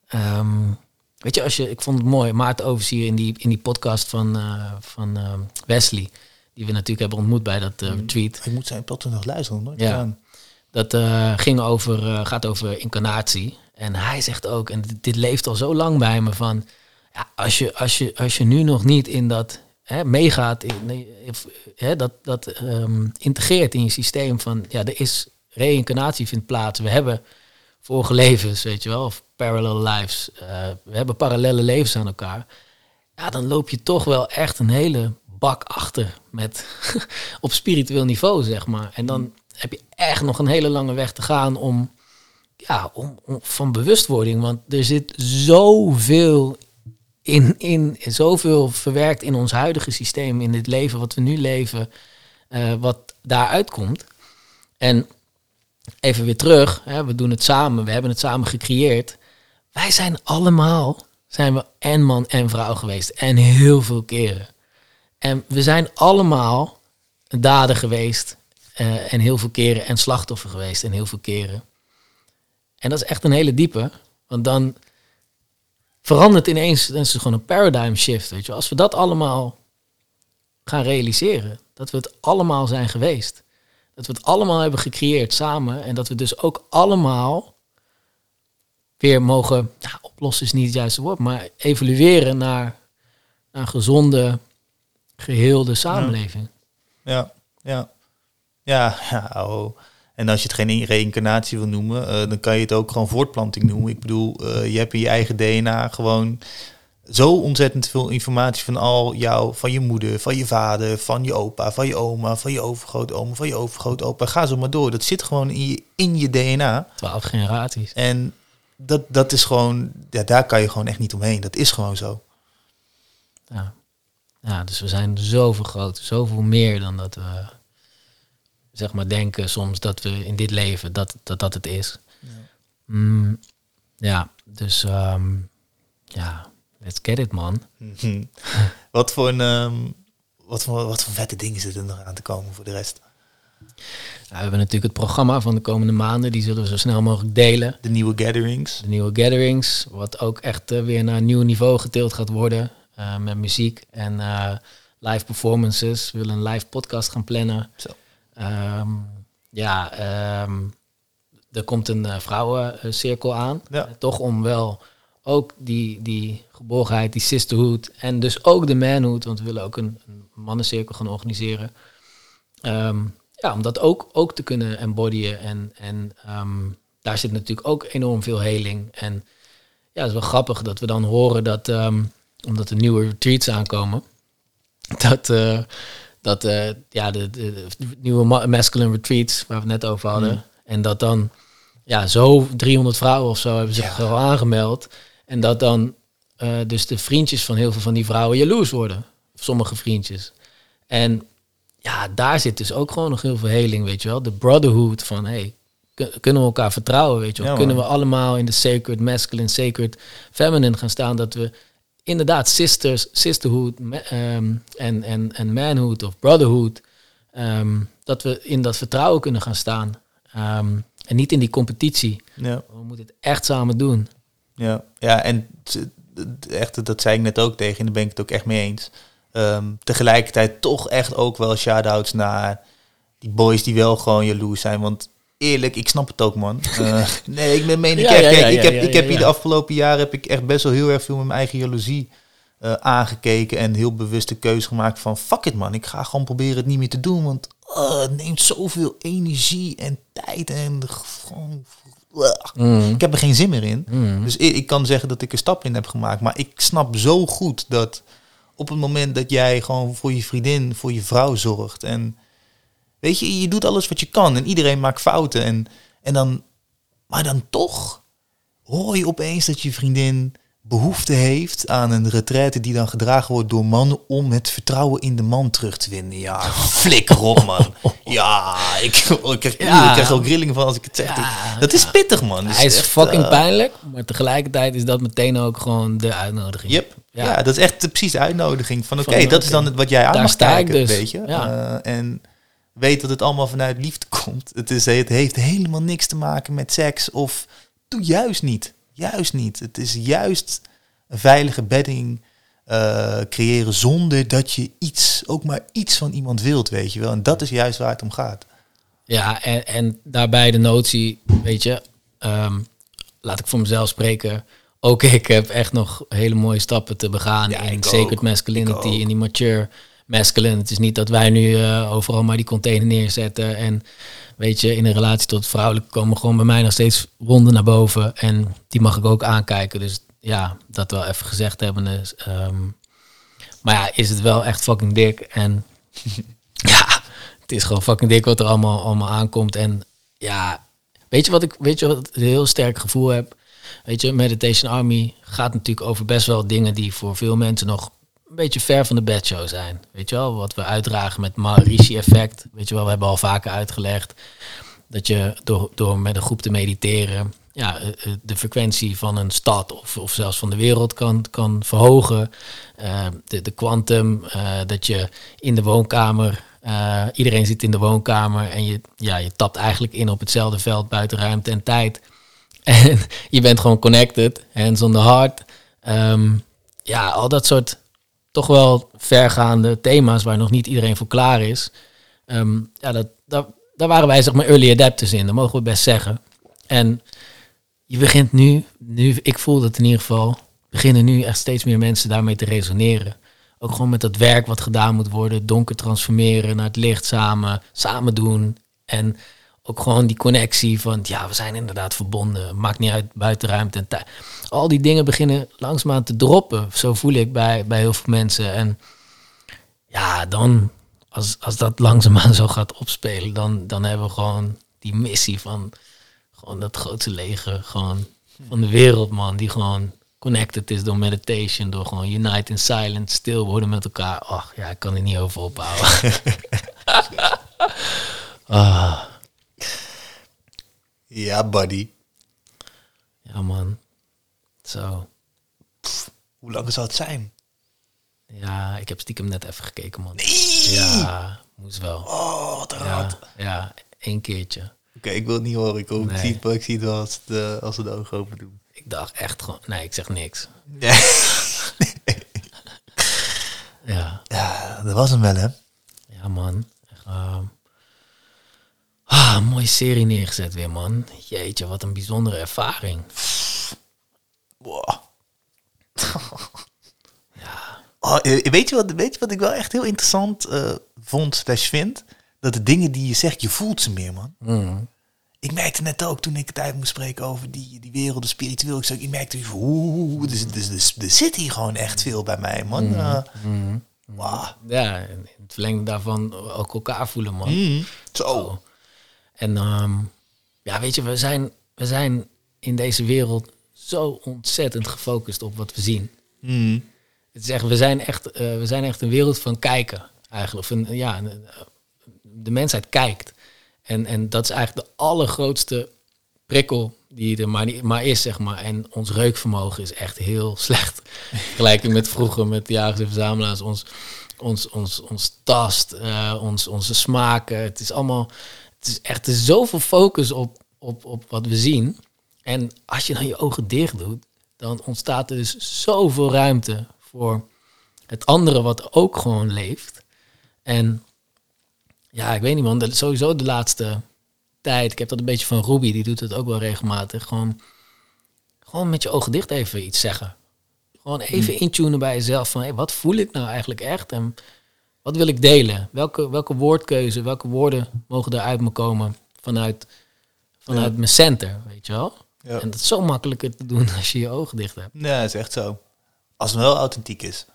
ehm, weet je, als je, ik vond het mooi, Maarten Overzier in die, in die podcast van, eh, van ehm, Wesley, die we natuurlijk hebben ontmoet bij dat eh, retreat. Ik moet zijn potten nog luisteren, nooit Ja. Dat eh, ging over, eh, gaat over incarnatie. En hij zegt ook, en dit, dit leeft al zo lang bij me, van ja, als, je, als, je, als je nu nog niet in dat hè, meegaat, in, hè, dat, dat ehm, integreert in je systeem van ja, er is reïncarnatie vindt plaats. We hebben vorige levens, weet je wel, of parallel lives. We hebben parallele levens aan elkaar. Ja, dan loop je toch wel echt een hele bak achter met op spiritueel niveau, zeg maar. En dan heb je echt nog een hele lange weg te gaan om, ja, om, van bewustwording. Want er zit zoveel in, in, zoveel verwerkt in ons huidige systeem, in dit leven wat we nu leven, eh, wat daaruit komt. En even weer terug, hè, we doen het samen, we hebben het samen gecreëerd. Wij zijn allemaal, zijn we en man en vrouw geweest. En heel veel keren. En we zijn allemaal dader geweest. eh, en heel veel keren. En slachtoffer geweest. En heel veel keren. En dat is echt een hele diepe. Want dan verandert ineens, dan is het gewoon een paradigm shift. Weet je. Als we dat allemaal gaan realiseren. Dat we het allemaal zijn geweest. Dat we het allemaal hebben gecreëerd samen. En dat we dus ook allemaal weer mogen, nou, oplossen is niet het juiste woord, maar evolueren naar, naar een gezonde, geheelde samenleving. Ja, ja. Ja, ja oh. En als je het geen reïncarnatie wil noemen, eh, dan kan je het ook gewoon voortplanting noemen. Ik bedoel, eh, je hebt in je eigen DNA gewoon zo ontzettend veel informatie van al jou, van je moeder, van je vader, van je opa, van je oma, van je overgrootoma, van je overgrootopa. Ga zo maar door. Dat zit gewoon in je, in je DNA. Twaalf generaties. En dat, dat is gewoon, ja, daar kan je gewoon echt niet omheen. Dat is gewoon zo. Ja. Ja, dus we zijn zoveel groter, zoveel meer dan dat we zeg maar denken soms dat we in dit leven dat dat, dat het is. Ja, mm, ja dus ehm, ja, let's get it man. wat voor een um, wat voor wat voor vette dingen zitten er nog aan te komen voor de rest? we hebben natuurlijk het programma van de komende maanden. Die zullen we zo snel mogelijk delen. De nieuwe gatherings. De nieuwe gatherings. Wat ook echt uh, weer naar een nieuw niveau getild gaat worden. Uh, met muziek en uh, live performances. We willen een live podcast gaan plannen. Zo. Um, ja, um, er komt een vrouwencirkel aan. Ja. toch om wel ook die, die geborgenheid, die sisterhood. En dus ook de manhood. Want we willen ook een, een mannencirkel gaan organiseren. Um, ja, om dat ook, ook te kunnen embodyen. En, en um, daar zit natuurlijk ook enorm veel heling. En ja, het is wel grappig dat we dan horen dat, um, omdat er nieuwe retreats aankomen, dat, uh, dat uh, ja, de, de, de, nieuwe masculine retreats, waar we het net over hadden, mm. en dat dan ja, zo 300 vrouwen of zo hebben zich ja. al aangemeld. En dat dan uh, dus de vriendjes van heel veel van die vrouwen jaloers worden. Sommige vriendjes. En ja, daar zit dus ook gewoon nog heel veel heling, weet je wel. De brotherhood van, hey, kunnen we elkaar vertrouwen, weet je wel. kunnen we allemaal in de sacred masculine, sacred feminine gaan staan, dat we inderdaad sisters, sisterhood um, en, en, en manhood of brotherhood, um, dat we in dat vertrouwen kunnen gaan staan. Um, en niet in die competitie. Ja. We moeten het echt samen doen. Ja, ja en echt, dat zei ik net ook tegen en daar ben ik het ook echt mee eens. Tegelijkertijd toch echt ook wel shout-outs naar die boys die wel gewoon jaloers zijn. Want eerlijk, ik snap het ook, man. Uh, nee, ik ben meen ik echt. Kijk, ik heb, ik heb hier de afgelopen jaren heb ik echt best wel heel erg veel met mijn eigen jaloezie uh, aangekeken en heel bewust de keuze gemaakt van fuck it, man. Ik ga gewoon proberen het niet meer te doen, want uh, het neemt zoveel energie en tijd en gewoon. Mm. Ik heb er geen zin meer in. Mm. Dus ik, ik kan zeggen dat ik een stap in heb gemaakt, maar ik snap zo goed dat op het moment dat jij gewoon voor je vriendin, voor je vrouw zorgt. En weet je, je doet alles wat je kan en iedereen maakt fouten. En, en dan, maar dan toch hoor je opeens dat je vriendin behoefte heeft aan een retraite die dan gedragen wordt door mannen om het vertrouwen in de man terug te winnen. Ja, flikker op man. Ja, ik, ik, krijg, ja. ik krijg ook grillingen van als ik het zeg. dat is pittig man. Hij is fucking uh, pijnlijk, maar tegelijkertijd is dat meteen ook gewoon de uitnodiging. Yep. Ja. dat is echt precies de uitnodiging van oké, okay, dat is dan wat jij aan Daar mag kijken, dus. weet je. Uh, en weet dat het allemaal vanuit liefde komt. Het, is, het heeft helemaal niks te maken met seks of doe juist niet. Juist niet. Het is juist een veilige bedding uh, creëren zonder dat je iets, ook maar iets van iemand wilt, weet je wel. En dat is juist waar het om gaat. Ja, en, en daarbij de notie, weet je, um, laat ik voor mezelf spreken. Ook ik heb echt nog hele mooie stappen te begaan ja, in sacred masculinity, in die mature masculine. Het is niet dat wij nu uh, overal maar die container neerzetten en weet je, in een relatie tot vrouwelijk komen gewoon bij mij nog steeds wonden naar boven. En die mag ik ook aankijken. Dus ja, dat wel even gezegd hebben. Um, maar ja, is het wel echt fucking dik. En ja, het is gewoon fucking dik wat er allemaal, allemaal aankomt. En ja, weet je wat ik weet je wat een heel sterk gevoel heb? Weet je, Meditation Army gaat natuurlijk over best wel dingen die voor veel mensen nog een beetje ver van de bedshow zijn. Weet je wel, wat we uitdragen met Maharishi-effect. Weet je wel, we hebben al vaker uitgelegd dat je door, door met een groep te mediteren, ja, eh, eh, de frequentie van een stad of, of zelfs van de wereld kan, kan verhogen. Uh, de quantum, uh, dat je in de woonkamer, iedereen zit in de woonkamer en je, ja, je tapt eigenlijk in op hetzelfde veld buiten ruimte en tijd. En je bent gewoon connected, hands on the heart. Um, ja, al dat soort toch wel vergaande thema's waar nog niet iedereen voor klaar is. Um, ja, dat, dat, daar waren wij zeg maar early adapters in, dat mogen we best zeggen. En je begint nu, nu, ik voel dat in ieder geval, beginnen nu echt steeds meer mensen daarmee te resoneren. Ook gewoon met dat werk wat gedaan moet worden, donker transformeren naar het licht samen, samen doen. En ook gewoon die connectie van, ja, we zijn inderdaad verbonden. Maakt niet uit, buiten ruimte en tijd. Al die dingen beginnen langzaamaan te droppen. Zo voel ik bij, bij heel veel mensen. En ja, dan, als, als dat langzaamaan zo gaat opspelen, dan, dan hebben we gewoon die missie van gewoon dat grootste leger gewoon van de wereld, man. Die gewoon connected is door meditation, door gewoon unite in silence, stil worden met elkaar. Ach ja, ik kan er niet over ophouden. ah, Ja, buddy. ja, man. Zo. Hoe lang zou het zijn? Ja, ik heb stiekem net even gekeken, man. Nee! Ja, moest wel. Oh, wat een. Ja, ja, één keertje. Oké, ik wil het niet horen. Ik, hoop, ik, Nee. zie het, ik zie het wel als, de, als ze de ogen open doen. Ik dacht echt gewoon... Nee, ik zeg niks. Ja. Ja, ja, dat was hem wel, hè? ja man. Echt, ehm, ah, mooie serie neergezet weer, man. Jeetje, wat een bijzondere ervaring. Wow. Oh, eh, weet, je wat, weet je wat ik wel echt heel interessant eh, vond slash vind? Dat de dingen die je zegt, je voelt ze meer, man. Mm. Ik merkte net ook, toen ik het uit moest spreken over die, die wereld, de spiritueel. Ik, zei, ik merkte, oeh, dus, dus, dus, er zit hier gewoon echt veel bij mij, man. Eh, Mm. wauw. Ja, het verlengde daarvan ook elkaar voelen, man. Mm, zo. Oh. En ehm, ja, weet je, we zijn, we zijn in deze wereld zo ontzettend gefocust op wat we zien. Mm, Het is echt, we, zijn echt, eh, we zijn echt een wereld van kijken, eigenlijk. Of een, ja, een- de mensheid kijkt. En, en dat is eigenlijk de allergrootste prikkel die er maar, niet, maar is, zeg maar. En ons reukvermogen is echt heel slecht. Vergelijking met vroeger, met de jagers en verzamelaars. Ons, ons, ons, ons tast, eh, ons, onze smaken. Het is allemaal... Het is echt zoveel focus op, op, op wat we zien. En als je dan je ogen dicht doet, dan ontstaat er dus zoveel ruimte voor het andere wat ook gewoon leeft. En ja, ik weet niet man, de- sowieso de laatste tijd, ik heb dat een beetje van Ruby, die doet het ook wel regelmatig. Gewoon, gewoon met je ogen dicht even iets zeggen. Gewoon even intunen bij jezelf van, hey, wat voel ik nou eigenlijk echt? En wat wil ik delen? Welke, welke woordkeuze, welke woorden mogen er uit me komen vanuit, vanuit Ja. mijn center, weet je wel? Ja. En dat is zo makkelijker te doen als je je ogen dicht hebt. Ja, dat is echt zo. Als het wel authentiek is.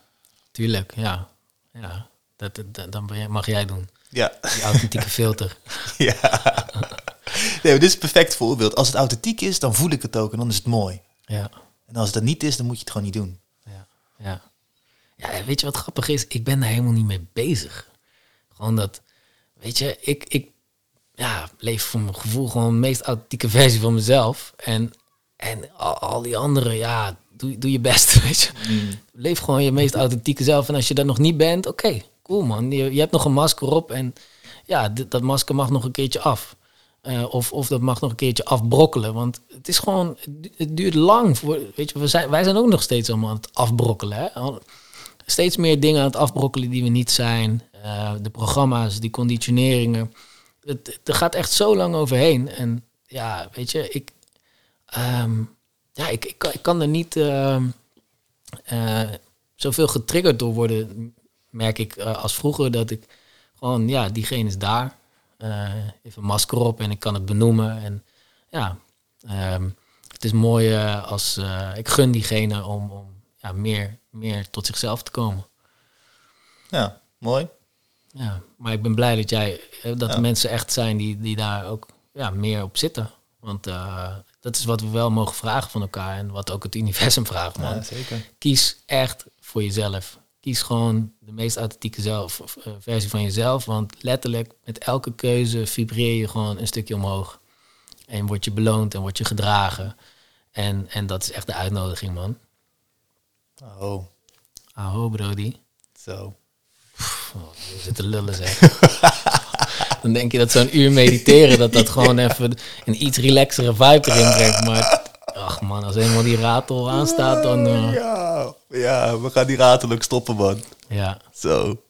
Tuurlijk, ja. ja. Dat, dat, dan mag jij doen. Ja. Die authentieke filter. ja. Nee, dit is een perfect voorbeeld. Als het authentiek is, dan voel ik het ook en dan is het mooi. Ja, En als het dat niet is, dan moet je het gewoon niet doen. ja, ja. Ja, weet je wat grappig is? Ik ben daar helemaal niet mee bezig. Gewoon dat, weet je, ik, ik ja, leef voor mijn gevoel gewoon de meest authentieke versie van mezelf. En, en al, al die anderen, ja, doe, doe je best, weet je. Leef gewoon je meest authentieke zelf. En als je dat nog niet bent, oké, cool man. Je, je hebt nog een masker op en ja, dit- dat masker mag nog een keertje af. Eh, of, of dat mag nog een keertje afbrokkelen. Want het is gewoon, het duurt lang. Voor, weet je, we zijn, wij zijn ook nog steeds allemaal aan het afbrokkelen. Hè? Steeds meer dingen aan het afbrokkelen die we niet zijn. Eh, de programma's, die conditioneringen. Het, er gaat echt zo lang overheen. En ja, weet je, ik, ehm, ja, ik, ik, kan, er niet ehm, eh, zoveel getriggerd door worden, merk ik, eh, als vroeger. Dat ik gewoon, ja, diegene is daar. Even een masker op en ik kan het benoemen. En ja, ehm, het is mooi als ik gun diegene om, om ja, meer, meer tot zichzelf te komen. Ja, mooi. Ja, maar ik ben blij dat jij, eh, dat Ja. er mensen echt zijn die, die daar ook ja, meer op zitten. Want eh, dat is wat we wel mogen vragen van elkaar en wat ook het universum vraagt, man. Ja, zeker. Kies echt voor jezelf. Kies gewoon de meest authentieke zelf, of, eh, versie van jezelf. Want letterlijk met elke keuze vibreer je gewoon een stukje omhoog. En word je beloond en word je gedragen. En, en dat is echt de uitnodiging, man. Oh, Aho, brody. zo. Oh, je zit te lullen, zeg. Dan denk je dat zo'n uur mediteren, dat dat gewoon even een iets relaxere vibe erin brengt. Maar, ach man, als eenmaal die ratel aanstaat, dan... eh, Ja, ja, we gaan die ratel ook stoppen, man. ja. Zo.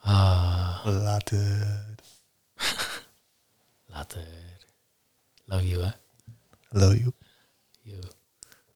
Ah, Later. later. Love you, hè. Love you.